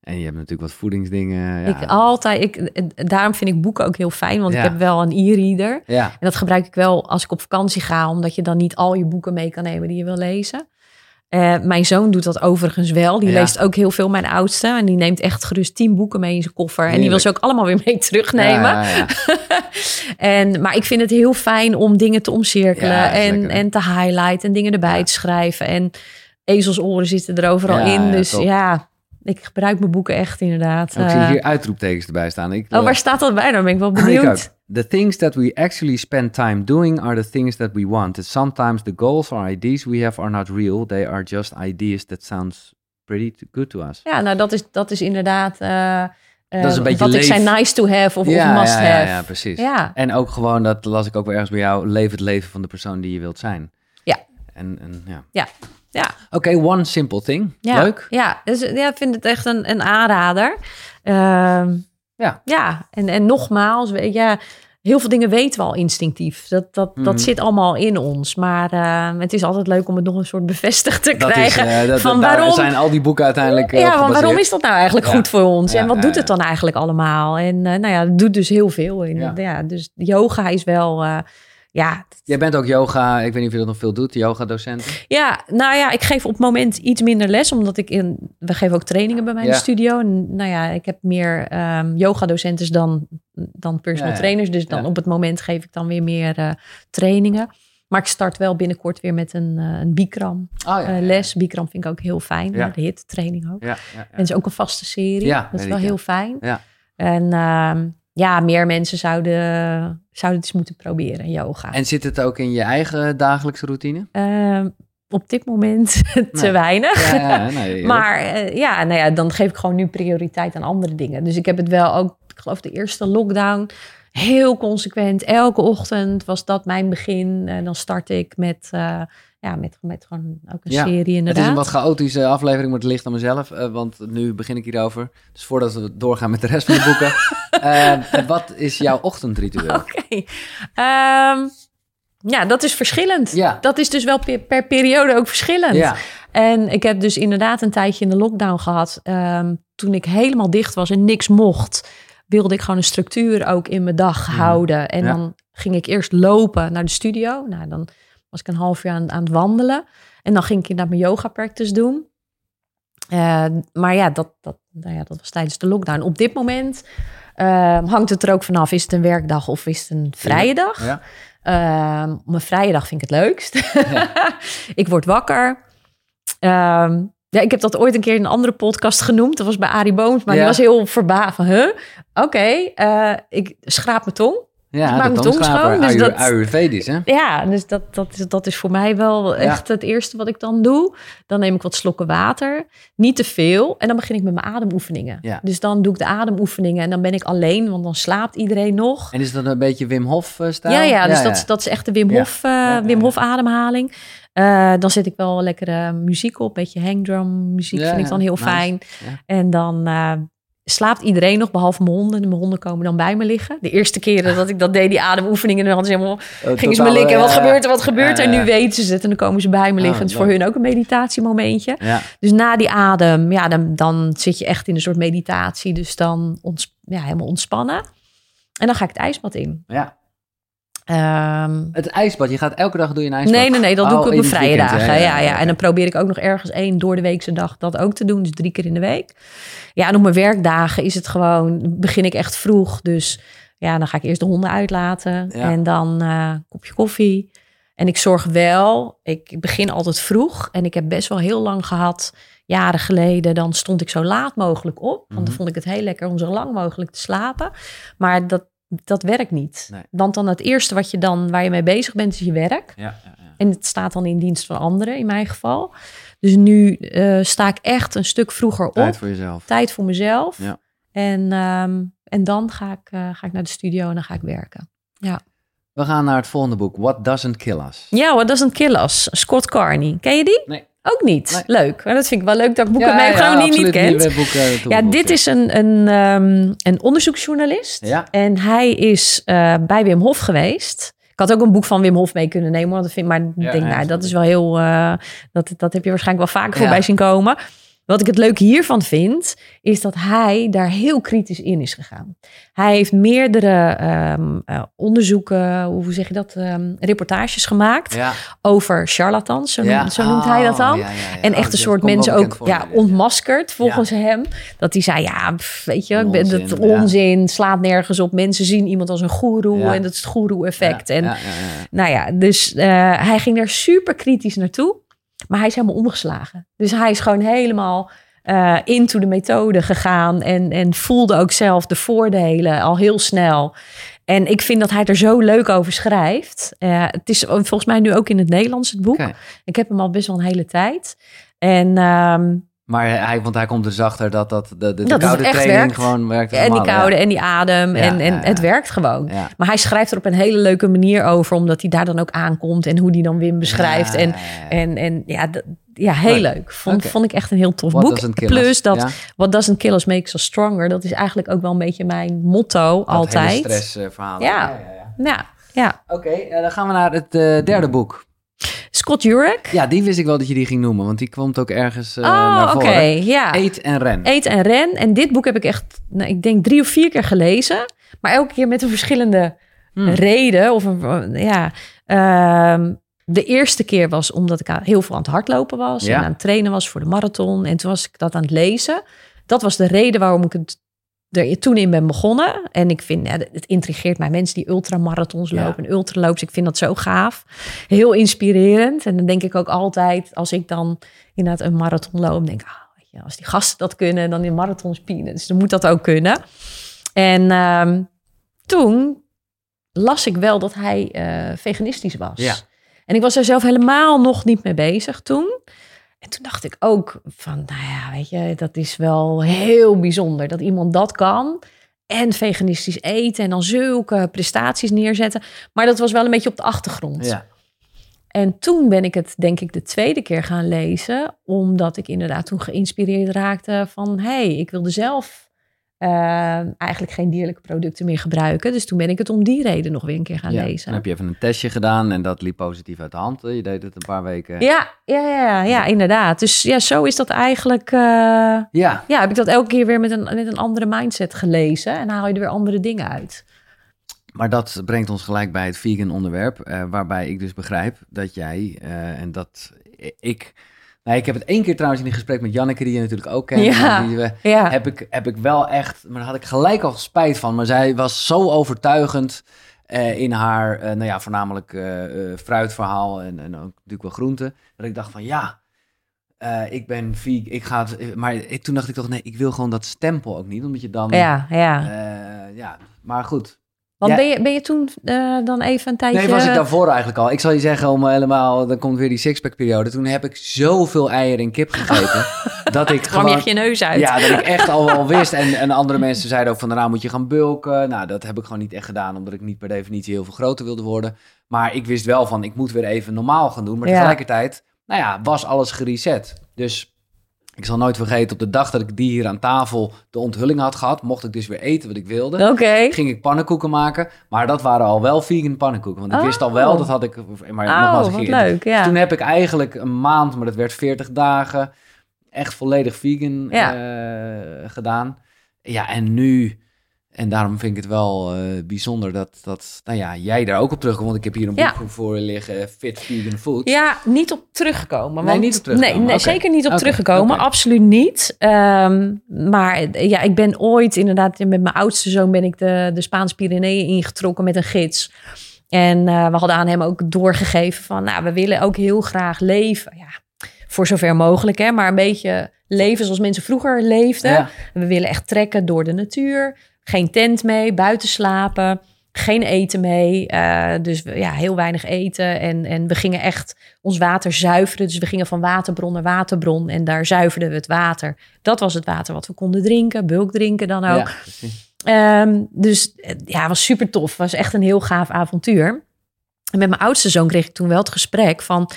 En je hebt natuurlijk wat voedingsdingen. Ja. Ik altijd, ik, daarom vind ik boeken ook heel fijn, want Ja. ik heb wel een e-reader. ja, En dat gebruik ik wel als ik op vakantie ga, omdat je dan niet al je boeken mee kan nemen die je wil lezen. Eh, mijn zoon doet dat overigens wel. Die Ja. leest ook heel veel, mijn oudste. En die neemt echt gerust tien boeken mee in zijn koffer. En die wil ze ook allemaal weer mee terugnemen. Ja, ja, ja. en, maar ik vind het heel fijn om dingen te omcirkelen en, en te highlighten en dingen erbij te schrijven. En ezelsoren zitten er overal in. dus top. ja, ik gebruik mijn boeken echt inderdaad. Oh, ik zie Eh, hier uitroeptekens erbij staan. Ik, oh, waar staat dat bij? Dan ben ik wel Ik benieuwd. The things that we actually spend time doing are the things that we want. And sometimes the goals or ideas we have are not real. They are just ideas that sounds pretty good to us. Ja, nou dat is, dat is inderdaad eh, eh, Dat is een beetje wat ik zei nice to have of, ja, of must ja, ja, have. ja, precies. Ja. En ook gewoon, dat las ik ook wel ergens bij jou, leef het leven van de persoon die je wilt zijn. Ja. En, en ja. Ja, ja, Oké, one simple thing. ja. Leuk. Ja, dus, ja, ik vind het echt een, een aanrader. Ehm, Ja. Ja, en, en nogmaals, weet je, ja, heel veel dingen weten we al instinctief. Dat, dat, dat zit allemaal in ons. Maar eh, het is altijd leuk om het nog een soort bevestigd te Dat is, krijgen. eh, dat, van waarom, zijn al die boeken uiteindelijk eh, ja, want waarom is dat nou eigenlijk Ja. goed voor ons? Ja, en wat doet het dan eigenlijk allemaal? En eh, nou ja, het doet dus heel veel. In, Ja. ja. dus yoga is wel, ja, Jij bent ook yoga, ik weet niet of je dat nog veel doet, yoga-docent. Ja, nou ja, ik geef op het moment iets minder les, omdat ik in. We geven ook trainingen bij mij in Ja. de studio. En nou ja, ik heb meer ehm yoga-docenten dan, dan personal Ja, trainers. Dus dan op het moment geef ik dan weer meer eh, trainingen. Maar ik start wel binnenkort weer met een, eh, een Bikram Oh eh, les. Bikram vind ik ook heel fijn. De hit training ook. En het is ook een vaste serie. Ja, dat is wel heel fijn. Ja. En ehm, ja, meer mensen zouden, zouden het eens moeten proberen, yoga. En zit het ook in je eigen dagelijkse routine? Ehm, op dit moment te Nee. weinig. Ja, nee. Maar eh, ja, nou ja, dan geef ik gewoon nu prioriteit aan andere dingen. Dus ik heb het wel ook, ik geloof de eerste lockdown, heel consequent. Elke ochtend was dat mijn begin. En dan start ik met, eh, ja, met, met gewoon ook een Ja, serie Het inderdaad. is een wat chaotische aflevering, maar het ligt aan mezelf. eh, want nu begin ik hierover. Dus voordat we doorgaan met de rest van de boeken. eh, wat is jouw ochtendritueel? Oké. Ehm, ja, dat is verschillend. Ja. Dat is dus wel per, per periode ook verschillend. Ja, En ik heb dus inderdaad een tijdje in de lockdown gehad. Ehm, toen ik helemaal dicht was en niks mocht, wilde ik gewoon een structuur ook in mijn dag houden. En dan ging ik eerst lopen naar de studio. Nou, dan was ik een half jaar aan, aan het wandelen. En dan ging ik inderdaad mijn yoga practice doen. Eh, maar ja dat, dat, nou ja, dat was tijdens de lockdown. Op dit moment ehm, hangt het er ook vanaf. Is het een werkdag of is het een vrije dag? ja. Ehm, mijn vrije dag vind ik het leukst. ik word wakker. Ehm, ja, ik heb dat ooit een keer in een andere podcast genoemd. Dat was bij Arie Booms, maar Ja. die was heel verbaasd van... Huh? Oké, eh, ik schraap mijn tong. Ja maak de mijn tong tongschraper. schoon, dus dat- Ayurvedisch, hè? Ja, dus dat, dat, is, dat is voor mij wel echt het eerste wat ik dan doe. Dan neem ik wat slokken water. Niet te veel. En dan begin ik met mijn ademoefeningen. Ja. Dus dan doe ik de ademoefeningen. En dan ben ik alleen, want dan slaapt iedereen nog. En is dat een beetje Wim Hof eh, stijl? Ja, ja, dus Dat, is- dat is echt de Wim. Hof, eh, Wim. Hof ademhaling. Eh, dan zet ik wel lekkere muziek op. Beetje hangdrum muziek vind ik dan heel nice. fijn. En dan slaapt iedereen nog, behalve mijn honden. En mijn honden komen dan bij me liggen. De eerste keren dat ik dat deed, die ademoefeningen... dan hadden ze helemaal, gingen ze me likken. Wat gebeurt er, wat gebeurt er? nu weten ze het en dan komen ze bij me liggen. Ah, het is voor hun ook een meditatiemomentje. Ja, Dus na die adem, ja, dan, dan zit je echt in een soort meditatie. Dus dan ons, ja, helemaal ontspannen. En dan ga ik het ijsbad in. ja. Ehm, Het ijsbad, je gaat elke dag doe je een ijsbad? Nee, nee, nee, dat doe Oh, ik op in mijn vrije weekend, dagen. ja, Ja, ja, ja, oké. En dan probeer ik ook nog ergens één door de weekse dag dat ook te doen. Dus drie keer in de week. Ja, en op mijn werkdagen is het gewoon, begin ik echt vroeg. Dus ja, dan ga ik eerst de honden uitlaten. Ja. En dan eh, een kopje koffie. En ik zorg wel, ik begin altijd vroeg. En ik heb best wel heel lang gehad, jaren geleden, dan stond ik zo laat mogelijk op. Want dan Mhm. vond ik het heel lekker om zo lang mogelijk te slapen. Maar dat, dat werkt niet. Nee. Want dan het eerste wat je dan, waar je mee bezig bent, is je werk. Ja, ja, ja. En het staat dan in dienst van anderen, in mijn geval. Dus nu eh, sta ik echt een stuk vroeger op. Tijd voor jezelf. Tijd voor mezelf. Ja. En, ehm, en dan ga ik, eh, ga ik naar de studio en dan ga ik werken. We gaan naar het volgende boek. What Doesn't Kill Us. Ja, What Doesn't Kill Us. Scott Carney. Ken je die? Nee. Ook niet. Nee. Leuk. Maar dat vind ik wel leuk dat ik boeken mee gewoon niet, kent. boeken Ja, dit is een, een, ehm, een onderzoeksjournalist. Ja. En hij is eh, bij Wim Hof geweest. Ik had ook een boek van Wim Hof mee kunnen nemen. Want dat vind, maar ik Ja, denk, ja, nou, dat ik. is wel heel... eh, dat, dat heb je waarschijnlijk wel vaker Ja. voorbij zien komen. Wat ik het leuke hiervan vind, is dat hij daar heel kritisch in is gegaan. Hij heeft meerdere ehm, eh, onderzoeken, hoe zeg je dat, ehm, reportages gemaakt Ja. over charlatans, zo, Ja. noemt, zo noemt hij dat Oh, dan. ja. En Oh, echt een dat soort mensen ook ja, ontmaskerd volgens hem. Dat hij zei, ja, pff, weet je, ik ben, Onzin, dat ja. onzin, slaat nergens op. Mensen zien iemand als een goeroe en dat is het goeroe-effect. Ja, En nou ja, dus eh, hij ging daar super kritisch naartoe. Maar hij is helemaal omgeslagen. Dus hij is gewoon helemaal eh, into de methode gegaan. En, en voelde ook zelf de voordelen al heel snel. En ik vind dat hij er zo leuk over schrijft. Eh, het is volgens mij nu ook in het Nederlands het boek. Ik heb hem al best wel een hele tijd. En, ehm, Maar hij, want hij komt dus achter dat, dat de, de, Dat koude training werkt. gewoon werkt. en die ja. koude en die adem. Ja, en en het werkt gewoon. Maar hij schrijft er op een hele leuke manier over. Omdat hij daar dan ook aankomt. En hoe die dan Wim beschrijft. Ja, En en, en ja, ja, heel Leuk. leuk. Vond, vond ik echt een heel tof What boek. Plus us. dat Ja? What doesn't kill us makes us stronger. Dat is eigenlijk ook wel een beetje mijn motto Dat altijd. stressverhaal. Ja. ja, ja. Ja, ja. Oké, eh, dan gaan we naar het eh, derde boek. Scott Jurek. Ja, die wist ik wel dat je die ging noemen, want die komt ook ergens eh, oh, naar oké. voren. Ja. Eet en ren. Eet en ren. En dit boek heb ik echt, nou, ik denk drie of vier keer gelezen. Maar elke keer met een verschillende Hmm. reden. Of een, ja. Ehm, de eerste keer was omdat ik heel veel aan het hardlopen was. Ja. En aan het trainen was voor de marathon. En toen was ik dat aan het lezen. Dat was de reden waarom ik het er toen in ben begonnen. En ik vind, ja, het intrigeert mij. Mensen die ultramarathons Ja. lopen en ultraloops. Ik vind dat zo gaaf. Heel inspirerend. En dan denk ik ook altijd, als ik dan inderdaad een marathon loop, denk ik, ah, weet je, als die gasten dat kunnen, dan in marathons pienen. Dus dan moet dat ook kunnen. En ehm, toen las ik wel dat hij eh, veganistisch was. Ja. En ik was er zelf helemaal nog niet mee bezig toen. En toen dacht ik ook van, nou ja, weet je, dat is wel heel bijzonder dat iemand dat kan. En veganistisch eten en dan zulke prestaties neerzetten. Maar dat was wel een beetje op de achtergrond. Ja. En toen ben ik het, denk ik, de tweede keer gaan lezen. Omdat ik inderdaad toen geïnspireerd raakte van... hé, hey, ik wilde zelf uh, eigenlijk geen dierlijke producten meer gebruiken. Dus toen ben ik het om die reden nog weer een keer gaan ja, lezen. Dan heb je even een testje gedaan en dat liep positief uit de hand. Je deed het een paar weken. Ja, ja, ja, ja, inderdaad. Dus ja, zo is dat eigenlijk. Uh, ja. ja, heb ik dat elke keer weer met een, met een andere mindset gelezen. En haal je er weer andere dingen uit. Maar dat brengt ons gelijk bij het vegan onderwerp. Uh, waarbij ik dus begrijp dat jij, en dat ik nou, ik heb het één keer trouwens in een gesprek met Janneke, die je natuurlijk ook kent. Ja, die ja. heb, ik, heb ik wel echt, maar daar had ik gelijk al spijt van. Maar zij was zo overtuigend uh, in haar, uh, nou ja, voornamelijk uh, fruitverhaal en, en ook natuurlijk wel groenten. Dat ik dacht van ja, ik ben vegan, ik ga het, maar ik, toen dacht ik toch nee, ik wil gewoon dat stempel ook niet, omdat je dan, ja, ja. ja, maar goed. Want Ja. ben, je, ben je toen uh, dan even een tijdje... Nee, was ik daarvoor eigenlijk al. Ik zal je zeggen, om helemaal, dan komt weer die sixpack periode. Toen heb ik zoveel eieren en kip gegeten. dat ik gewoon... je je neus uit. Ja, dat ik echt al wel wist. En, en andere mensen zeiden ook van, daarna moet je gaan bulken. Nou, dat heb ik gewoon niet echt gedaan, omdat ik niet per definitie heel veel groter wilde worden. Maar ik wist wel van, ik moet weer even normaal gaan doen. Maar Ja. tegelijkertijd, nou ja, was alles gereset. Dus ik zal nooit vergeten, op de dag dat ik die hier aan tafel de onthulling had gehad, mocht ik dus weer eten wat ik wilde Oké. ging ik pannenkoeken maken. Maar dat waren al wel vegan pannenkoeken. Want ik wist al wel, Oh. dat had ik... Maar Oh, nogmaals, wat leuk, ja. Toen heb ik eigenlijk een maand, maar dat werd 40 dagen, echt volledig vegan Ja. eh, gedaan. Ja, en nu... En daarom vind ik het wel eh, bijzonder dat, dat nou ja, jij daar ook op terugkomt. Want ik heb hier een boek Ja. voor liggen, Fit Vegan Food. Ja, niet op teruggekomen. Nee, want- niet op Nee, nee zeker niet op teruggekomen. Absoluut niet. Ehm, maar ja, ik ben ooit inderdaad met mijn oudste zoon ben ik de, de Spaanse Pyreneeën ingetrokken met een gids. En eh, we hadden aan hem ook doorgegeven van, nou, we willen ook heel graag leven. Ja, voor zover mogelijk, hè, maar een beetje leven zoals mensen vroeger leefden. Ja. We willen echt trekken door de natuur. Geen tent mee, buiten slapen. Geen eten mee. eh, dus ja, heel weinig eten. En, en we gingen echt ons water zuiveren. Dus we gingen van waterbron naar waterbron. En daar zuiverden we het water. Dat was het water wat we konden drinken. Bulk drinken dan ook. Ja. Ehm, dus eh, ja, was super tof. Was echt een heel gaaf avontuur. En met mijn oudste zoon kreeg ik toen wel het gesprek van...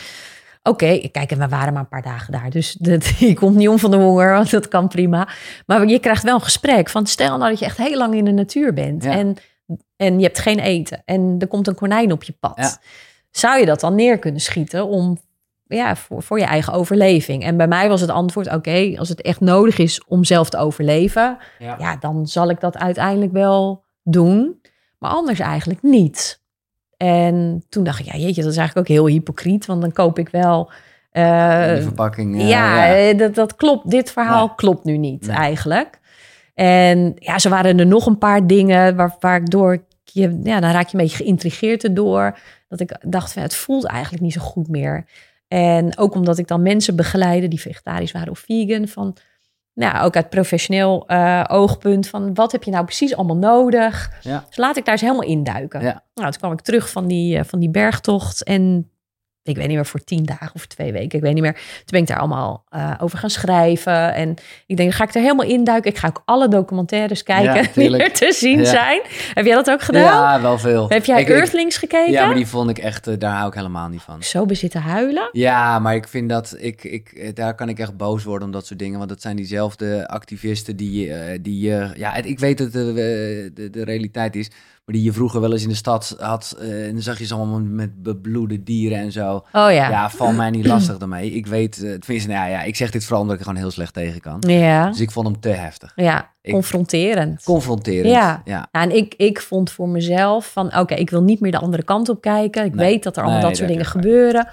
Oké, kijk, en we waren maar een paar dagen daar. Dus dat, je komt niet om van de honger, want dat kan prima. Maar je krijgt wel een gesprek van... Stel nou dat je echt heel lang in de natuur bent. Ja. En, en je hebt geen eten. En er komt een konijn op je pad. Ja. Zou je dat dan neer kunnen schieten om... Ja, voor, voor je eigen overleving. En bij mij was het antwoord: oké, als het echt nodig is om zelf te overleven, Ja. ja, dan zal ik dat uiteindelijk wel doen. Maar anders eigenlijk niet. En toen dacht ik, ja, jeetje, dat is eigenlijk ook heel hypocriet. Want dan koop ik wel. eh, die verpakking. eh, ja, ja. eh, Dat, dat klopt. Dit verhaal Nee. klopt nu niet Nee. eigenlijk. En ja, zo waren er nog een paar dingen waar, waardoor ik je, ja, dan raak je een beetje geïntrigeerd erdoor. Dat ik dacht, van, het voelt eigenlijk niet zo goed meer. En ook omdat ik dan mensen begeleide die vegetarisch waren of vegan. Van, nou, ook uit professioneel eh, oogpunt van wat heb je nou precies allemaal nodig? Ja. Dus laat ik daar eens helemaal induiken. Ja. Nou, toen kwam ik terug van die, eh, van die bergtocht en ik weet niet meer voor tien dagen of twee weken, ik weet niet meer. Toen ben ik daar allemaal eh, over gaan schrijven en ik denk, ga ik er helemaal induiken. Ik ga ook alle documentaires kijken Ja, die er te zien Ja. zijn. Heb jij dat ook gedaan? Ja, wel veel. Heb jij Ik- ik- Earthlings gekeken? Ja, maar die vond ik echt, eh, daar hou ik helemaal niet van. Zo bezitten huilen? Ja, maar ik vind dat, ik, ik, eh, daar kan ik echt boos worden om dat soort dingen. Want dat zijn diezelfde activisten die, die ja, ik weet dat de, de realiteit is. Maar die je vroeger wel eens in de stad had. eh, en dan zag je ze allemaal met bebloede dieren en zo. Oh ja. Ja, val mij niet lastig daarmee. Ik weet, eh, tenminste, nou ja, ik zeg dit vooral omdat ik er gewoon heel slecht tegen kan. Ja, Dus ik vond hem te heftig. ja. Ik- confronterend. Confronterend. Ja. ja. Ja, en ik, ik vond voor mezelf van, oké, ik wil niet meer de andere kant op kijken. Ik Nee. weet dat er allemaal Nee, dat soort dingen gebeuren.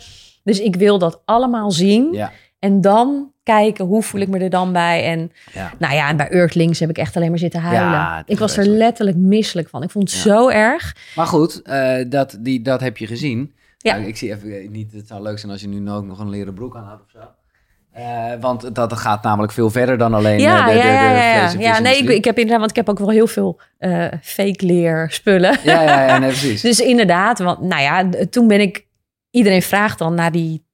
Dus ik wil dat allemaal zien. Ja. En dan kijken, hoe voel ik me er dan bij? En Ja. nou ja, en bij Earthlings heb ik echt alleen maar zitten huilen. Ja, ik was er letterlijk misselijk van. Ik vond het Ja. zo erg. Maar goed, eh, dat, die, dat heb je gezien. Ja. Nou, ik zie even eh, niet, het zou leuk zijn als je nu ook nog een leren broek aan had of zo. Eh, want dat gaat namelijk veel verder dan alleen Ja, de, de, ja, de, ja, nee, ik, ik heb inderdaad, want ik heb ook wel heel veel fake leer spullen. Ja, ja, ja, nee, precies. Dus inderdaad, want nou ja, toen ben ik... Iedereen vraagt dan na die,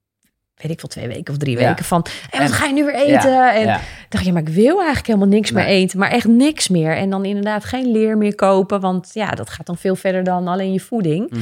weet ik wel, twee weken of drie Ja. weken van... En wat ga je nu weer eten? ja, en dacht, ja, maar ik wil eigenlijk helemaal niks meer eten. Maar echt niks meer. En dan inderdaad geen leer meer kopen. Want ja, dat gaat dan veel verder dan alleen je voeding. Mhm.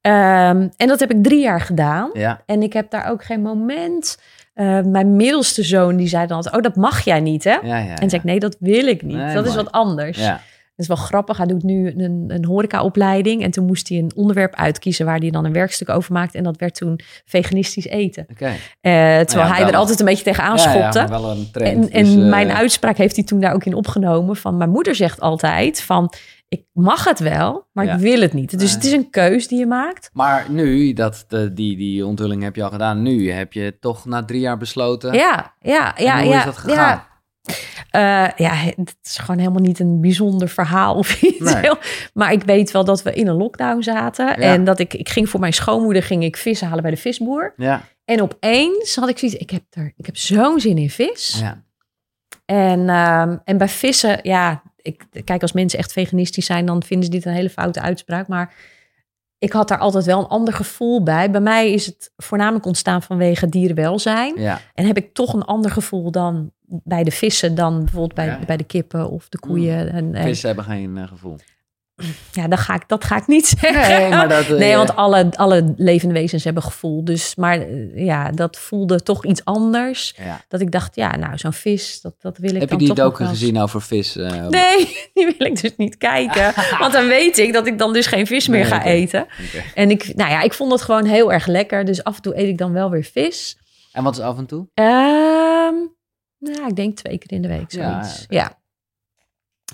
Ehm, en dat heb ik drie jaar gedaan. Ja. En ik heb daar ook geen moment... eh, mijn middelste zoon die zei dan altijd... oh, dat mag jij niet, hè? En zei ik, nee, dat wil ik niet. Nee, dat is wat anders. Ja. Is wel grappig. Hij doet nu een, een horecaopleiding. En toen moest hij een onderwerp uitkiezen waar hij dan een werkstuk over maakt. En dat werd toen veganistisch eten. Oké. Eh, terwijl Nou ja, hij er altijd een beetje tegenaan Ja, ja, schopte. wel een trend. en en dus, eh, mijn uitspraak heeft hij toen daar ook in opgenomen. Van mijn moeder zegt altijd van... ik mag het wel, maar Ja. ik wil het niet. Dus Nee. het is een keus die je maakt. Maar nu, dat, de, die, die onthulling heb je al gedaan. Nu heb je toch na drie jaar besloten. Ja, ja, En ja. hoe ja, is dat gegaan? Ja. Eh, ja, het is gewoon helemaal niet een bijzonder verhaal of iets. Nee. heel- Maar ik weet wel dat we in een lockdown zaten. En dat ik, ik ging voor mijn schoonmoeder ging ik vissen halen bij de visboer. Ja. En opeens had ik zoiets, ik heb, er, ik heb zo'n zin in vis. ja. En, ehm, en bij vissen, ja, ik, kijk, als mensen echt veganistisch zijn, dan vinden ze dit een hele foute uitspraak. Maar ik had daar altijd wel een ander gevoel bij. Bij mij is het voornamelijk ontstaan vanwege dierenwelzijn. ja. En heb ik toch een ander gevoel dan bij de vissen, dan bijvoorbeeld bij, Ja. bij de kippen of de koeien. En, en, Vissen hebben geen eh, gevoel. Ja, dat ga, ik, dat ga ik niet zeggen. Nee, maar dat... eh, Nee, want alle, alle levende wezens hebben gevoel. Dus, maar eh, ja, dat voelde toch iets anders. Ja. Dat ik dacht, ja, nou, zo'n vis, dat, dat wil ik Heb je dan die toch nog docu gezien over vis? eh, Nee, die wil ik dus niet kijken. Want dan weet ik dat ik dan dus geen vis meer Nee, ga eten. En ik, nou ja, ik vond het gewoon heel erg lekker. Dus af en toe eet ik dan wel weer vis. En wat is af en toe? Ehm nou, ik denk twee keer in de week Ja, zoiets. Ja.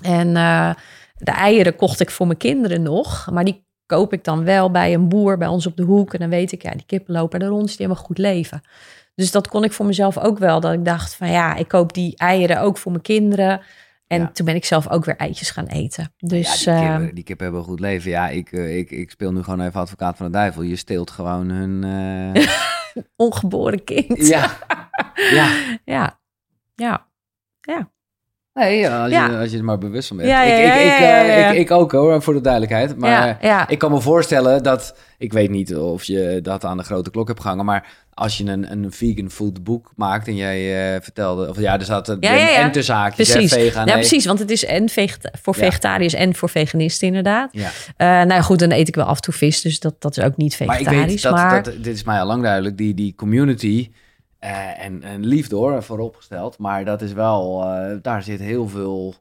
En eh, de eieren kocht ik voor mijn kinderen nog. Maar die koop ik dan wel bij een boer bij ons op de hoek. En dan weet ik, ja, die kippen lopen er rond. Die hebben een goed leven. Dus dat kon ik voor mezelf ook wel. Dat ik dacht van ja, ik koop die eieren ook voor mijn kinderen. En Ja. toen ben ik zelf ook weer eitjes gaan eten. Dus ja, die, ehm, kippen, die kippen hebben een goed leven. Ja, ik, eh, ik, ik speel nu gewoon even advocaat van de duivel. Je steelt gewoon hun... eh, ongeboren kind. ja. ja. Ja. Ja. Nee, ja, als, Ja. Je, als je er maar bewust van bent. Ja, ja, ik, ik, eh, ik, ik ook hoor, voor de duidelijkheid. Maar ja, ja. ik kan me voorstellen dat... Ik weet niet of je dat aan de grote klok hebt gehangen, maar... Als je een, een vegan food boek maakt en jij eh, vertelde... Of ja, er zat een en tussen haakjes, hè, Precies. vegan. ja, nee. precies. Want het is en vegeta- voor vegetariërs en voor veganisten inderdaad. Ja. Eh, nou goed, dan eet ik wel af en toe vis. Dus dat, dat is ook niet Maar ik vegetarisch. weet Maar, dat, dat, dit is mij al lang duidelijk, die, die community eh, en, en liefde hoor, vooropgesteld. Maar dat is wel, eh, daar zit heel veel...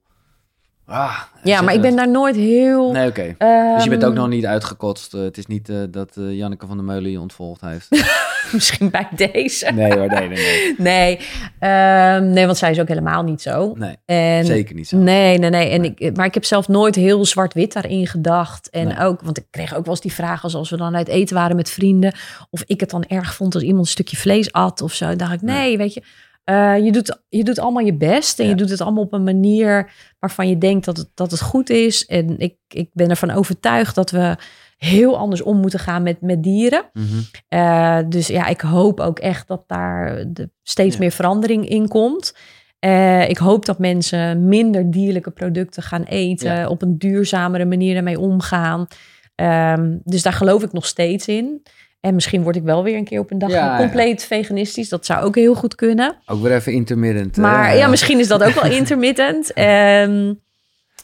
Ah, ja, maar ik ben daar nooit heel... Nee, oké. Dus je bent ehm, ook nog niet uitgekotst. Eh, het is niet dat Janneke van der Meulen je ontvolgd heeft. Misschien bij deze. nee hoor, nee, nee, nee. Nee, ehm, nee, want zij is ook helemaal niet zo. Nee, En, zeker niet zo. Nee, nee, nee. En Nee. Ik, maar ik heb zelf nooit heel zwart-wit daarin gedacht. En Nee. ook, want ik kreeg ook wel eens die vraag als, als we dan uit eten waren met vrienden. Of ik het dan erg vond als iemand een stukje vlees at of zo. Dan dacht ik, nee, weet je. eh, je, doet, je doet allemaal je best. En Ja. je doet het allemaal op een manier waarvan je denkt dat het, dat het goed is. En ik, ik ben ervan overtuigd dat we heel anders om moeten gaan met, met dieren. Mhm. Eh, dus ja, ik hoop ook echt dat daar de, steeds Ja. meer verandering in komt. Eh, ik hoop dat mensen minder dierlijke producten gaan eten, Ja. op een duurzamere manier ermee omgaan. Ehm, dus daar geloof ik nog steeds in. En misschien word ik wel weer een keer op een dag Ja, compleet veganistisch. Dat zou ook heel goed kunnen. Ook weer even intermittent. Maar ja, misschien is dat ook wel intermittent. Ehm,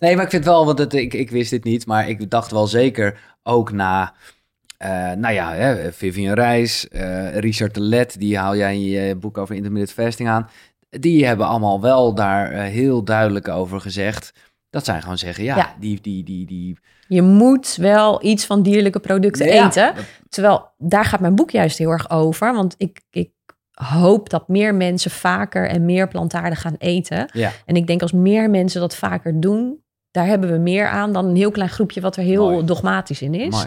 Nee, maar ik vind wel, want het, ik, ik wist dit niet, maar ik dacht wel zeker ook na, eh, nou ja, hè, Vivian Reis, eh, Richard de Let, die haal jij in je boek over intermittent fasting aan. Die hebben allemaal wel daar eh, heel duidelijk over gezegd. Dat zij gewoon zeggen, ja, Ja. die, die, die, die. je moet wel iets van dierlijke producten Ja, eten. Terwijl daar gaat mijn boek juist heel erg over. Want ik, ik hoop dat meer mensen vaker en meer plantaardig gaan eten. En ik denk als meer mensen dat vaker doen, daar hebben we meer aan dan een heel klein groepje wat er heel Mooi. dogmatisch in is. mooi.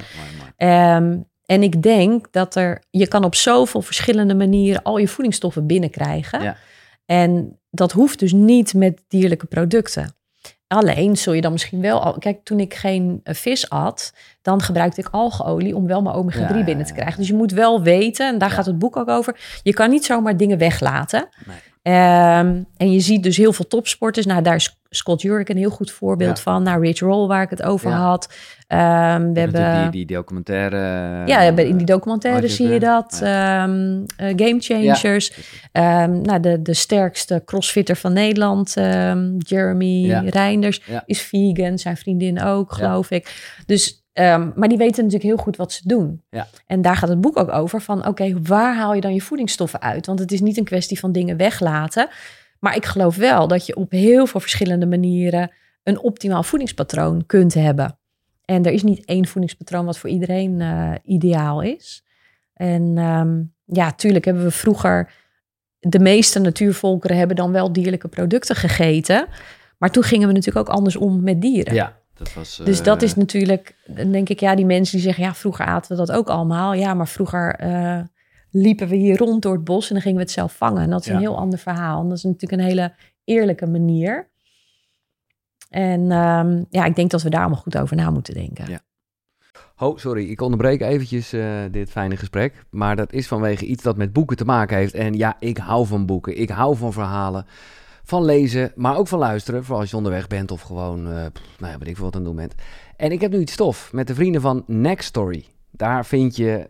Ehm, en ik denk dat er, je kan op zoveel verschillende manieren al je voedingsstoffen binnenkrijgen. Ja. En dat hoeft dus niet met dierlijke producten. Alleen zul je dan misschien wel al. Kijk, toen ik geen eh, vis at, dan gebruikte ik algeolie om wel mijn omega-3 Ja, ja, binnen te krijgen. Dus je moet wel weten, en daar Ja. gaat het boek ook over. Je kan niet zomaar dingen weglaten. Nee. Ehm, en je ziet dus heel veel topsporters. Nou, daar is Scott Jurek een heel goed voorbeeld Ja. van. Nou, Rich Roll, waar ik het over Ja. had. Ehm, we hebben. die, die documentaire. Ja, in die documentaire je zie je dat. ja. Ehm, eh, Game Changers. Ehm, nou, de, de sterkste crossfitter van Nederland, Jeremy. Reinders, is vegan. Zijn vriendin ook, geloof ik. Dus maar die weten natuurlijk heel goed wat ze doen. Ja. En daar gaat het boek ook over van, oké, waar haal je dan je voedingsstoffen uit? Want het is niet een kwestie van dingen weglaten. Maar ik geloof wel dat je op heel veel verschillende manieren een optimaal voedingspatroon kunt hebben. En er is niet één voedingspatroon wat voor iedereen eh, ideaal is. En ehm, ja, tuurlijk hebben we vroeger, de meeste natuurvolkeren hebben dan wel dierlijke producten gegeten. Maar toen gingen we natuurlijk ook anders om met dieren. Ja, dat was... Dus dat eh, is natuurlijk, denk ik, ja, die mensen die zeggen, ja, vroeger aten we dat ook allemaal. Ja, maar vroeger eh, liepen we hier rond door het bos en dan gingen we het zelf vangen. En dat is Ja. een heel ander verhaal. En dat is natuurlijk een hele eerlijke manier. En ehm, ja, ik denk dat we daar allemaal goed over na moeten denken. Ja. Oh, sorry, ik onderbreek eventjes eh, dit fijne gesprek. Maar dat is vanwege iets dat met boeken te maken heeft. En ja, ik hou van boeken. Ik hou van verhalen. Van lezen, maar ook van luisteren. Vooral als je onderweg bent of gewoon, eh pff, nou ja, weet ik veel wat aan het doen bent. En ik heb nu iets stof met de vrienden van Next Story. Daar vind je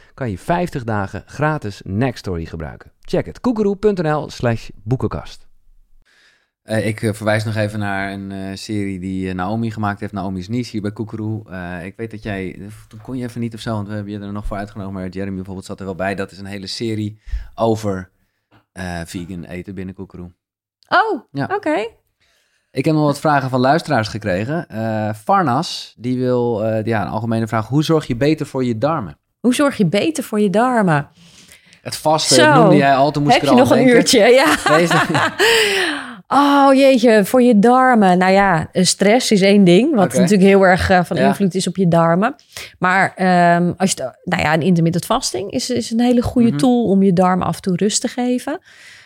kan je 50 dagen gratis Nextory gebruiken. Check het. koekeroe.nl slash boekenkast. Eh, ik eh, verwijs nog even naar een eh, serie die Naomi gemaakt heeft. Naomi's Niche hier bij Koekeroe. Eh, ik weet dat jij... Toen kon je even niet of zo, want we hebben je er nog voor uitgenomen. Maar Jeremy bijvoorbeeld zat er wel bij. Dat is een hele serie over eh, vegan eten binnen Koekeroe. Oh, Ja. oké. Ik heb nog wat vragen van luisteraars gekregen. Eh, Farnas, die wil eh, ja, een algemene vraag. Hoe zorg je beter voor je darmen? Hoe zorg je beter voor je darmen? Het vaste Zo. noemde jij al, toen moest Heb ik je er al nog een uurtje? Ja. Oh jeetje, voor je darmen. Nou ja, eh, stress is één ding, wat natuurlijk heel erg eh, van Ja. invloed is op je darmen. Maar ehm, als je, nou ja, een intermittent fasting is, is een hele goede Mhm. tool om je darmen af en toe rust te geven.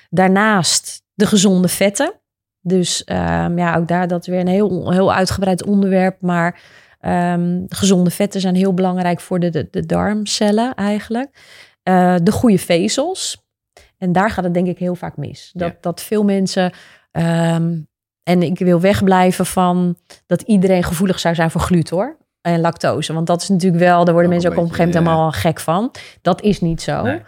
Daarnaast de gezonde vetten. Dus ehm, ja, ook daar dat weer een heel, heel uitgebreid onderwerp. Maar ehm, gezonde vetten zijn heel belangrijk voor de, de, de darmcellen eigenlijk. Eh, de goede vezels. En daar gaat het denk ik heel vaak mis. Dat, Ja. dat veel mensen. ehm, en ik wil wegblijven van dat iedereen gevoelig zou zijn voor gluten hoor. En lactose. Want dat is natuurlijk wel, daar worden Ook mensen ook op een gegeven moment helemaal gek van. Dat is niet zo. Nee.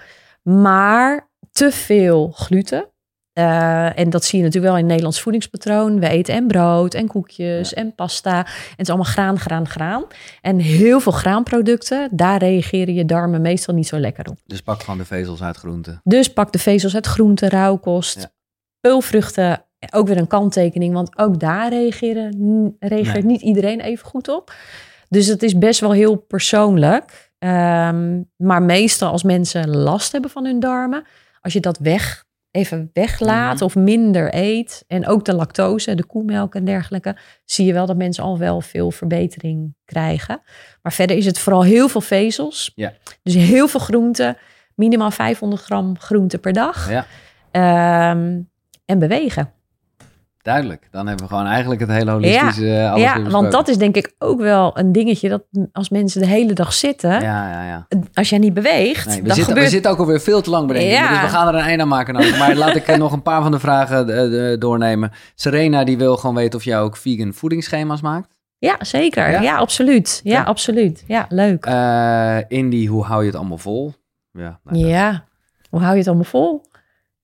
Maar te veel gluten. Eh, en dat zie je natuurlijk wel in het Nederlands voedingspatroon. We eten en brood en koekjes en pasta. En het is allemaal graan, graan, graan. En heel veel graanproducten, daar reageren je darmen meestal niet zo lekker op. Dus pak gewoon de vezels uit groenten. Dus pak de vezels uit groenten, rauwkost, Ja. peulvruchten. Ook weer een kanttekening, want ook daar reageren, reageert Nee. niet iedereen even goed op. Dus het is best wel heel persoonlijk. Ehm, maar meestal als mensen last hebben van hun darmen, als je dat weg, even weglaat Mhm. of minder eet, en ook de lactose, de koemelk en dergelijke, zie je wel dat mensen al wel veel verbetering krijgen. Maar verder is het vooral heel veel vezels. Ja. Dus heel veel groenten, minimaal 500 gram groente per dag. Ja, Ehm, en bewegen. Duidelijk. Dan hebben we gewoon eigenlijk het hele holistische eh, alles ja, want dat is denk ik ook wel een dingetje dat als mensen de hele dag zitten, Ja, ja, ja. als jij niet beweegt, Nee, we, dan zitten, gebeurt we zitten ook alweer veel te lang bedenken. Ja. Dus we gaan er een einde aan maken. Nou. Maar laat ik eh, nog een paar van de vragen eh, doornemen. Serena die wil gewoon weten of jij ook vegan voedingsschema's maakt. Ja, zeker. Ja? Ja, absoluut. Ja, Ja. absoluut. Ja, leuk. Eh Indy, hoe hou je het allemaal vol? Ja, nou, ja. Hoe hou je het allemaal vol?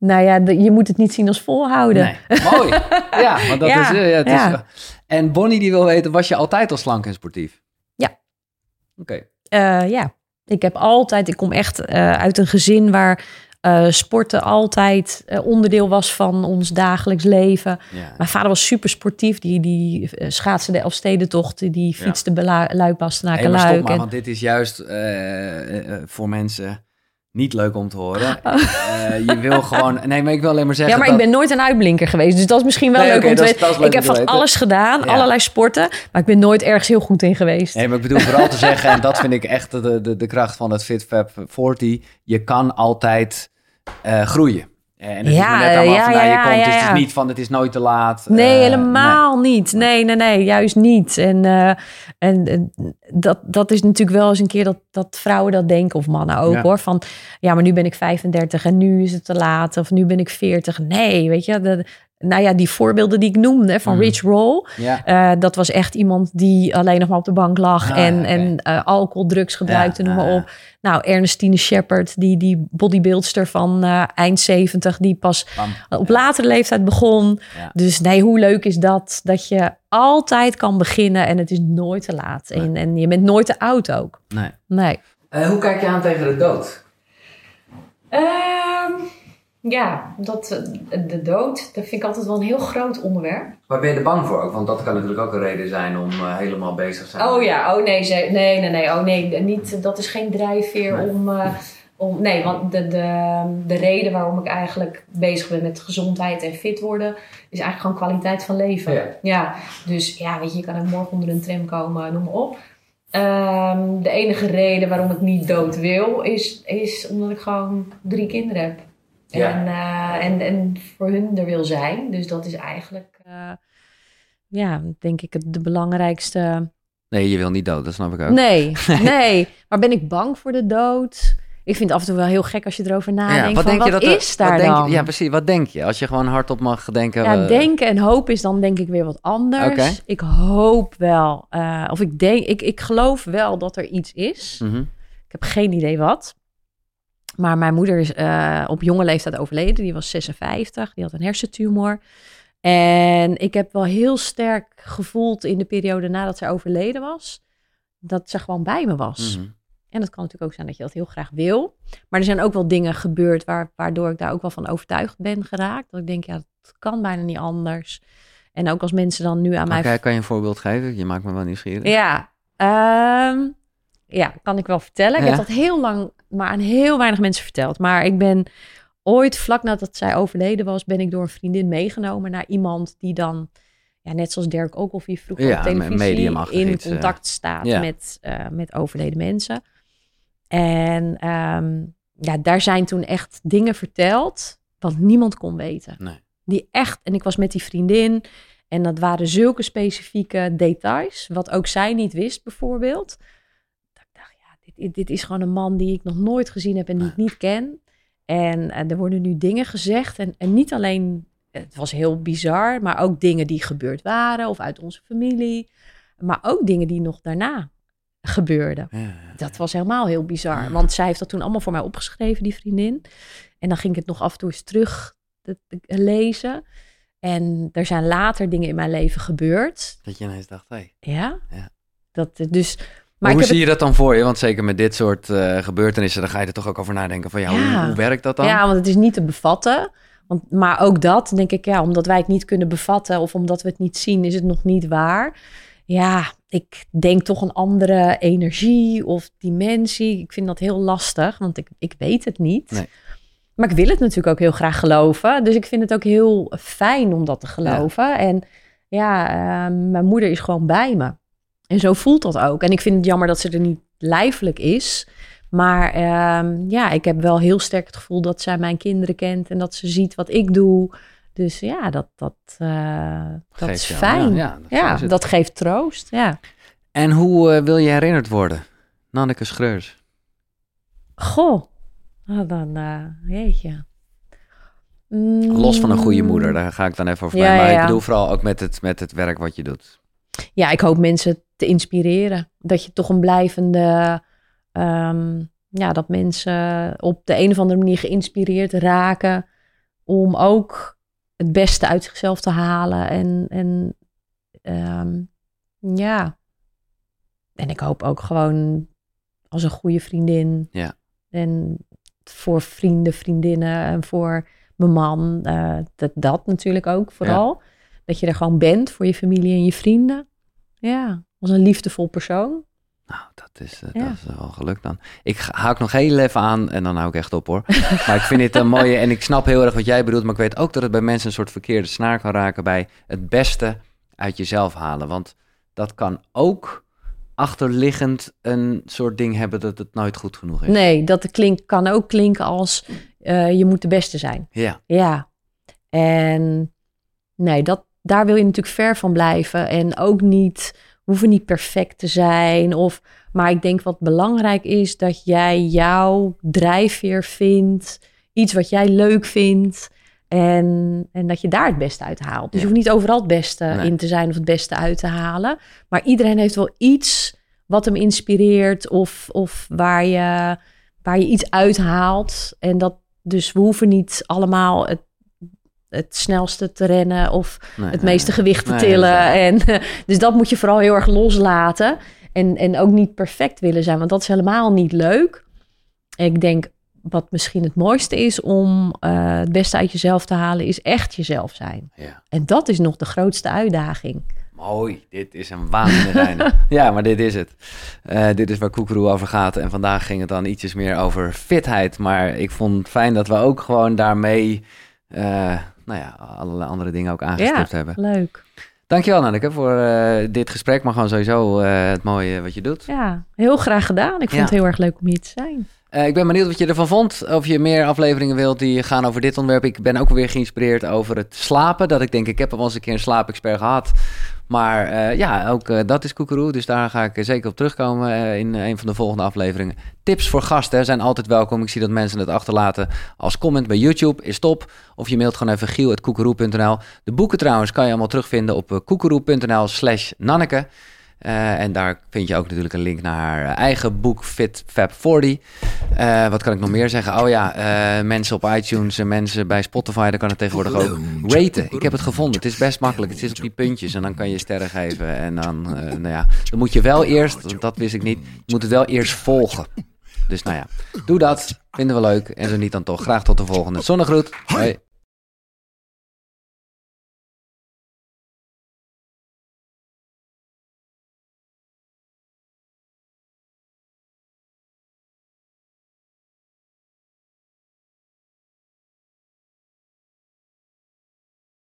Nou ja, je moet het niet zien als volhouden. Nee. Mooi. Ja, want dat Ja, is... eh, ja, het is ja. en Bonnie die wil weten, was je altijd al slank en sportief? Ja. Oké. Eh, ja, ik heb altijd, ik kom echt eh, uit een gezin waar eh, sporten altijd eh, onderdeel was van ons dagelijks leven. Ja. Mijn vader was super sportief, die, die eh, schaatste de Elfstedentocht, die fietste ja. Luik, Bastenaken, Hey, maar Luik. maar, en- want dit is juist eh, eh, eh, voor mensen niet leuk om te horen. Oh. Eh, je wil gewoon... Nee, maar ik wil alleen maar zeggen Ja, maar ik ben nooit een uitblinker geweest. Dus dat is misschien wel Nee, leuk om te weten. Ik heb van weten. alles gedaan, Ja. allerlei sporten. Maar ik ben nooit ergens heel goed in geweest. Nee, maar ik bedoel vooral te zeggen, en dat vind ik echt de, de, de kracht van het FitFab 40. Je kan altijd eh, groeien. En het is Ja, maar net ja, je komt. ja, dus het is niet van, het is nooit te laat. Nee, Eh, helemaal niet. Nee, nee, nee, juist niet. En, eh, en eh, dat, dat is natuurlijk wel eens een keer dat, dat vrouwen dat denken, of mannen ook hoor. Van ja, maar nu ben ik 35 en nu is het te laat. Of nu ben ik 40. Nee, weet je. De, nou ja, die voorbeelden die ik noemde van Mhm. Rich Roll. Ja. eh, dat was echt iemand die alleen nog maar op de bank lag. Ah, en en eh, alcohol, drugs gebruikte, Ja, noem maar ah, op. Nou, Ernestine Shepard, die, die bodybuildster van eh, eind 70, die pas Bam. op latere leeftijd begon. Ja. Dus nee, hoe leuk is dat? Dat je altijd kan beginnen en het is nooit te laat. Nee. En, en je bent nooit te oud ook. Nee. Nee. Eh, hoe kijk je aan tegen de dood? Ja, dat, eh, de dood, dat vind ik altijd wel een heel groot onderwerp. Waar ben je er bang voor ook? Want dat kan natuurlijk ook een reden zijn om eh, helemaal bezig te zijn. Oh ja, oh nee, ze- nee, nee, nee, oh nee, niet, dat is geen drijfveer Nee. om, eh, om, nee, want de, de, de reden waarom ik eigenlijk bezig ben met gezondheid en fit worden, is eigenlijk gewoon kwaliteit van leven. Ja. Ja, dus ja, weet je, je kan ook morgen onder een tram komen, noem maar op. Ehm, de enige reden waarom ik niet dood wil, is, is omdat ik gewoon drie kinderen heb. Ja. En, eh, en, en voor hun er wil zijn. Dus dat is eigenlijk, eh, ja, denk ik het de belangrijkste Nee, je wil niet dood, dat snap ik ook. Nee, nee. Maar ben ik bang voor de dood? Ik vind het af en toe wel heel gek als je erover nadenkt. van, wat er- is daar wat denk je- dan? ja, precies. Wat denk je? Als je gewoon hardop mag denken. Ja, eh, denken en hopen is dan denk ik weer wat anders. Ik hoop wel, of ik denk, ik, ik geloof wel dat er iets is. mhm. Ik heb geen idee wat. Maar mijn moeder is eh, op jonge leeftijd overleden. Die was 56. Die had een hersentumor. En ik heb wel heel sterk gevoeld in de periode nadat zij overleden was, dat ze gewoon bij me was. Mhm. En dat kan natuurlijk ook zijn dat je dat heel graag wil. Maar er zijn ook wel dingen gebeurd waar, waardoor ik daar ook wel van overtuigd ben geraakt. Dat ik denk, ja, het kan bijna niet anders. En ook als mensen dan nu aan mij... Oké, kan je een voorbeeld geven? Je maakt me wel nieuwsgierig. Ja, ehm, ja, kan ik wel vertellen. Ik Ja. heb dat heel lang maar aan heel weinig mensen verteld. Maar ik ben ooit, vlak nadat zij overleden was, ben ik door een vriendin meegenomen naar iemand die dan, ja, net zoals Dirk ook of vroeger Ja, op televisie, in iets, eh. contact staat Ja. met, eh, met overleden mensen. En ehm, ja, daar zijn toen echt dingen verteld wat niemand kon weten. Nee. Die echt, en ik was met die vriendin en dat waren zulke specifieke details, wat ook zij niet wist bijvoorbeeld. Dat ik dacht, ja, dit, is gewoon een man die ik nog nooit gezien heb en die ik niet ken. En, eh, er worden nu dingen gezegd en, en niet alleen, het was heel bizar, maar ook dingen die gebeurd waren of uit onze familie. Maar ook dingen die nog daarna gebeurden. Ja, ja. Dat was helemaal heel bizar. Want zij heeft dat toen allemaal voor mij opgeschreven, die vriendin. En dan ging ik het nog af en toe eens terug te- te lezen. En er zijn later dingen in mijn leven gebeurd. Dat je ineens dacht, hé. Ja. Ja. Dat, dus, Maar hoe zie je dat dan voor je? Want zeker met dit soort eh, gebeurtenissen, dan ga je er toch ook over nadenken van, Ja. hoe werkt dat dan? Ja, want het is niet te bevatten. Want, maar ook dat, denk ik, ja, omdat wij het niet kunnen bevatten of omdat we het niet zien, is het nog niet waar. Ja, ik denk toch een andere energie of dimensie. Ik vind dat heel lastig, want ik, ik weet het niet. Nee. Maar ik wil het natuurlijk ook heel graag geloven. Dus ik vind het ook heel fijn om dat te geloven. En ja, eh, mijn moeder is gewoon bij me. En zo voelt dat ook. En ik vind het jammer dat ze er niet lijfelijk is. Maar ehm, ja, ik heb wel heel sterk het gevoel dat zij mijn kinderen kent en dat ze ziet wat ik doe. Dus ja, dat, dat, eh, dat Geeft is jou- fijn. Ja, dat geeft troost. Ja. En hoe eh, wil je herinnerd worden? Nanneke Schreurs. Goh, nou dan, eh jeetje. Mm, Los van een goede moeder, daar ga ik dan even over Ja, bij. Maar ik bedoel vooral ook met het, met het werk wat je doet. Ja, ik hoop mensen te inspireren. Dat je toch een blijvende. ehm, ja, dat mensen op de een of andere manier geïnspireerd raken. om ook het beste uit zichzelf te halen. En, en ehm, ja. En ik hoop ook gewoon als een goede vriendin. Ja. En voor vrienden, vriendinnen en voor mijn man. eh, dat, dat natuurlijk ook vooral. Dat je er gewoon bent voor je familie en je vrienden. Ja, als een liefdevol persoon. Nou, dat is, eh, Ja. dat is wel gelukt dan. Ik haak nog heel even aan en dan hou ik echt op hoor. maar ik vind dit een mooie en ik snap heel erg wat jij bedoelt. Maar ik weet ook dat het bij mensen een soort verkeerde snaar kan raken bij het beste uit jezelf halen. Want dat kan ook achterliggend een soort ding hebben dat het nooit goed genoeg is. Nee, dat klink, kan ook klinken als eh, je moet de beste zijn. Ja. Ja. En nee, dat, daar wil je natuurlijk ver van blijven. En ook niet, hoeven niet perfect te zijn. Of, maar ik denk wat belangrijk is, dat jij jouw drijfveer vindt. Iets wat jij leuk vindt. En, en dat je daar het beste uit haalt. Dus Ja. je hoeft niet overal het beste Nee. in te zijn of het beste uit te halen. Maar iedereen heeft wel iets wat hem inspireert of, of waar, je, waar je iets uithaalt. En dat, dus we hoeven niet allemaal het, het snelste te rennen of Nee, het nee, meeste gewicht te tillen. en, dus dat moet je vooral heel erg loslaten. En, en ook niet perfect willen zijn, want dat is helemaal niet leuk. Ik denk wat misschien het mooiste is om eh, het beste uit jezelf te halen, is echt jezelf zijn. Ja. En dat is nog de grootste uitdaging. Mooi, dit is een waanzinnige einde. ja, maar dit is het. Eh, dit is waar Koekeroe over gaat. En vandaag ging het dan ietsjes meer over fitheid. Maar ik vond het fijn dat we ook gewoon daarmee... eh, nou ja, allerlei andere dingen ook aangestipt Ja. hebben. Leuk. Dankjewel Nanneke voor eh, dit gesprek. Maar gewoon sowieso eh, het mooie wat je doet. Ja, heel graag gedaan. Ik vond Ja. het heel erg leuk om hier te zijn. Eh, ik ben benieuwd wat je ervan vond. Of je meer afleveringen wilt die gaan over dit onderwerp. Ik ben ook weer geïnspireerd over het slapen. Dat ik denk, ik heb al eens een keer een slaapexpert gehad. Maar eh, ja, ook eh, dat is koekeroe. Dus daar ga ik zeker op terugkomen in een van de volgende afleveringen. Tips voor gasten zijn altijd welkom. Ik zie dat mensen het achterlaten als comment bij YouTube. Is top. Of je mailt gewoon even giel.koekeroe.nl. De boeken trouwens kan je allemaal terugvinden op koekeroe.nl slash Nanneke. Eh, en daar vind je ook natuurlijk een link naar haar eh, eigen boek Fit Fab 40. Eh, wat kan ik nog meer zeggen? Oh ja, mensen op iTunes en mensen bij Spotify, daar kan het tegenwoordig ook raten. Ik heb het gevonden. Het is best makkelijk. Het zit op die puntjes en dan kan je sterren geven. En dan, nou ja, dan moet je wel eerst, want dat wist ik niet, je moet het wel eerst volgen. Dus nou ja, doe dat. Vinden we leuk. En zo niet dan toch. Graag tot de volgende. Zonnegroet. Hoi.